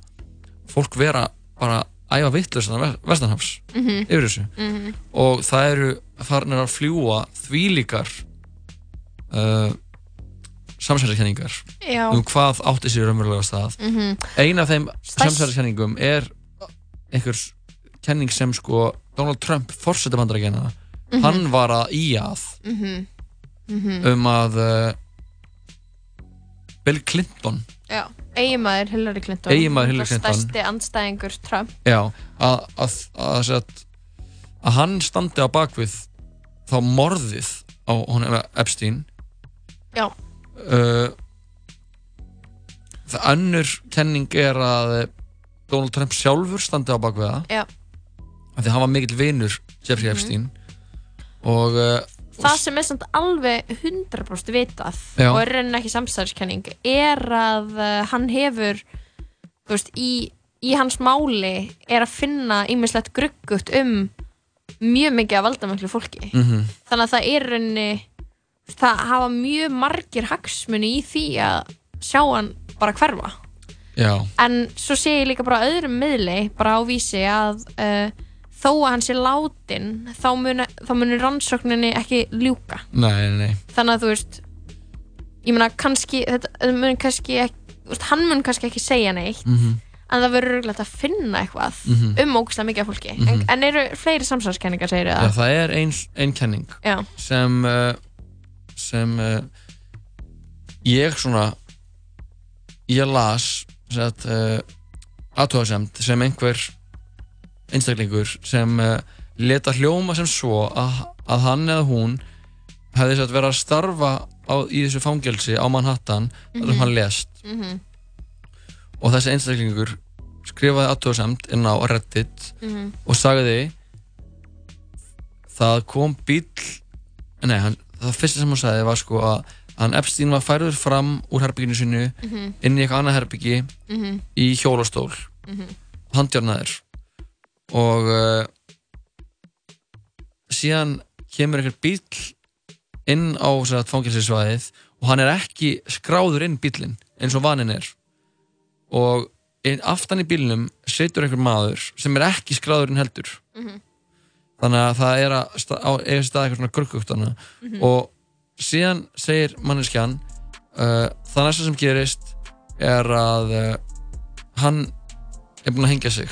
fólk vera bara æfa vittlust vestanhafs Mhm. yfir þessu Mhm. og það eru farnir að fljúa þvílíkar uh, samsæðiskenningar Já. um hvað átti sér raunverulega stað Mhm. ein af þeim samsæðiskenningum er einhvers kenning sem sko Donald Trump fórseti bandarækjana Mhm. hann var að í að Mhm. Mhm. um að uh, Bill Clinton Já, eiginmaður Hillary Clinton. Eiginmaður Hillary Clinton. Stærsti andstæðingur Trump. Já, að, að, að, að, að hann standi á bakvið þá morðið á honum Epstein. Já, uh, það önnur kenning er að Donald Trump sjálfur standi á bakvið það. Já. Því að hann var mikill vinur Jeffrey Mhm. Epstein. Og uh, Það sem er samt alveg 100% vitað Já. og er raunin ekki samstæðiskenning er að uh, hann hefur þú veist, í, í hans máli er að finna ýmislegt gruggut um mjög mikið af valdamönglu fólki Mhm. þannig að það er rauninni það hafa mjög margir hagsmuni í því að sjá hann bara hverfa já, en svo sé ég líka bara á öðrum miðli bara á vísi að uh, þó að hann sé látin þá muni, þá muni rannsókninni ekki ljúka nei, nei, þannig að þú veist ég meina kannski þetta mun kannski ekki, veist, hann mun kannski ekki segja neitt Mhm. en það verður röglega að finna eitthvað Mhm. um ógustlega mikið af fólki Mhm. en, en eru fleiri samsvarskenningar segir Já, það? það er ein, ein kenning Já. sem uh, sem uh, ég svona ég las aðtóðasemt sem einhver einstaklingur sem uh, leta hljóma sem svo að, að hann eða hún hefði sett verið að starfa á, í þessu fangelsi á Manhattan þar sem Mhm. hann lest Mhm. og þessi einstaklingur skrifaði aðtóðasemt inn á Reddit Mhm. og sagði það kom bíl nei, hann, það fyrsta sem hann sagði var sko að hann Epstein var færður fram úr herbygginu sinu Mhm. inn í eitthvað annað herbyggi Mhm. í hjólastól Mhm. handjarnaður og uh, síðan kemur einhver bíl inn á fangilsisvæðið og hann er ekki skráður inn bílinn eins og vaninn er og aftan í bílnum situr einhver maður sem er ekki skráður inn heldur Mhm. þannig að það er að eiga stað eitthvað svona gruggugt hana Mhm. og síðan segir manneskjan uh, það næsta sem gerist er að uh, hann er búinn að hengja sig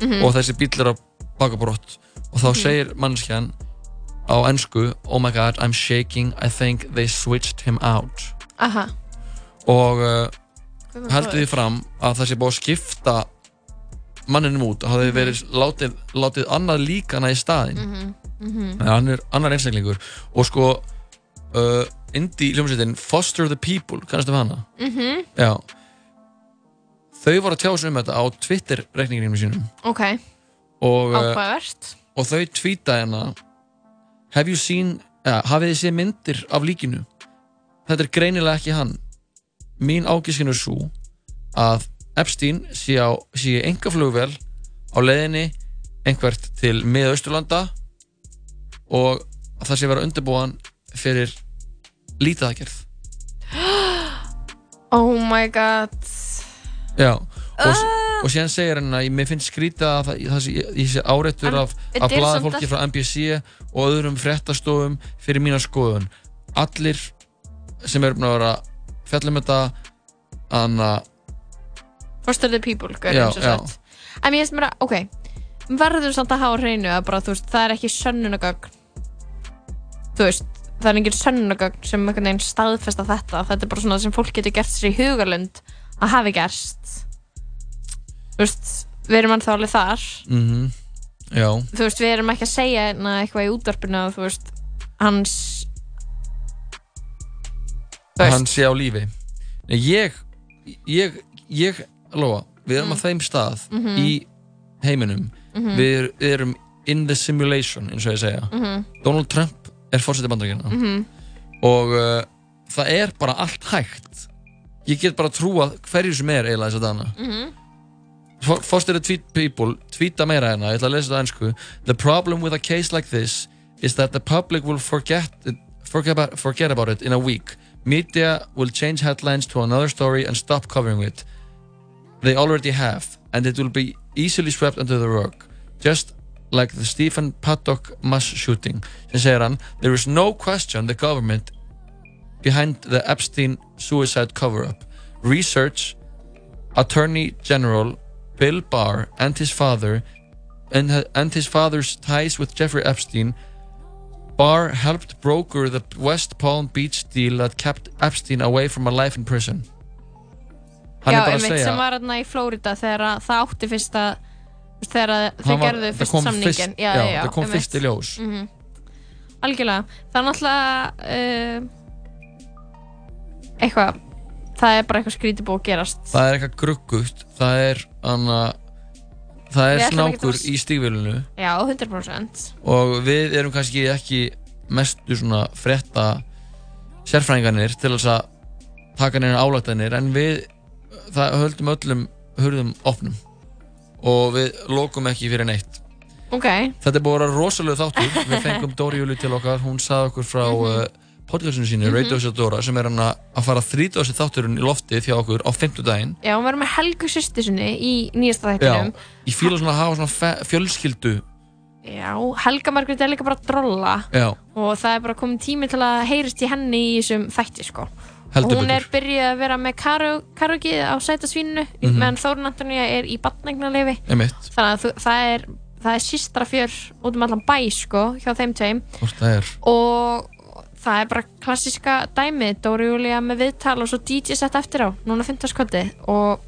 Mhm. og þessi bíl er á bakabrott og þá Mhm. segir manneskjan á ennsku oh my god I'm shaking I think they switched him out Aha. og uh, heldur því fram að sé búið að skipta manninum út og hafði verið látið, látið annað líkana í Mhm. Mhm. Þannig að hann er annar einstaklingur og sko uh, indie hljómsveitin Foster the People, kannastu við hana? Mhm. Já þau voru að tjá sig um þetta á Twitter reikninginum sínum. Ok, og, uh, áhugavert. og þau tvíta hérna Have you seen, ja, hafið þið séð myndir af líkinu? Þetta er greinilega ekki hann. Mín ágiskinu er svo að Epstein sé sé enga flugvél á leiðinni einhvert til miðausturlanda og að það sé vera undirbúan fyrir lítaðagerð Oh my god Já, og, uh. og síðan segir hann að mér finnst skrítið að það, það sé, ég sé áreittur af, af er blaða fólki frá NBC og öðrum fréttastofum fyrir mína skoðun. Allir sem eru búin að vera fjallum þetta anna, Foster the people, sem já. sagt. En mér finnst mér að, ok Verður samt að hafa hreinu að bara, þú veist, það er ekki sönnunagögn Þú veist, það er engin sönnunagögn sem einhvern veginn staðfesta þetta. Þetta er bara svona sem fólk getur gert sér í hugalund að hafi gerst Þú veist, við erum ennþá alveg þar mhm, já Þú veist, við erum ekki að segja hérna eitthvað í útvarpinu að, þú veist, hans Þú veist. hann sé á lífi Nei, ég, ég, ég Lóa, við erum Mm. á þeim stað Mhm. í heiminum Mhm. við, er- erum in the simulation eins og ég segja Mhm. Donald Trump er fórsetið bandaríkina Mhm. og uh, það er bara allt hægt ég get bara trúa hverju sem er eiginlega þess að dana Mhm. Foster tweet people tweeta meira hérna, ég ætla að lesa þetta á ennsku The problem with a case like this is that the public will forget it, forget, about, forget about it in a week. Media will change headlines to another story and stop covering it. They already have and it will be easily swept under the rug. Just like the Stephen Paddock mass shooting. Sem segir hann there is no question the government behind the Epstein suicide cover-up research Attorney General Bill Barr and his father and, and his father's ties with Jeffrey Epstein. Barr helped broker the West Palm Beach deal that kept Epstein away from a life in prison. Hann Já, er bara að segja sem var hérna í Flórida þegar að það átti fyrst að þú veist, þegar þau gerðu fyrst samningin fyrst- já, það kom fyrst í ljós. Mhm. algjörlega. Það er náttúrulega uh, eitthvað það er bara eitthvað skrítið búið að gerast. Það er eitthvað gruggugt það er anna, það Við er ætlum snákur að- í stígvélinu. Já, 100% og við erum kannski ekki mestu svona frétta sérfræðingarnir til þess að taka neina álættanir en við það höldum öllum hurðum opnum. Og við lokum ekki fyrir neitt. Ok, þetta er búið að vera rosalega þáttur. Við fengum Dóri Júli til okkar, hún sagði okkur frá mm. Podcastinu sínu, Mhm. Radio Set Dóra sem er hann að fara að þrýta þessi þátturinn í loftið hjá okkur á 50 daginn já, hún verður með Helgu sýsti sinni í nýjasta Já, þættinum ég fíla svona að hafa svona fjölskyldu. Já, Helga Margrét er líka bara að drolla. Já, og það er bara komin tími til að heyrist í henni í þessum þætti sko. Heldur hún er byrjuð að vera með karokið á sætasvíninu Mhm. meðan Þórun Antonija er í batnægnarleifi einmitt, þannig að það er það er sístra fjör út um allan bæ sko hjá þeim tveim. Og það er bara klassíska dæmi Dóri Júlía með viðtal og svo DJ sett eftir á núna 15 skvöldi og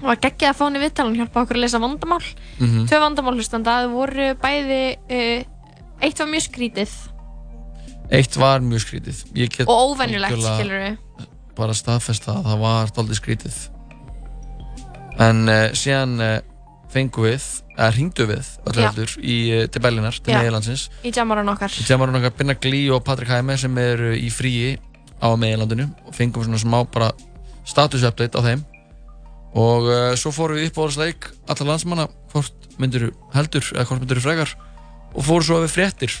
og að geggja að fá henni viðtal hún hjálpa okkur að lesa vandamál. Mhm. tvö vandamál hlustanda það voru bæði uh, eitt var mjög skrítið. Eitt var mjög skrítið. Get og algjörlega skilur við bara staðfest það, það var doldið skrítið. En uh, síðan uh, fengum við eða hringdu við öllu heldur í, eh, til Berlinar, til meðlandsins Í jammaran okkar. Jamarun okkar Binna Glí og Patrik Hæme sem eru í fríi á meðlandinu og fengum svona smá bara status update á þeim. Og uh, svo fórum við upp á leik allar landsmanna hvort myndir heldur eða hvort myndir frekar. Og fórum svo við fréttir.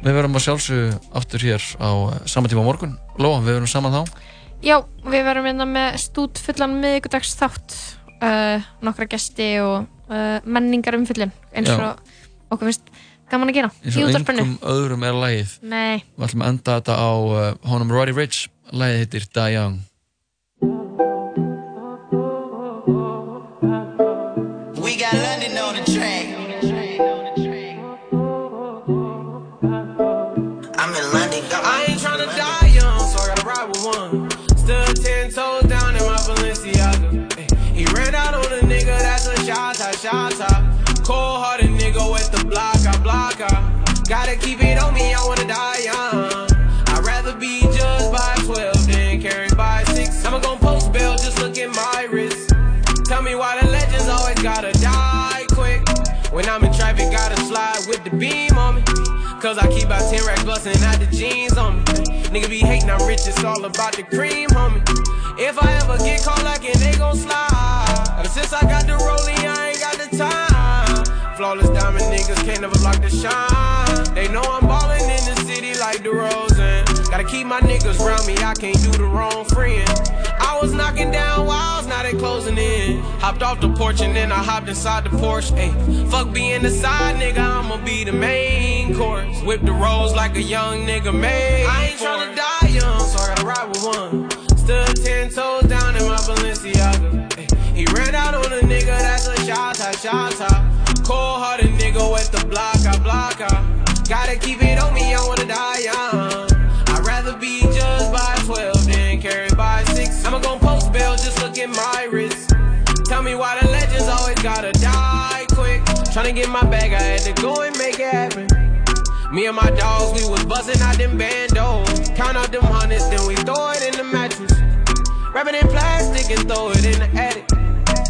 Við verum að sjálfsögðu aftur hér á uh, sama tíma á morgun. Lóa, við verum saman þá. Já, við verum hérna með stút fullan miðgudags þátt uh, nokkra gesti og uh, menningar umfyllin eins Já. og okkur finnst gaman að gera eins og engum öðrum er lagið. Nei, við ætlum að enda þetta á uh, honum Roddy Rich lagið heitir Die Young Cause I keep out 10 racks bustin' out the jeans on me. Nigga be hating, I'm rich, it's all about the cream, homie. If I ever get caught like it, they gon' slide. Ever since I got the rolling, I ain't got the time. Flawless diamond niggas can't never block the shine. They know I'm ballin' in the city like the Rosen. Keep my niggas round me, I can't do the wrong friend. I was knocking down walls, now they closing in. Hopped off the porch and then I hopped inside the Porsche. Ayy, fuck being the side nigga, I'ma be the main course. Whip the rolls like a young nigga made. I ain't tryna die young, so I gotta ride with one. Stood ten toes down in my Balenciaga. Ayy, he ran out on a nigga that's a shot shot top. Cold hearted nigga with the block, I block, I gotta keep it on me, I wanna die young. Tryna get my bag, I had to go and make it happen. Me and my dogs, we was buzzing out them bandos. Count out them hundreds, then we throw it in the mattress. Wrap it in plastic and throw it in the attic.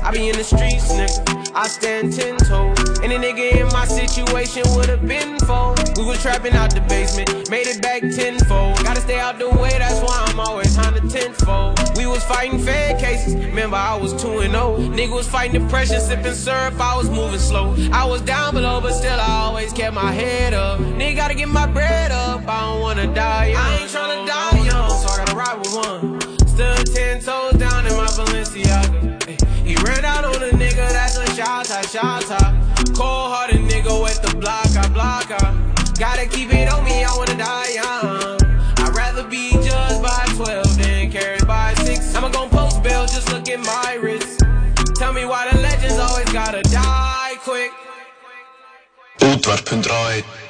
I be in the streets, nigga. I stand ten toes. Any nigga in my situation would've been for. We was trapping out the basement, made it back tenfold. Gotta stay out the way, that's why tenfold. We was fighting fed cases, remember I was 2 and 0. Nigga was fighting depression, sipping syrup, I was moving slow. I was down below, but still I always kept my head up. Nigga gotta get my bread up, I don't wanna die young. I ain't tryna die young, so I gotta ride with one. Stood ten toes down in my Balenciaga. He ran out on a nigga that's a shot shot top. Cold hearted nigga with the block, I block, I gotta keep it Útvarp 101